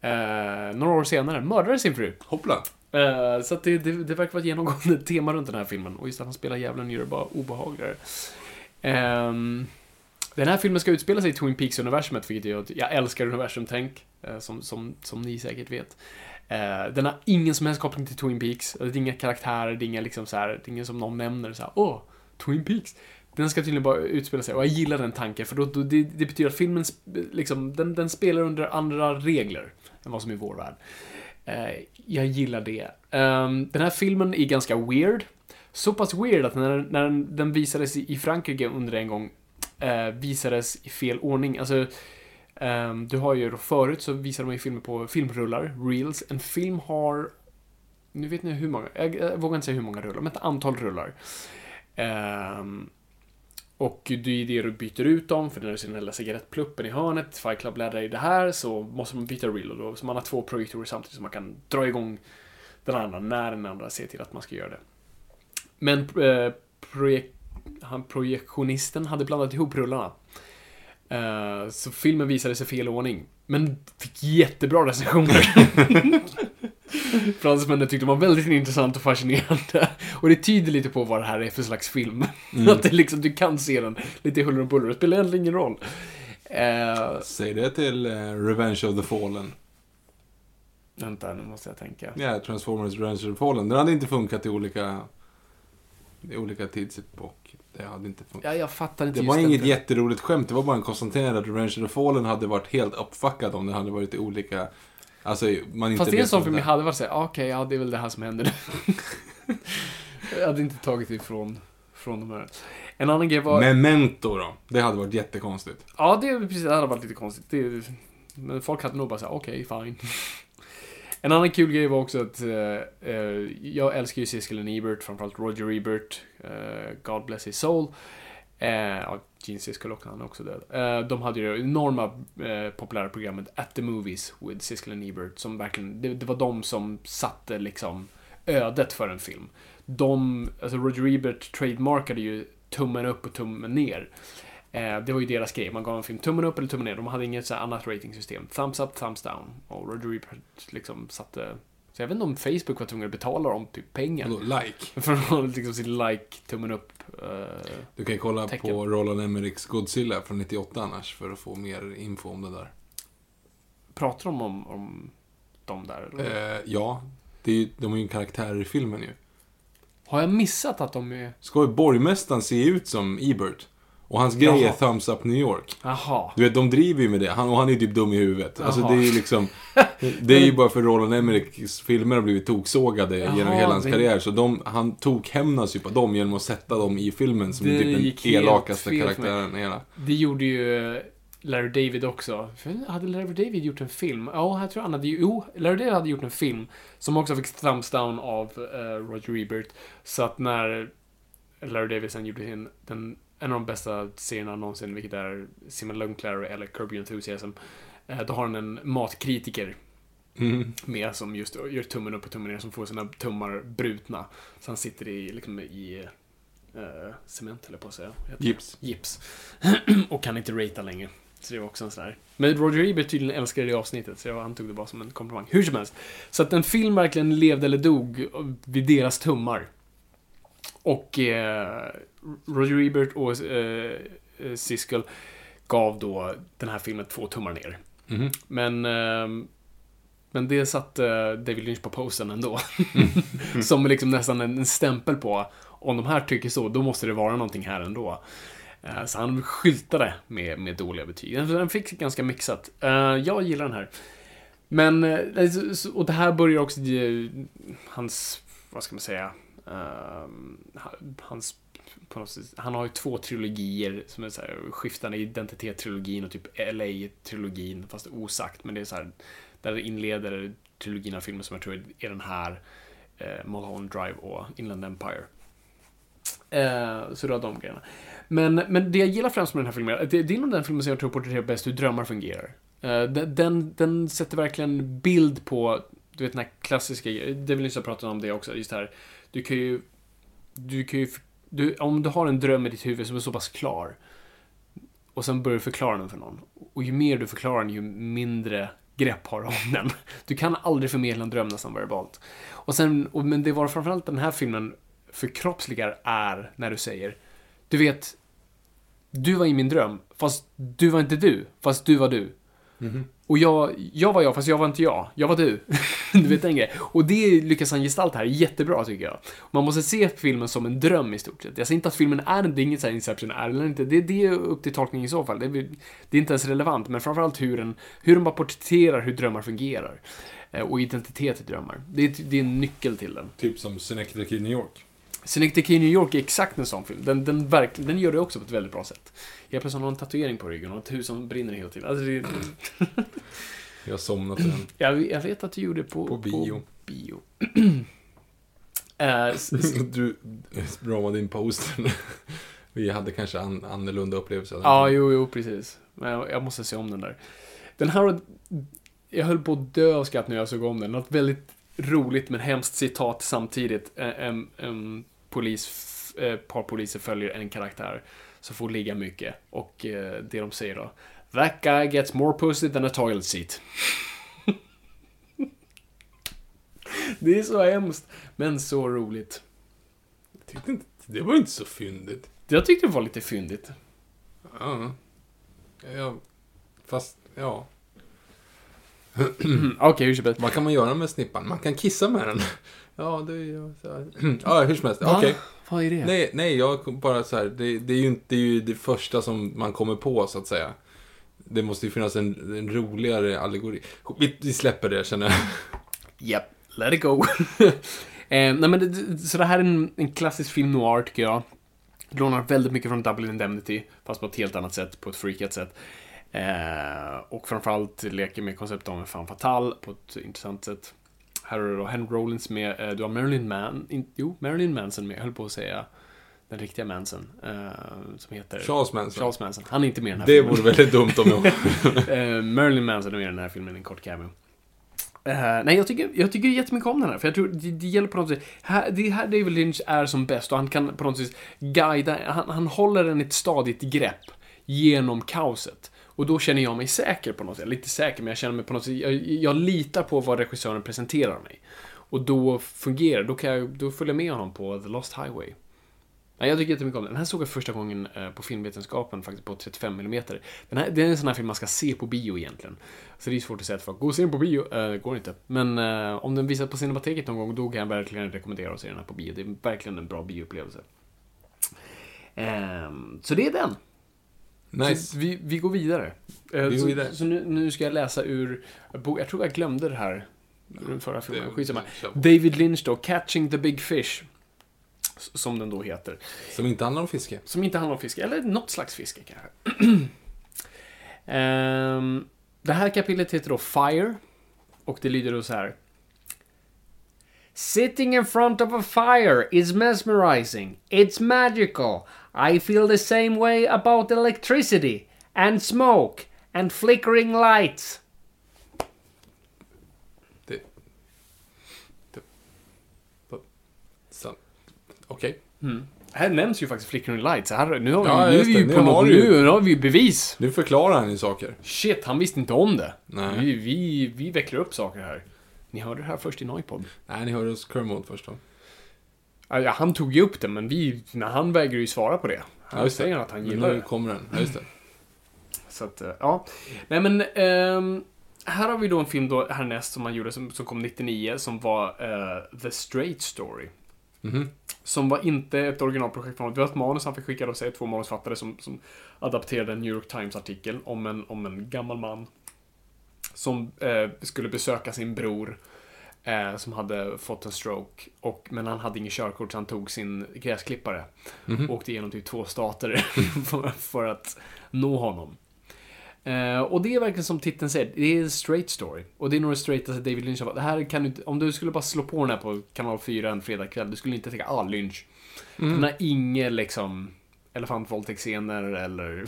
eh, några år senare, mördade sin fru. Hoppla. Eh, så det, det, det verkar vara ett genomgående tema runt den här filmen. Och just att han spelar djävulen gör det bara obehagligare. Ehm, den här filmen ska utspela sig i Twin Peaks-universumet, vilket gör att jag älskar universumtänk, eh, som, som, som ni säkert vet. Eh, den har ingen som helst koppling till Twin Peaks. Det är inga karaktärer, det är inga liksom så här, det är ingen som någon nämner så här, åh, Twin Peaks. Den ska tydligen bara utspela sig, och jag gillar den tanken, för då, då, det, det betyder att filmen, liksom, den, den spelar under andra regler än vad som är vår värld. Eh, jag gillar det. Ehm, den här filmen är ganska weird. Så pass weird att när, när den, visades i Frankrike under en gång eh, visades i fel ordning. Alltså, eh, du har ju då förut så visade man ju filmer på filmrullar, reels. En film har, nu vet ni hur många, jag, jag vågar inte säga hur många rullar, men ett antal rullar. Eh, och det är det du byter ut dem, för när du ser den lilla cigarettpluppen i hörnet, Fight Club laddar i det här, så måste man byta reel och då, så man har två projektorer samtidigt så man kan dra igång den andra när den andra ser till att man ska göra det. Men eh, projekt han, projektionisten hade blandat ihop rullarna. Eh, så filmen visade sig i fel ordning. Men fick jättebra recensioner. Fransmännen tyckte det var väldigt intressant och fascinerande. Och det tyder lite på vad det här är för slags film. att det liksom, du kan se den lite huller och buller. Det spelar egentligen ingen roll. Eh, Säg det till eh, Revenge of the Fallen. vänta, nu måste jag tänka. Ja, Transformers Revenge of the Fallen. Den hade inte funkat i olika... I olika tidsepok. Det hade inte funkat. Ja, jag fattar inte Det var inget jätteroligt skämt. Det var bara en konstaterande att Revenge of the Fallen hade varit helt uppfuckad om det hade varit i olika... Alltså, man inte Fast det är en sån film jag hade varit såhär, ah, okej, ja det är väl det här som händer nu. jag hade inte tagit ifrån från de här. En annan grej var... Memento då. Det hade varit jättekonstigt. Ja, det, precis, det hade varit lite konstigt. Det, men folk hade nog bara sagt okej, fine. En annan kul grej var också att eh, eh jag älskar ju Siskel och Ebert, framförallt Roger Ebert, eh, God bless his soul. Eh, ja, Gene Siskel och han är också död. Eh, de hade ju det enorma eh, populära programmet At the Movies with Siskel and Ebert, som verkligen, det, det var de som satte liksom ödet för en film. De, alltså Roger Ebert trademarkade ju tummen upp och tummen ner. Eh, det var ju deras grej. Man gav en film tummen upp eller tummen ner. De hade inget så annat ratingsystem. Thumbs up, thumbs down. Och Roger Ebert liksom satte... Så jag vet inte om Facebook var tvungen att betala dem typ pengar. Vadå, like? För att liksom sin like, tummen upp. eh, Du kan ju kolla Tecken. på Roland Emmerichs Godzilla från 98 annars för att få mer info om det där. pratar de om, om de där? Eh, ja, det är, ju- de är ju karaktärer i filmen ju. Har jag missat att de är... Ska ju borgmästaren se ut som Ebert? Och hans grej är Jaha. Thumbs Up New York. Jaha. Du vet, de driver ju med det. Han, och han är ju typ dum i huvudet. Alltså Jaha. det är ju liksom... Det är ju bara för Roland Emmerichs filmer har blivit toksågade Jaha, genom hela hans det- karriär. Så de, han tokhämnas ju på dem genom att sätta dem i filmen som Det typ den elakaste karaktären i hela. Det gjorde ju eh, Larry David också. Hade Larry David gjort en film? Ja, jag tror han hade. Jo, Larry David hade gjort en film som också fick thumbs down av eh, Roger Ebert. Så att när Larry David sen gjorde sin, den, en av de bästa serierna någonsin, vilket är Simon Lunclar eller Curb Your Enthusiasm, eh, då har han en matkritiker Mm. med som just gör tummen upp och tummen ner, som får sina tummar brutna. Så han sitter i, liksom i eh, cement, eller på att säga. Gips. Gips. och kan inte ratea längre. Så det var också en sån här. Men Roger Ebert tydligen älskade det avsnittet, så jag antog det bara som en komplimang. Hur som helst. Så att en film verkligen levde eller dog vid deras tummar. Och eh, Roger Ebert och eh, eh, Siskel gav då den här filmen två tummar ner. Mhm. Men, eh, men det satte David Lynch på posten ändå. Som liksom nästan en en stämpel på, om de här tycker så, då måste det vara någonting här ändå. Eh, Så han skyltade med, med dåliga betyg. Den- fick ganska mixat. Eh, Jag gillar den här. Men, och det här börjar också hans, vad ska man säga, Ehm, hans, på något sätt, han har ju två trilogier som är så här, skiftande identitet-trilogin och typ LA-trilogin, fast osagt, men det är så här, där det inleder trilogin av filmer som jag tror är den här, eh, Mulholland Drive och Inland Empire. Eh, så det var de grejerna. Men, men det jag gillar främst med den här filmen, det, det är nog den filmen som jag tror porträtterar bäst hur drömmar fungerar. Eh, den, den, den sätter verkligen bild på, du vet den här klassiska, det vill jag prata om det också, just det här, du kan ju, du kan ju, du, om du har en dröm i ditt huvud som är så pass klar, och sen börjar du förklara den för någon, och ju mer du förklarar den, ju mindre grepp har du om den. Du kan aldrig förmedla en dröm nästan verbalt. Och sen, och, men det var framförallt den här filmen förkroppsligar är när du säger, du vet, du var i min dröm, fast du var inte du, fast du var du. Och jag, jag var jag, fast jag var inte jag. Jag var du. du vet den grejen. Och det lyckas han gestalta här jättebra, tycker jag. Man måste se filmen som en dröm i stort sett. Jag säger inte att filmen är det är inget så här Inception är eller inte. Det, det är upp till tolkning i så fall. Det är, det är inte ens relevant, men framförallt hur den, hur den bara porträtterar hur drömmar fungerar. Eh, Och identitet i drömmar. Det är, det är en nyckel till den. Typ som Synecdoche i New York. Synecdoche i New York är exakt en sån film. Den, den, verk, den gör det också på ett väldigt bra sätt. Jag plötsligt har en tatuering på ryggen och ett hus som brinner hela tiden. Alltså det, Jag har somnat den. jag, jag vet att du gjorde på, På bio. På bio. S- Du ramade in posten. Vi hade kanske an, annorlunda upplevelser. ja, filmen. jo, jo, precis. Men jag, jag måste se om den där. Den här Jag höll på att dö av skratt när jag såg om den. Något väldigt roligt men hemskt citat samtidigt. En, en polis, eh, par poliser följer en karaktär som får ligga mycket. Och eh, det de säger då. That guy gets more pussy than a toilet seat. det är så hemskt, men så roligt. Jag tyckte inte, det var inte så fyndigt. Jag tyckte det var lite fyndigt. Ja. ja. Fast, ja. Okej, hur som helst. Vad kan man göra med snippan? Man kan kissa med den. Ja, det är så här. Ja, hur som helst. Okej. Vad är det? Nej, nej, jag bara så här. Det, det är ju inte det, är ju det första som man kommer på, så att säga. Det måste ju finnas en, en roligare allegori. Vi, vi släpper det, känner jag. Yep, let it go. eh, nej men det, så det här är en, en klassisk film noir tycker jag. Lånar väldigt mycket från Double Indemnity, fast på ett helt annat sätt, på ett freakat sätt. Eh, och framförallt leker med konceptet om en fan fatal på ett intressant sätt. Här har du då Henry Rollins med, eh, du har Marilyn Man, in, jo, Marilyn Manson med, jag höll på att säga den riktiga Manson, eh, som heter... Charles Manson. Charles Manson. Han är inte med i den här Det filmen. vore väldigt dumt om jag... Eh, Marilyn Manson är med i den här filmen, en kort cameo. Eh, nej, jag tycker, jag tycker jättemycket om den här, för jag tror det, det gäller på något sätt, här, det är här David Lynch är som bäst och han kan på något sätt guida, han, han håller den i ett stadigt grepp genom kaoset. Och då känner jag mig säker på något sätt, lite säker, men jag känner mig på något sätt, jag, jag litar på vad regissören presenterar mig. Och då fungerar då kan jag, då följer jag med honom på The Lost Highway. Nej, jag tycker jättemycket om den. Den här såg jag första gången eh, på filmvetenskapen, faktiskt på 35 mm. Den här, det är en sån här film man ska se på bio egentligen. Så det är svårt att säga att folk, gå och se den på bio. Eh, det går inte. Men eh, om den visas på Cinemateket någon gång, då kan jag verkligen rekommendera att se den här på bio. Det är verkligen en bra bioupplevelse. Ehm, så det är den. Nice. Så vi, vi går vidare. Eh, Vi går så, vidare. så nu, nu ska jag läsa ur, jag tror jag glömde det här. Den förra filmen. Skitsamma. David Lynch då, Catching the Big Fish. Som den då heter. Som inte handlar om fiske. Som inte handlar om fiske, eller något slags fiske kanske. Ehm, det här kapitlet heter då Fire. Och det lyder då så här. Sitting in front of a fire is mesmerizing. It's magical. I feel the same way about electricity and smoke and flickering lights. Det... det... Okej. Mm. Här nämns ju faktiskt Flickering Lights. Här, nu har vi, Ja, nu är just vi det. ju på något, nu har vi bevis. Nu förklarar han ju saker. Shit, han visste inte om det. Nej. Vi, vi, vi vecklar upp saker här. Ni hörde det här först i Noipod. Nej, ni hörde hos Kermode först då. Ja, han tog ju upp det, men vi, när han vägrar ju svara på det. Han Ja, säger att han Men gillar nu det. kommer den. Ja, just det. Så att, eh, ja. Nej men, ehm, här har vi då en film då härnäst som man gjorde som, som kom 99 som var eh, The Straight Story. Mhm. Som var inte ett originalprojekt från Det var ett manus han fick skicka av sig, två manusfattare som, som adapterade en New York Times-artikel om en, om en gammal man som eh, skulle besöka sin bror eh, som hade fått en stroke. Och, men han hade ingen körkort så han tog sin gräsklippare. Mhm. Åkte igenom typ två stater för, för att nå honom. Eh, och det är verkligen som titeln säger, det är en straight story. Och det är nog det straightaste David Lynch har varit. Det här kan du om du skulle bara slå på den här på kanal 4 en fredagkväll, du skulle inte tänka ah, Lynch. Den har inga liksom elefantvåldtäktsscener eller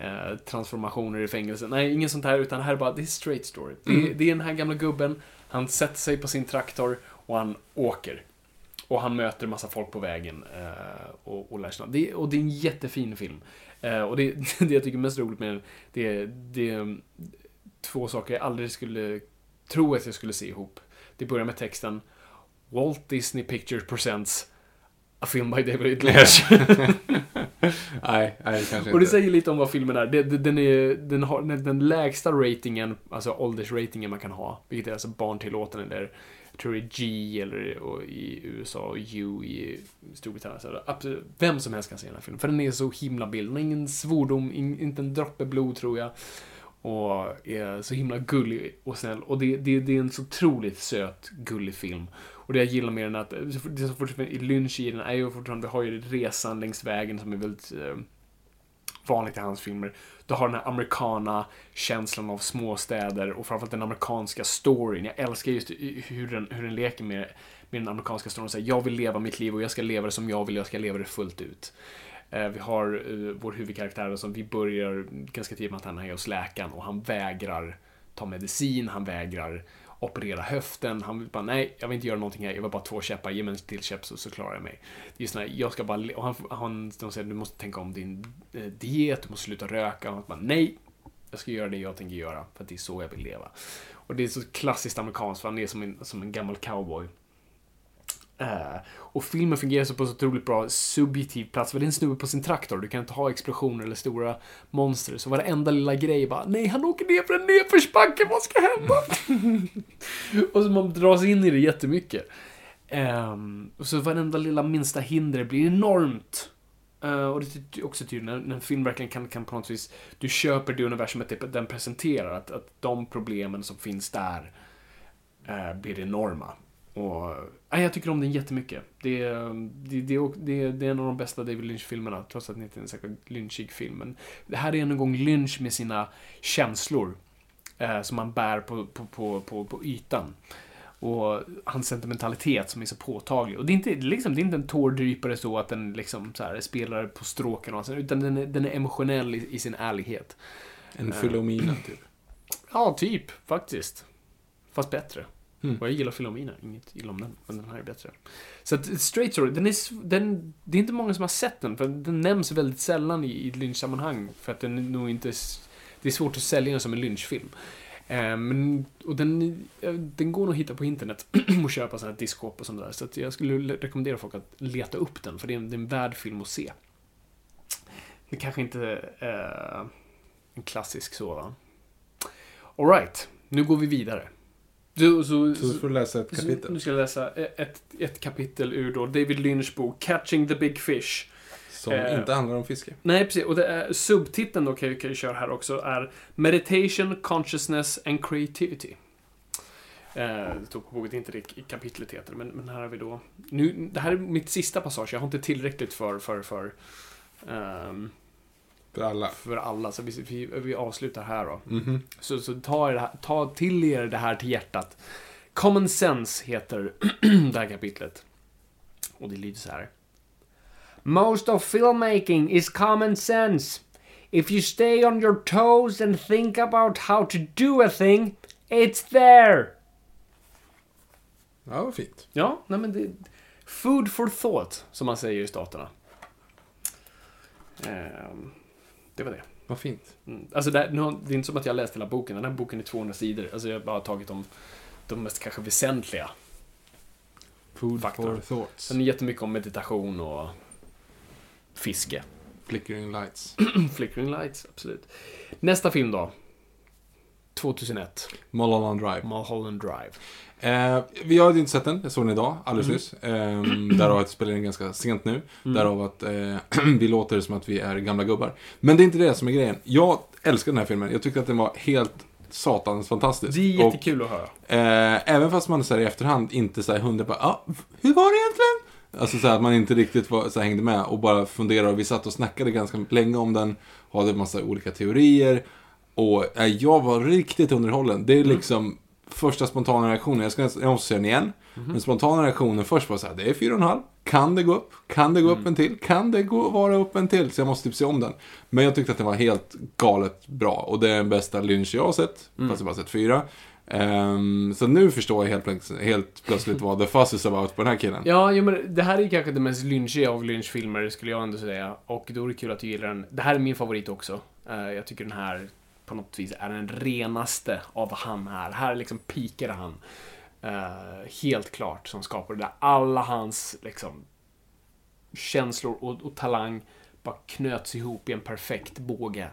eh, transformationer i fängelse. Nej, inget sånt här, utan det här är bara, det är straight story. Det, är, det är den här gamla gubben, han sätter sig på sin traktor och han åker. Och han möter massa folk på vägen eh, och, och lär känna. Det, och det är en jättefin film. Eh, och det, det jag tycker är mest roligt med den, det är det är två saker jag aldrig skulle tro att jag skulle se ihop. Det börjar med texten Walt Disney Pictures Presents A film by David Lynch. Nej, nej, kanske inte. och det säger lite om vad filmen är. Den, är, den har den, lägsta ratingen, alltså åldersratingen man kan ha. Vilket är alltså barntillåten eller jag tror det är G eller och i USA och U i Storbritannien. Så absolut, vem som helst kan se den här filmen. För den är så himla bild. Den har ingen svordom, in, inte en droppe blod tror jag. Och är så himla gullig och snäll. Och det, det, det är en så otroligt söt, gullig film. Och det jag gillar med den är att det som fortfarande är Lynch i den är ju fortfarande, vi har ju resan längs vägen som är väldigt eh, vanligt i hans filmer. Du har den här amerikana känslan av småstäder och framförallt den amerikanska storyn. Jag älskar just hur den, hur den leker med, med den amerikanska storyn. Säger, jag vill leva mitt liv och jag ska leva det som jag vill, jag ska leva det fullt ut. Eh, vi har eh, vår huvudkaraktär som vi börjar ganska tidigt med att han är hos läkaren och han vägrar ta medicin, han vägrar operera höften. Han vill bara, nej, jag vill inte göra någonting här. Jag vill bara två käppar. Ge mig en till käpp så, så klarar jag mig. Det är sån jag ska bara, och han, han de säger, du måste tänka om din eh, diet, du måste sluta röka. Och han bara, nej, jag ska göra det jag tänker göra. För att det är så jag vill leva. Och det är så klassiskt amerikanskt, för han är som en, som en gammal cowboy. Och filmen fungerar så på så otroligt bra subjektiv plats. För det är en snubbe på sin traktor. Du kan inte ha explosioner eller stora monster. Så varenda lilla grej bara, nej han åker ner för en nedförsbacke, vad ska hända? och så man dras in i det jättemycket. Um, och så varenda lilla minsta hinder blir enormt. Uh, och det är också tydligt när, när en film verkligen kan, kan på något vis, du köper det universumet det- den presenterar. Att, att de problemen som finns där uh, blir enorma. Och, nej, jag tycker om den jättemycket. Det, är- det, det, det, det är en av de bästa David Lynch-filmerna, trots att det inte är en särskilt lynchig film. Men det här är en gång Lynch med sina känslor, eh, som man bär på, på, på, på, på ytan. Och hans sentimentalitet som är så påtaglig. Och det är inte, liksom, det är inte en tårdrypare så att den liksom så här, spelar på stråken och sånt, utan den är, den är emotionell i, i sin ärlighet. En Philomena, typ. Ja, typ, faktiskt. Fast bättre. Mm. Och jag gillar Filomena, inget illa om den, men den här är bättre. Så att Straight Story, den är, den, det är inte många som har sett den, för den nämns väldigt sällan i, i lynchsammanhang. För att den är nog inte... Det är svårt att sälja den som en lynchfilm. Eh, men, och den, eh, den går nog att hitta på internet och köpa sådana här diskop och sånt där. Så att jag skulle rekommendera folk att leta upp den, för det är en, det är en värd film att se. Det kanske inte eh, en klassisk sådan. Alright, nu går vi vidare. Du, så, Så får du läsa ett kapitel. Nu ska jag läsa ett, ett kapitel ur då David Lynchs bok Catching the Big Fish. Som eh, inte handlar om fiske. Nej, precis. Och det är, subtiteln då kan jag, kan jag köra här också är Meditation, Consciousness and Creativity. Eh, det står på boken, inte det kapitlet heter, men, men här har vi då... Nu, det här är mitt sista passage, jag har inte tillräckligt för, för, för, ehm, För alla. för alla, så vi, vi, vi avslutar här då. Mhm. Så, så ta, här, ta till er det här till hjärtat. Common Sense heter det här kapitlet. Och det lyder så här. Most of filmmaking is common sense. If you stay on your toes and think about how to do a thing, it's there. Ja, vad fint. Ja, nej men det... Food for thought, som man säger i staterna. Ehm, det var det. Vad fint. Mm. Alltså det, nu det är inte som att jag läst hela boken. Den här boken är 200 sidor. Alltså jag har bara tagit de, de mest kanske väsentliga. Food Faktor. for thoughts. Sen är jättemycket om meditation och fiske. Flickering lights. Flickering lights, absolut. Nästa film då. 2001. Mulholland Drive. Mulholland Drive. Eh, vi har inte sett den, jag såg den idag, alldeles Mm. nyss. Eh, därav att vi spelar in ganska sent nu. Därav att eh, vi låter som att vi är gamla gubbar. Men det är inte det som är grejen. Jag älskar den här filmen. Jag tyckte att den var helt satans fantastisk. Det är Och, jättekul att höra. eh, även fast man här, i efterhand inte här hundra bara, ah, hur var det egentligen? Alltså så här, att man inte riktigt var, så hängde med och bara funderade. Och vi satt och snackade ganska länge om den. Hade massa olika teorier. Och eh, jag var riktigt underhållen. Det är liksom första spontana reaktionen. Jag, ska, jag måste se den igen. Men spontana reaktionen först var så här, det är fyra och en halv. Kan det gå upp? Kan det gå upp en till? Kan det gå, vara upp en till? Så jag måste typ se om den. Men jag tyckte att den var helt galet bra. Och det är den bästa Lynch jag har sett. Fast jag bara sett fyra. Ehm, så nu förstår jag helt, plötsligt- helt plötsligt vad The Fuss is about på den här killen. Ja, jo, men det här är kanske det mest lynchiga av lynchfilmer, skulle jag ändå säga. Och då är det kul att du gillar den. Det här är min favorit också. Eh, jag tycker den här på något vis är den renaste av vad han är. Här liksom pikar han. eh, helt klart som skapare. Där alla hans liksom känslor och, och talang bara knöts ihop i en perfekt båge.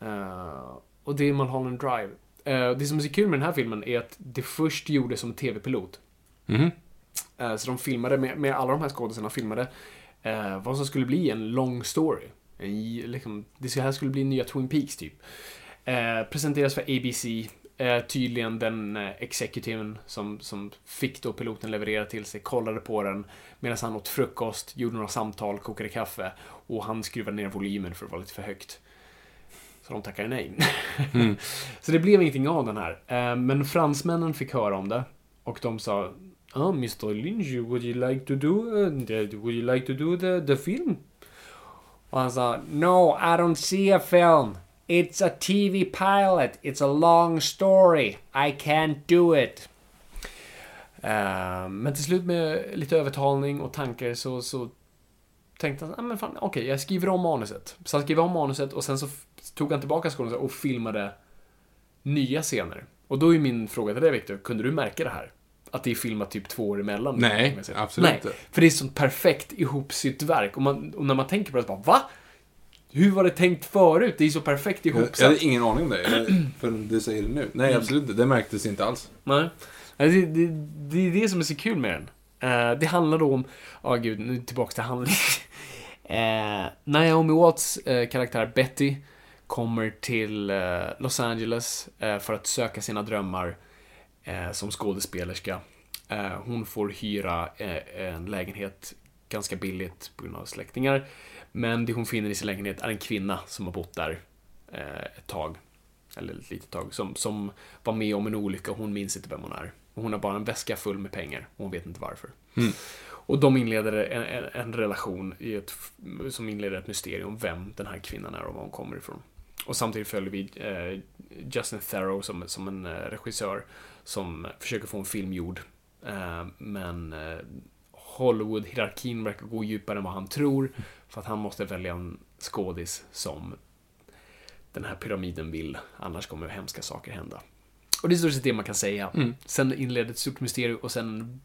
Eh, och det är Mulholland Drive. Eh, det som är så kul med den här filmen är att det först gjordes som tv-pilot. Eh, Så de filmade med, med alla de här skådespelarna filmade vad som skulle bli en lång story. En, liksom, det här skulle bli nya Twin Peaks typ. Eh, presenteras för ABC. Eh, tydligen den eh, executiven som, som fick då piloten leverera till sig, kollade på den medan han åt frukost, gjorde några samtal, kokade kaffe och han skruvade ner volymen för att vara lite för högt. Så de tackade nej. så det blev ingenting av den här. Eh, men fransmännen fick höra om det och de sa Oh, Mr. Lynch, would you like to do, uh, the, would you like to do the, the film? Och han sa, No, I don't see a film. It's a TV pilot. It's a long story. I can't do it. Eh, men till slut med lite övertalning och tankar så, så tänkte han, ah, men fan, okej, jag skriver om manuset. Så han skrev om manuset och sen så tog han tillbaka skådespelaren och filmade nya scener. Och då är min fråga till dig Victor, kunde du märka det här? Att det är filmat typ två år emellan? Nej, absolut Nej, inte. för det är sånt perfekt ihopsytt verk. Och, man, och när man tänker på det så bara, va? Hur var det tänkt förut? Det är så perfekt Jag, ihopsatt. jag hade ingen aning om det, jag- förrän du säger det nu. Nej, absolut inte. Det märktes inte alls. Nej. Det, det, det är det som är så kul med den. Eh, det handlar då om, ja gud, nu tillbaks till handling. uh, Naomi Watts eh, karaktär Betty kommer till eh, Los Angeles för att söka sina drömmar som skådespelerska. Hon får hyra en lägenhet ganska billigt på grund av släktingar. Men det hon finner i sin lägenhet är en kvinna som har bott där eh, ett tag. Eller ett litet tag. Som, som var med om en olycka och hon minns inte vem hon är. Och hon har bara en väska full med pengar och hon vet inte varför. Och de inleder en, en, en relation i ett, som inleder ett mysterium vem den här kvinnan är och var hon kommer ifrån. Och samtidigt följer vi eh, Justin Theroux som, som en eh, regissör som försöker få en film gjord. Eh, men eh, Hollywood-hierarkin verkar gå djupare än vad han tror. För att han måste välja en skådis som den här pyramiden vill. Annars kommer hemska saker hända. Och det är i stort sett det man kan säga. Sen inleder ett stort mysterium och sen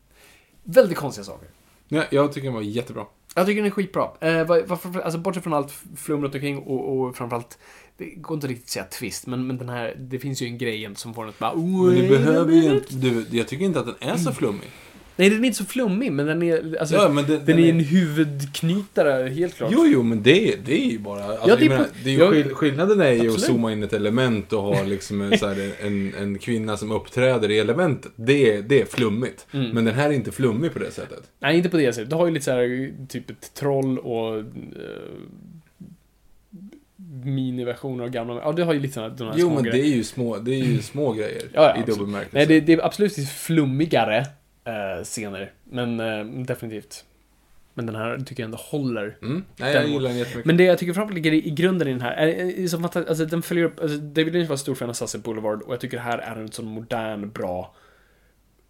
väldigt konstiga saker. Ja, jag tycker den var jättebra. Jag tycker den är skitbra. Eh, varför, alltså bortsett från allt flum runt omkring och, och framförallt, det går inte riktigt att säga twist, men, men den här, det finns ju en grej som får en att bara... Men du behöver ju inte... Du, jag tycker inte att den är så flummig. Nej, den är inte så flummig, men den är, alltså, Ja, men det- den, den är är- en huvudknytare, helt klart. Jo, jo, men det, det är ju bara... Alltså, Ja, det är menar, det är ju jag- skill- skillnaden är ju Absolut. att zooma in ett element och ha liksom en, här, en, en kvinna som uppträder i elementet. Det, är- det är flummigt. Mm. Men den här är inte flummig på det sättet. Nej, inte på det sättet. Du har ju lite så här, typ ett troll och... Uh, miniversioner av gamla... Ja, det har ju lite sådana här Jo, små men grejer. det är ju små, det är ju små grejer Ja, ja, i absolut. dubbel bemärkelse. Nej, det, det är absolut flummigare uh, scener. Men eh, definitivt. Men den här tycker jag ändå håller. Mm. Nej, jag gillar den jättemycket. Men det jag tycker framförallt ligger i, i grunden i den här, är, är, är som att alltså, den följer upp, alltså, David Lynch var stor fan av Sunset Boulevard och jag tycker det här är en sån modern, bra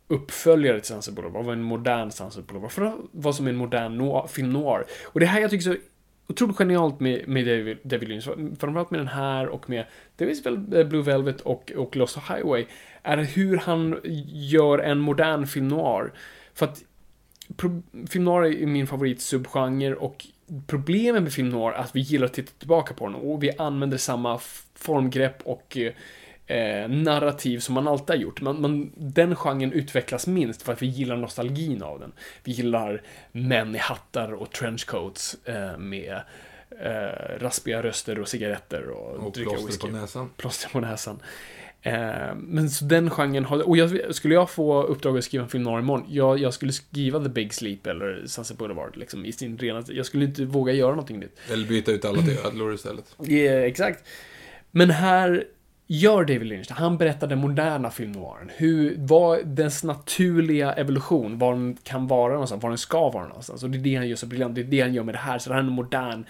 uppföljare till Sunset Boulevard, vad en modern Sunset Boulevard, för vad som är en modern noir, film noir. Och det här jag tycker är så otroligt genialt med, med David, David Lynch, framförallt med den här och med delvis väl eh, Blue Velvet och, och Lost Highway, är hur han gör en modern film noir. För att film noir är min favorit subgenre och problemet med film noir är att vi gillar att titta tillbaka på den och vi använder samma formgrepp och eh, narrativ som man alltid har gjort. Man, man, den genren utvecklas minst för att vi gillar nostalgin av den. Vi gillar män i hattar och trenchcoats eh, med eh, raspiga röster och cigaretter och, Och plåster på näsan. Plåster på näsan. Eh, men så den genren har, och jag, skulle jag få uppdrag att skriva en film noir imorgon, jag, jag skulle skriva The Big Sleep eller Sunset Boulevard liksom i sin rena, jag skulle inte våga göra någonting nytt. Eller byta ut alla till ödlor istället. Ja, exakt. Men här gör David Lynch det. Han berättar den moderna film noiren. Hur, vad dess naturliga evolution, var den kan vara någonstans, var den ska vara någonstans. Och det är det han gör så briljant. Det är det han gör med det här. Så det här är en modern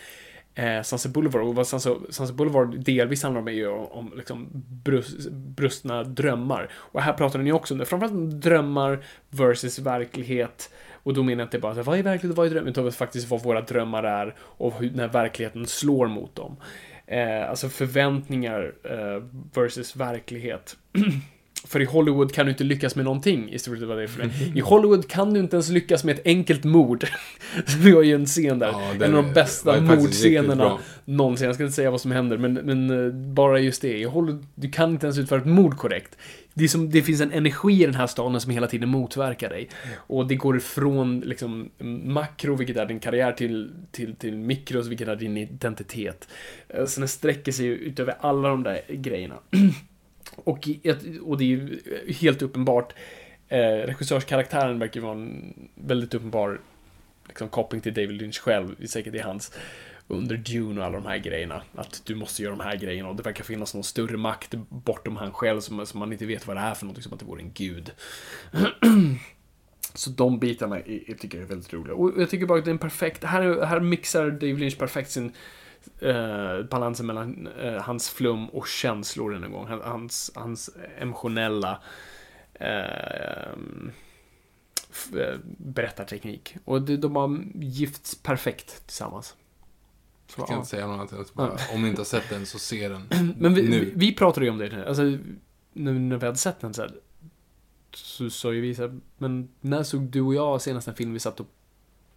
eh, Sunset Boulevard. Och vad Sunset, Sunset Boulevard delvis handlar om är ju om, om liksom brust, brustna drömmar. Och här pratar ni också om det. Framförallt om drömmar versus verklighet. Och då menar jag inte bara så vad är verklighet och vad är dröm? Utan faktiskt vad våra drömmar är och hur, när verkligheten slår mot dem. Eh, alltså förväntningar eh, versus verklighet. För i Hollywood kan du inte lyckas med någonting i stort sett vad det för det. I Hollywood kan du inte ens lyckas med ett enkelt mord. Vi har ju en scen där. Ja, en av de bästa var mordscenerna någonsin. Jag ska inte säga vad som händer, men, men eh, bara just det. I Hollywood, du kan inte ens utföra ett mord korrekt. Det, som, det finns en energi i den här staden som hela tiden motverkar dig. Och det går ifrån liksom, makro, vilket är din karriär, till, till, till mikros, vilket är din identitet. Eh, Så den sträcker sig utöver alla de där grejerna. Och, och det är ju helt uppenbart, eh, regissörskaraktären verkar ju vara en väldigt uppenbar liksom, koppling till David Lynch själv, säkert i hans under Dune och alla de här grejerna. Att du måste göra de här grejerna och det verkar finnas någon större makt bortom han själv som, som man inte vet vad det är för någonting, som att det vore en gud. Så de bitarna är, tycker jag är väldigt roliga. Och jag tycker bara att det är en perfekt, här, här mixar David Lynch perfekt sin eh, balansen mellan eh, hans flum och känslor en gång. Han- Hans, hans emotionella eh, eh, berättarteknik. Och det, de har gifts perfekt tillsammans. Så, Jag kan ja. inte säga något annat än att bara, om ni inte har sett den så se den Men vi, nu. vi, vi pratade ju om det, alltså, nu när vi hade sett den så här, så sa ju vi så här, men när såg du och jag senast en film vi satt och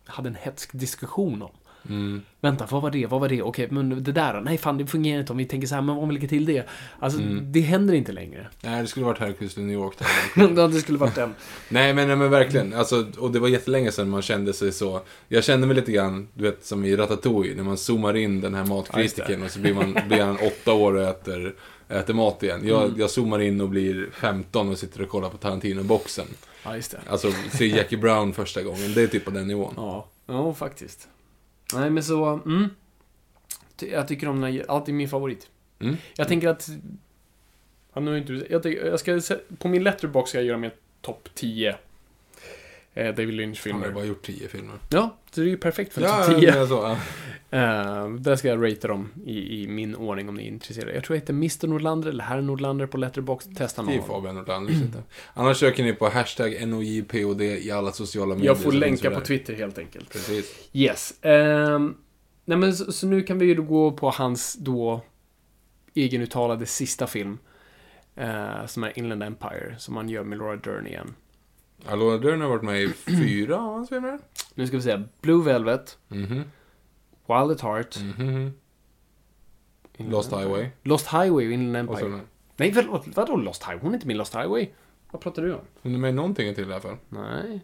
hade en hetsk diskussion om? Mm. Vänta, vad var det? Vad var det? Okej, men det där då? Nej, fan, det fungerar inte om vi tänker så här, men om vi lägger till det? Alltså, Mm. det händer inte längre. Nej, det skulle varit Hercules i New York. Ja, det skulle varit den. nej, men, nej, men verkligen. Alltså, och det var jättelänge sedan man kände sig så. Jag kände mig lite grann, du vet, som i Ratatouille. När man zoomar in den här matkritiken och så blir, man, blir han åtta år och äter, äter mat igen. Jag, Mm. jag zoomar in och blir 15 och sitter och kollar på Tarantino-boxen. Ja, just det. Alltså, se Jackie Brown första gången. Det är typ på den nivån. Ja, ja faktiskt. Nej, men så, mm. Jag tycker om den här, alltid min favorit. Mm. Jag tänker att... Han har inte, jag, jag ska, på min letterbox ska jag göra med topp 10 eh, David Han har Lynch-filmer. bara gjort 10 filmer. Ja, så det är ju perfekt för topp ja, 10. men så, ja. Eh, där ska jag ratea dem i, i min ordning om ni är intresserade. Jag tror jag heter Mr Nordlander eller Herr Nordlander på letterbox. Testa någon. Skriv. Fabian Nordlander. Annars söker ni på hashtag NOJPOD i alla sociala medier. Jag får länka på. Twitter helt enkelt. Precis. Yes. Ehm, nej men så, så nu kan vi ju gå på hans då egenuttalade sista film. eh, som är Inland Empire, som han gör med Laura Dern igen. Alona Dern har varit med i fyra av hans filmer. Nu ska vi se. Blue Velvet, Mhm. Wild at Heart, Mhm. Inland Lost Empire. Highway. Lost Highway och Inland Och så Empire. Nej, förlåt, vadå Lost Highway? Hon är inte med i Lost Highway. Vad pratar du om? hon är med i någonting till i alla fall. Nej.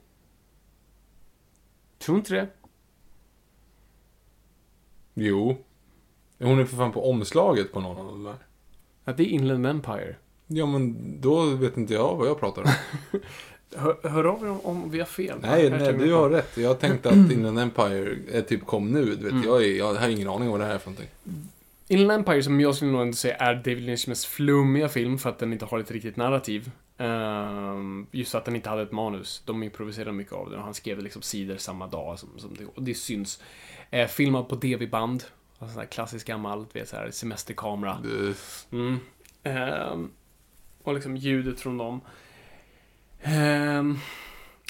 Tror inte det. Jo. Hon är för fan på omslaget på någon av dem där. Att det är Inland Empire. Ja, men då vet inte jag vad jag pratar om. Hör, hör av er om, om vi har fel. nej, nej, du har rätt. Jag tänkte att Inland Empire är typ kom nu. Du vet, Mm. jag, är, jag har ingen aning om vad det här är för någonting. Inland Empire, som jag skulle nog ändå säga är David Lynchs mest flummiga film för att den inte har ett riktigt narrativ. Ehm, just att den inte hade ett manus. De improviserade mycket av det och han skrev liksom sidor samma dag som, som det, och det syns. Uh, filmad på DV-band. Alltså sån här klassisk gammal, du vet så här semesterkamera. Mm. Ehm, och liksom ljudet från dem. Ehm,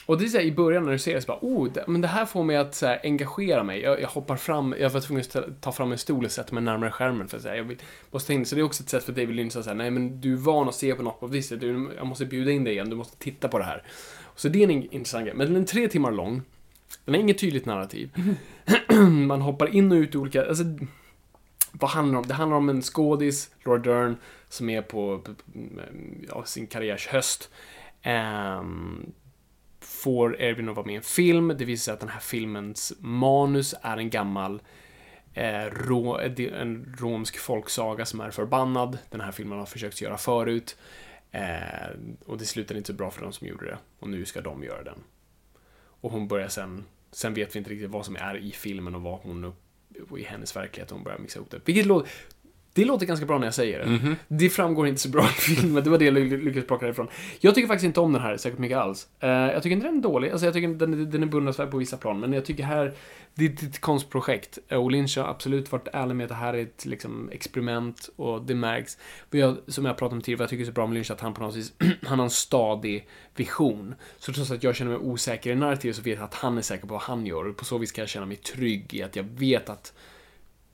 och det är såhär i början när du ser det så bara, oh, det, men det här får mig att så här, engagera mig. Jag, jag hoppar fram, jag var tvungen att ta- fram en stol och sätta mig närmare skärmen för att säga, jag vill, måste in, så det är också ett sätt för David Lynch att säga, nej men du är van att se på något på ett visst sätt, du, jag måste bjuda in dig igen, du måste titta på det här. Så det är en intressant grej, men den är tre timmar lång, den har inget tydligt narrativ. Man hoppar in och ut i olika, alltså, vad handlar det om? Det handlar om en skådis, Laura Dern, som är på, på ja, sin karriärs höst. Um, får erbjudande att vara med i en film. Det visar sig att den här filmens manus är en gammal eh, rå, en romsk folksaga som är förbannad. Den här filmen har försökt göra förut. Eh, och det slutade inte så bra för de som gjorde det. Och nu ska de göra den. Och hon börjar sen, sen vet vi inte riktigt vad som är i filmen och vad hon och i hennes verklighet hon börjar mixa ihop det. Vilket låter, det låter ganska bra när jag säger det. Det framgår inte så bra i filmen, det var det jag ly- lyckades plocka därifrån. Jag tycker faktiskt inte om den här särskilt mycket alls. Eh, jag tycker inte den är dålig, alltså jag tycker den, den är beundransvärd på vissa plan, men jag tycker här, det är ett konstprojekt. Eh, Och Lynch har absolut varit ärlig med att det här är ett liksom, experiment och det märks. Jag, som jag pratade om tidigare, vad jag tycker är så bra med Lynch att han på något vis, han har en stadig vision. Så trots att jag känner mig osäker i narrativet så vet jag att han är säker på vad han gör och på så vis kan jag känna mig trygg i att jag vet att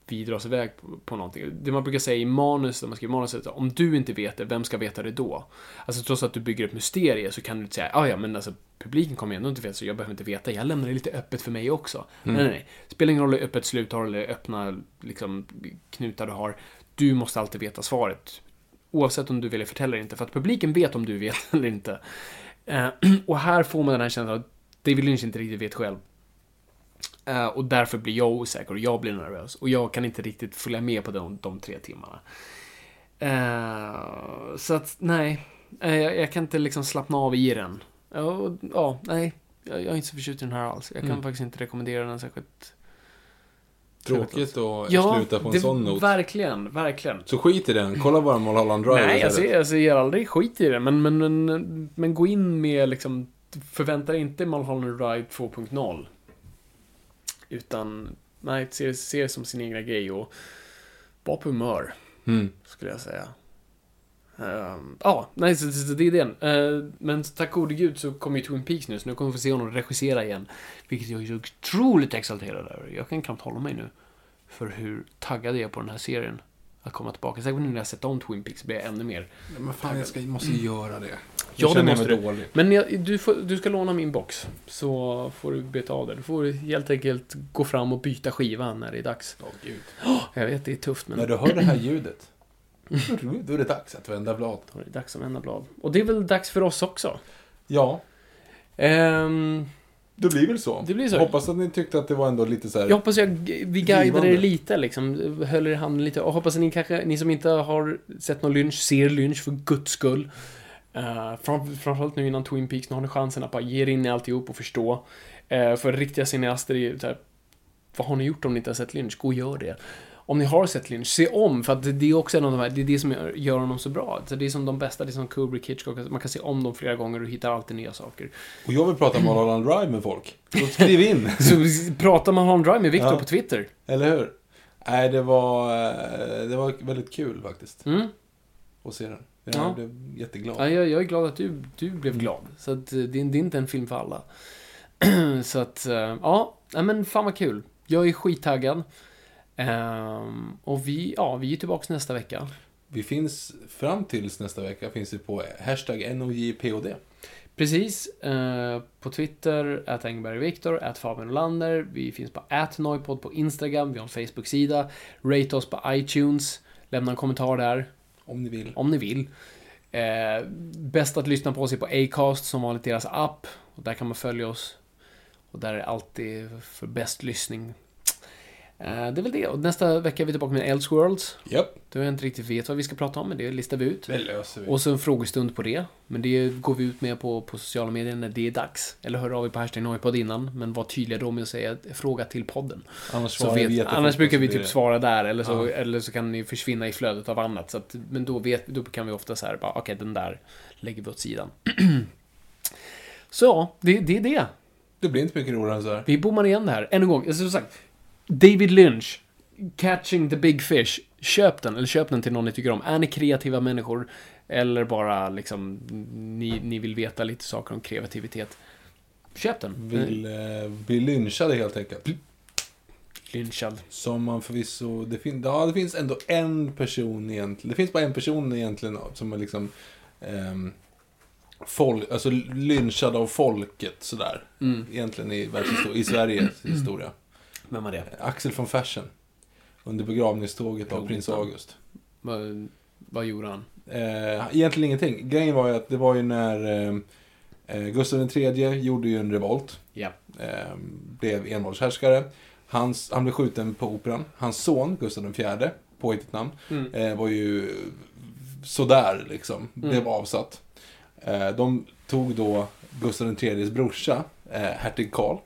vi drar oss iväg på, på någonting. Det man brukar säga i manus, när man skriver manuset, om du inte vet det, vem ska veta det då? Alltså trots att du bygger ett mysterie så kan du inte säga, ah, ja men alltså publiken kommer ändå inte veta så jag behöver inte veta, jag lämnar det lite öppet för mig också. Nej, nej, nej. Spelar ingen roll hur öppet slut har eller öppna liksom, knutar du har. Du måste alltid veta svaret. Oavsett om du vill förtälla eller inte, för att publiken vet om du vet eller inte. Eh, och här får man den här känslan att David Lynch inte riktigt vet själv. Eh, och därför blir jag osäker och jag blir nervös. Och jag kan inte riktigt följa med på de, de tre timmarna. Eh, så att, nej. Eh, jag, jag kan inte liksom slappna av i den. Ja, nej. Jag, jag är inte så förtjust i den här alls. Jag kan Mm. faktiskt inte rekommendera den särskilt. Tråkigt att Ja, sluta på en det, sån not. verkligen, verkligen. Så skit i den, kolla bara Mulholland Drive Nej, jag istället. ser, jag ser aldrig skit i det, men, men, men, men gå in med liksom, förvänta dig inte Mulholland Drive 2.0. Utan, nej, se, se det som sin egna grej och var på humör, Mm. skulle jag säga. Ehm, Ja, nej, så, så, så det är den. Uh, men tack gode gud så kommer ju Twin Peaks nu, så nu kommer vi få se honom regissera igen. Vilket jag är så otroligt exalterad över. Jag kan knappt hålla mig nu. För hur taggad jag är på den här serien. Att komma tillbaka. Säkert nu när jag sett om Twin Peaks blir jag ännu mer. Ja, men fan, jag ska, måste göra det. Ja, det måste du. dålig. Men jag, du, får, du ska låna min box. Så får du beta av det. Du får helt enkelt gå fram och byta skiva när det är dags. Åh, gud. Jag vet, det är tufft men När du hör det här ljudet, då är det dags att vända blad. då är det dags att vända blad. Och det är väl dags för oss också. Ja, Ehm, det blir väl så. Det blir så. Hoppas att ni tyckte att det var ändå lite så här... jag hoppas jag, vi guidade er lite liksom. Höll er i handen lite. Och hoppas att ni kanske, ni som inte har sett någon lynch, ser lynch för guds skull. Uh, fram, framförallt nu innan Twin Peaks, nu har ni chansen att bara ge er in i alltihop och förstå. Eh, för riktiga cineaster är ju så här, vad har ni gjort om ni inte har sett Lynch? Gå och gör det. Om ni har sett Lynch, se om, för att det- är också en av de här, det är det som gör, gör honom så bra. Så det är som de bästa, det är som Kubrick, Hitchcock, man kan se om dem flera gånger och hittar alltid nya saker. Och jag vill prata Mulholland Drive med folk. Så skriv in. Så pratar man om Drive med Victor Ja. på Twitter. Eller hur? Nej, det var, eh, det var väldigt kul faktiskt. Mm. Att se den. Jag Ja. blev jätteglad. Ja, jag, jag är glad att du, du blev glad. Så att eh, det, är- det är inte en film för alla. så att, eh, ja, men fan vad kul. Jag är skittaggad. Ehm, och vi, ja, vi är tillbaka nästa vecka. Vi finns, fram tills nästa vecka, finns vi på hashtag NOJPOD. Precis. Eh, på Twitter, att Engberg Viktor, att Fabian Olander. Vi finns på atnoipod på Instagram. Vi har en Facebook-sida. Rate oss på iTunes. Lämna en kommentar där. Om ni vill. om ni vill. Eh, bäst att lyssna på oss är på Acast, som vanligt deras app. Och där kan man följa oss. Och där är alltid för bäst lyssning. Eh, det är väl det. Och nästa vecka är vi tillbaka med Elseworlds. Japp, Då jag inte riktigt vet vad vi ska prata om, men det listar vi ut. det löser vi. Och så en frågestund på det. Men det går vi ut med på, på sociala medier när det är dags. Eller hör av er på hashtag Noipod innan. Men var tydliga då med att säga fråga till podden. annars Så vi vet, jättefort annars brukar vi typ svara där, eller så, Ja. eller så kan ni försvinna i flödet av annat. Så att, men då, vet, då kan vi ofta så här, okej, den där lägger vi åt sidan. så, det, det är det. Det blir inte mycket roligare än så här. Vi bommar igen det här. Än en gång, som sagt. David Lynch. Catching the big fish. Köp den, eller köp den till någon ni tycker om. Är ni kreativa människor, eller bara liksom, ni, ni vill veta lite saker om kreativitet. Köp den. Vill eh, bli lynchade helt enkelt. Lynchad. Som man förvisso, det, fin- ja, det finns ändå en person egentligen, det finns bara en person egentligen som är liksom ehm, folk, alltså lynchad av folket sådär. Egentligen i, i Sveriges historia. Vem var det? Axel von Fersen. Under begravningståget av prins. August. Vad, vad gjorde han? Eh, egentligen ingenting. Grejen var ju att det var ju när eh, eh, Gustav III gjorde ju en revolt. Ja. eh, blev envåldshärskare. Hans, han blev skjuten på Operan. Hans son, Gustav IV, påhittigt namn, eh, var ju sådär liksom. Blev avsatt. Eh, de tog då Gustav IIIs brorsa, eh, hertig Karl.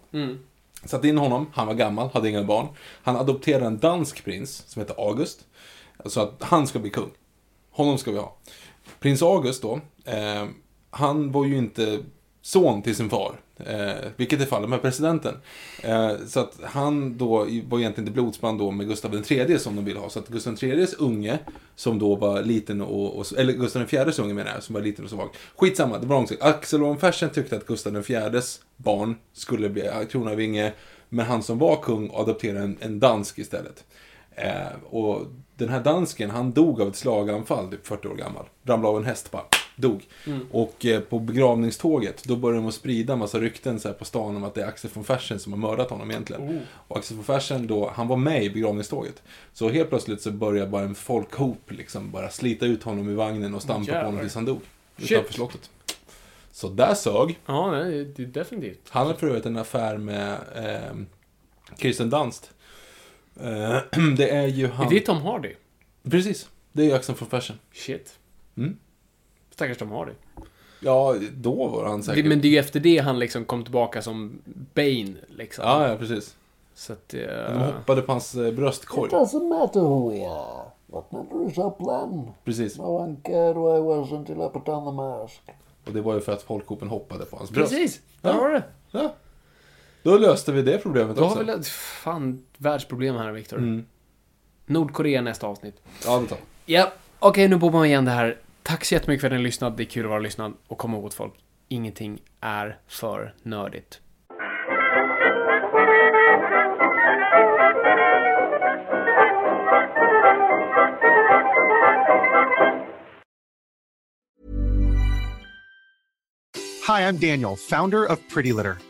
Satte in honom, han var gammal, hade inga barn. Han adopterade en dansk prins som heter August. Så att han ska bli kung. Honom ska vi ha. Prins August då, eh, han var ju inte son till sin far. Eh, vilket är fallet med presidenten. Eh, så att han då var egentligen inte blodsband då med Gustav III som de ville ha. Så att Gustav IIIs unge, som då var liten och, och eller Gustav IVs unge menar jag, som var liten och svag. Skitsamma, det var långsiktigt. Axel von Fersen tyckte att Gustav IVs barn skulle bli kronarvinge, Men han som var kung adopterade en, en dansk istället. Eh, och den här dansken, han dog av ett slaganfall, typ 40 år gammal. Ramlade av en häst bara, dog. Och eh, på begravningståget, då började de att sprida en massa rykten så här, på stan om att det är Axel von Fersen som har mördat honom egentligen. Och Axel von Fersen då, han var med i begravningståget. Så helt plötsligt så började bara en folkhop liksom bara slita ut honom i vagnen och stampa på honom Jävlar. tills han dog. Shit. Utanför slottet. Så där sög. Ja, det, det är definitivt. Han hade för övrigt en affär med eh, Kirsten Dunst. Eh, det är ju han... Är det Tom Hardy? Precis. Det är ju Axel von Fersen. Shit. Mm. Stackars Tom Hardy. Ja, då var han säkert... Det, men det är ju efter det han liksom kom tillbaka som Bane, liksom. Ja, ja, precis. Så att... De Uh, hoppade på hans eh, bröstkorg. Doesn't matter who we are. What matters is our plan. Precis. No one cared who I was until I put on the mask. Och det var ju för att folkhopen hoppade på hans bröst. precis! Där du det. Ja. Då löste vi det problemet Då också. har vi lö- Fan, världsproblem här, Viktor. Mm. Nordkorea nästa avsnitt. Ja, det tar Ja, okej, nu bommar vi igen det här. Tack så jättemycket för att ni har lyssnat. Det är kul att vara lyssnad. Och kom ihåg folk, ingenting är för nördigt. Hi, I'm Daniel, founder of Pretty Litter.